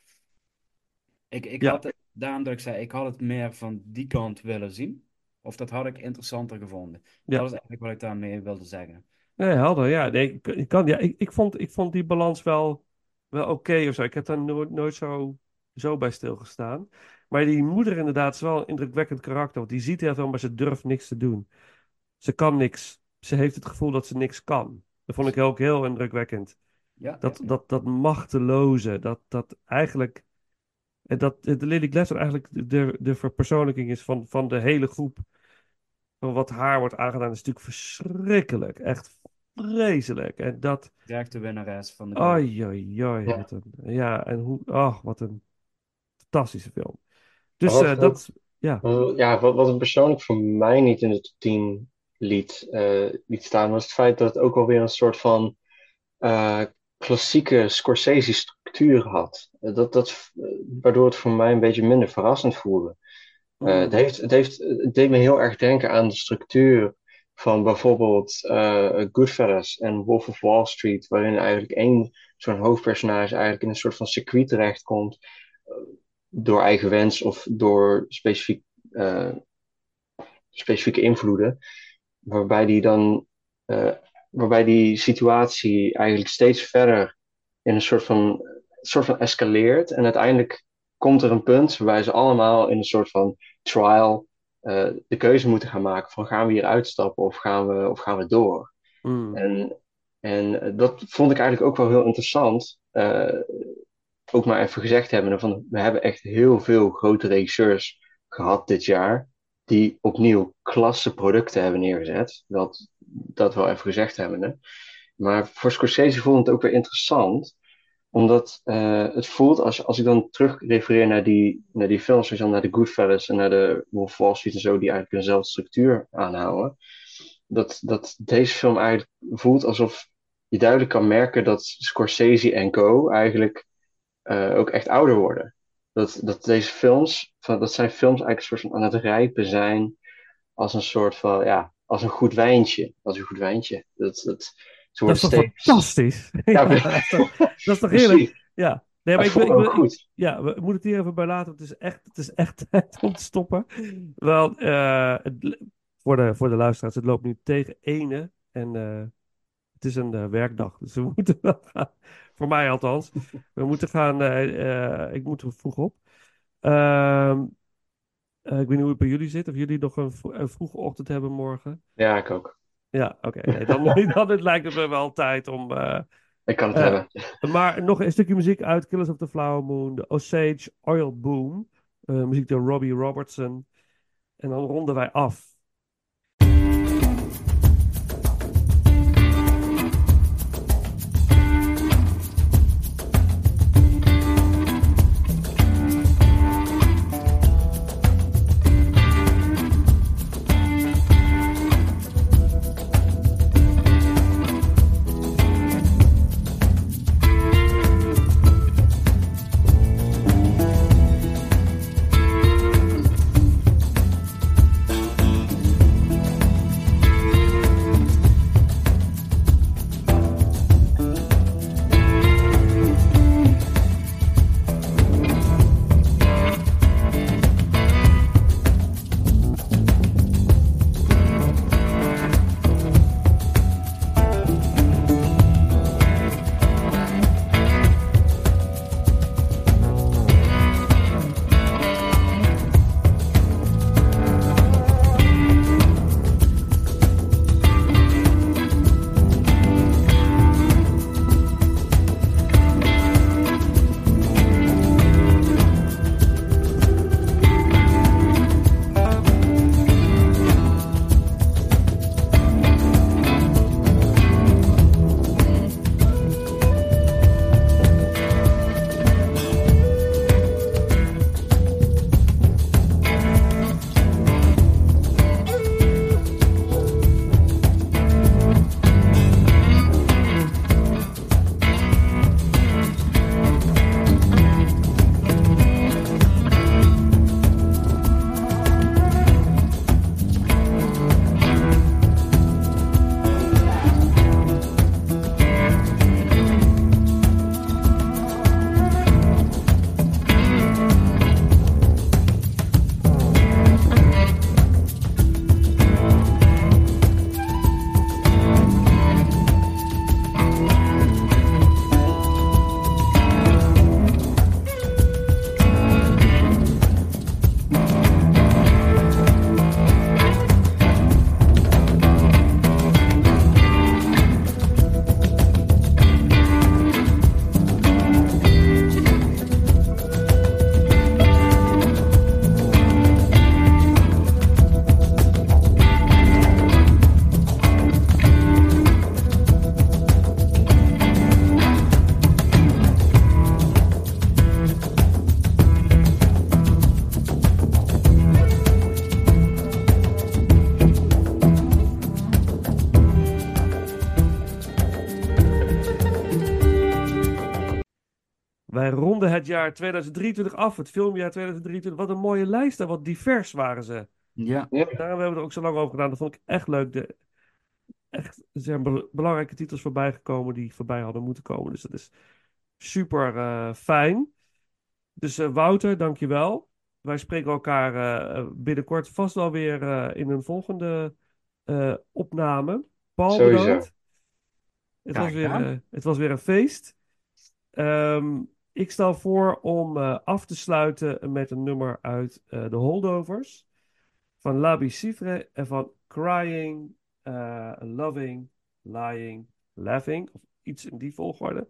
Ik, ik Ja. had het, daarom dat ik zei, ik had het meer van die kant willen zien. Of dat had ik interessanter gevonden. Ja. Dat is eigenlijk wat ik daarmee wilde zeggen. Nee, helder. Ja, nee, ik, ik kan, ja ik, ik, vond, ik vond die balans wel, wel oké of zo. Ik heb daar nooit, nooit zo, zo bij stilgestaan. Maar die moeder inderdaad is wel een indrukwekkend karakter. Want die ziet heel veel, maar ze durft niks te doen. Ze kan niks. Ze heeft het gevoel dat ze niks kan. Dat vond ik ook heel indrukwekkend. Ja, Dat, ja, dat, dat machteloze. Dat, dat eigenlijk... en Dat de Lily Gladstone eigenlijk de, de verpersoonlijking is van, van de hele groep. Van wat haar wordt aangedaan is natuurlijk verschrikkelijk. Echt vreselijk. En dat... direct de winnares van de Oi, oi, oi. Ja. Wat een, ja, en hoe... Oh, wat een fantastische film. Dus wat eh, dat... Ja. Ja, wat, wat het persoonlijk voor mij niet in de top 10 liet, eh, liet staan, was het feit dat het ook alweer een soort van eh, klassieke Scorsese-structuur had. Eh, dat, dat, waardoor het voor mij een beetje minder verrassend voelde. Eh, Mm. het, heeft, het, heeft, het deed me heel erg denken aan de structuur van bijvoorbeeld eh Goodfellas en Wolf of Wall Street, waarin eigenlijk één zo'n hoofdpersonage eigenlijk in een soort van circuit terechtkomt, eh, door eigen wens of door specifiek, specifieke invloeden, waarbij die dan, waarbij die situatie eigenlijk steeds verder in een soort van, soort van escaleert en uiteindelijk komt er een punt waarbij ze allemaal in een soort van trial eh, de keuze moeten gaan maken van gaan we hier uitstappen of gaan we, of gaan we door? Mm. En, en eh, dat vond ik eigenlijk ook wel heel interessant. eh, ook maar even gezegd hebben van we hebben echt heel veel grote regisseurs gehad dit jaar die opnieuw klasse producten hebben neergezet. Dat, dat wel even gezegd hebbende. Maar voor Scorsese vond ik het ook weer interessant omdat eh, het voelt, als, als ik dan terug refereer naar die, naar die films, zoals naar de Goodfellas en naar de Wolf of Wall Street en zo, die eigenlijk eenzelfde structuur aanhouden, dat, dat deze film eigenlijk voelt alsof je duidelijk kan merken dat Scorsese en co. eigenlijk eh, ook echt ouder worden. Dat, dat deze films, van, dat zijn films eigenlijk een soort van aan het rijpen zijn als een soort van, ja, als een goed wijntje. Als een goed wijntje. Dat, dat, Dat is worden toch steeds... fantastisch? Ja, Ja, dat is toch, dat is toch heerlijk? Ja. Nee, maar ik, wil- ik, ja, we moeten het hier even bij laten. Het is echt, het is echt tijd om te stoppen. Wel, eh, het, voor, de, voor de luisteraars, het loopt nu tegen ene. En eh, het is een eh, werkdag. Dus we moeten wel gaan. Voor mij althans. We moeten gaan. ik moet er vroeg op. Ehm, eh, ik weet niet hoe het bij jullie zit. Of jullie nog een, een vroege ochtend hebben morgen. Ja, ik ook. Ja, oké. Nee, dan, dan het lijkt het me wel tijd om. eh, Ik kan het Eh, hebben. maar nog een stukje muziek uit Killers of the Flower Moon, de Osage Oil Boom. eh, muziek door Robbie Robertson. En dan ronden wij af. Het jaar 2023 af, het filmjaar 2023. Wat een mooie lijst en wat divers waren ze. Ja. Ja. Daarom hebben we er ook zo lang over gedaan. Dat vond ik echt leuk. De, echt, er zijn be- belangrijke titels voorbij gekomen die voorbij hadden moeten komen. Dus dat is super eh, fijn. Dus eh, Wouter, dankjewel. Wij spreken elkaar eh, binnenkort vast wel weer eh, in een volgende eh, opname. Paul, Sowieso. bedankt. Het was, weer, het was weer een feest. Ehm, ik stel voor om eh, af te sluiten met een nummer uit eh, de Holdovers van Labi Cifre en van Crying, eh, Loving, Lying, Laughing. Of iets in die volgorde.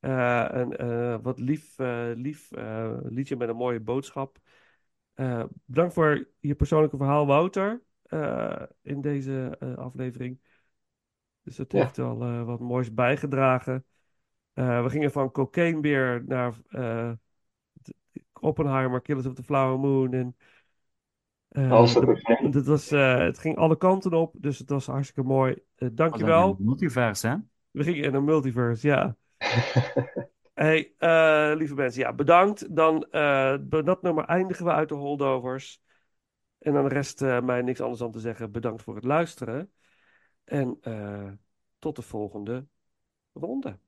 Een wat lief, lief liedje met een mooie boodschap. Bedankt voor je persoonlijke verhaal, Wouter, in deze aflevering. Dus dat Ja. heeft wel wat moois bijgedragen. Eh, we gingen van Cocaine Beer naar eh, Oppenheimer, Killers of the Flower Moon. En, eh, de- vind. dit was, eh, het ging alle kanten op, dus het was hartstikke mooi. Eh dankjewel. Multiverse, hè? We gingen in een multiverse, ja. Hey, eh, lieve mensen, ja, bedankt. Dan eh, dat nummer eindigen we uit de holdovers. En dan rest eh, mij niks anders dan te zeggen. Bedankt voor het luisteren. En eh, tot de volgende ronde.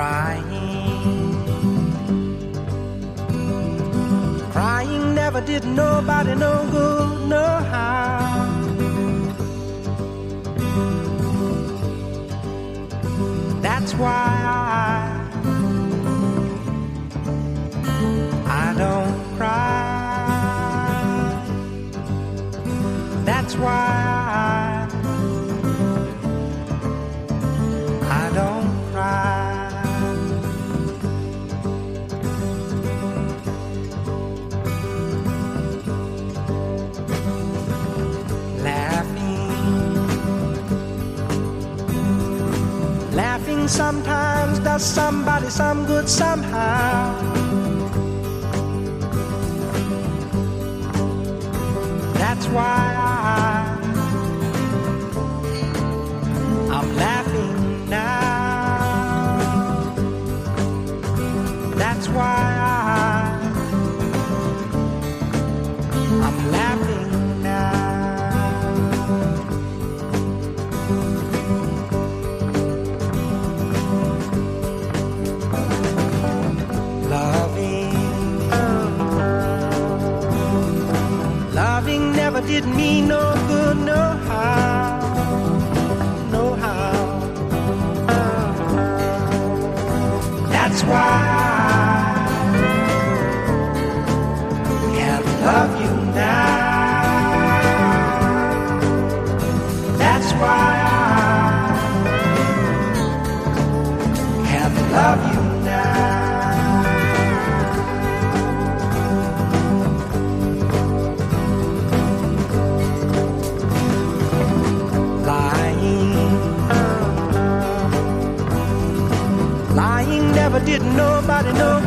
Crying. Crying never did nobody no good, no how. That's why That's why I, don't cry. Laughing sometimes does somebody some good somehow. Why I, did me no no nobody knows.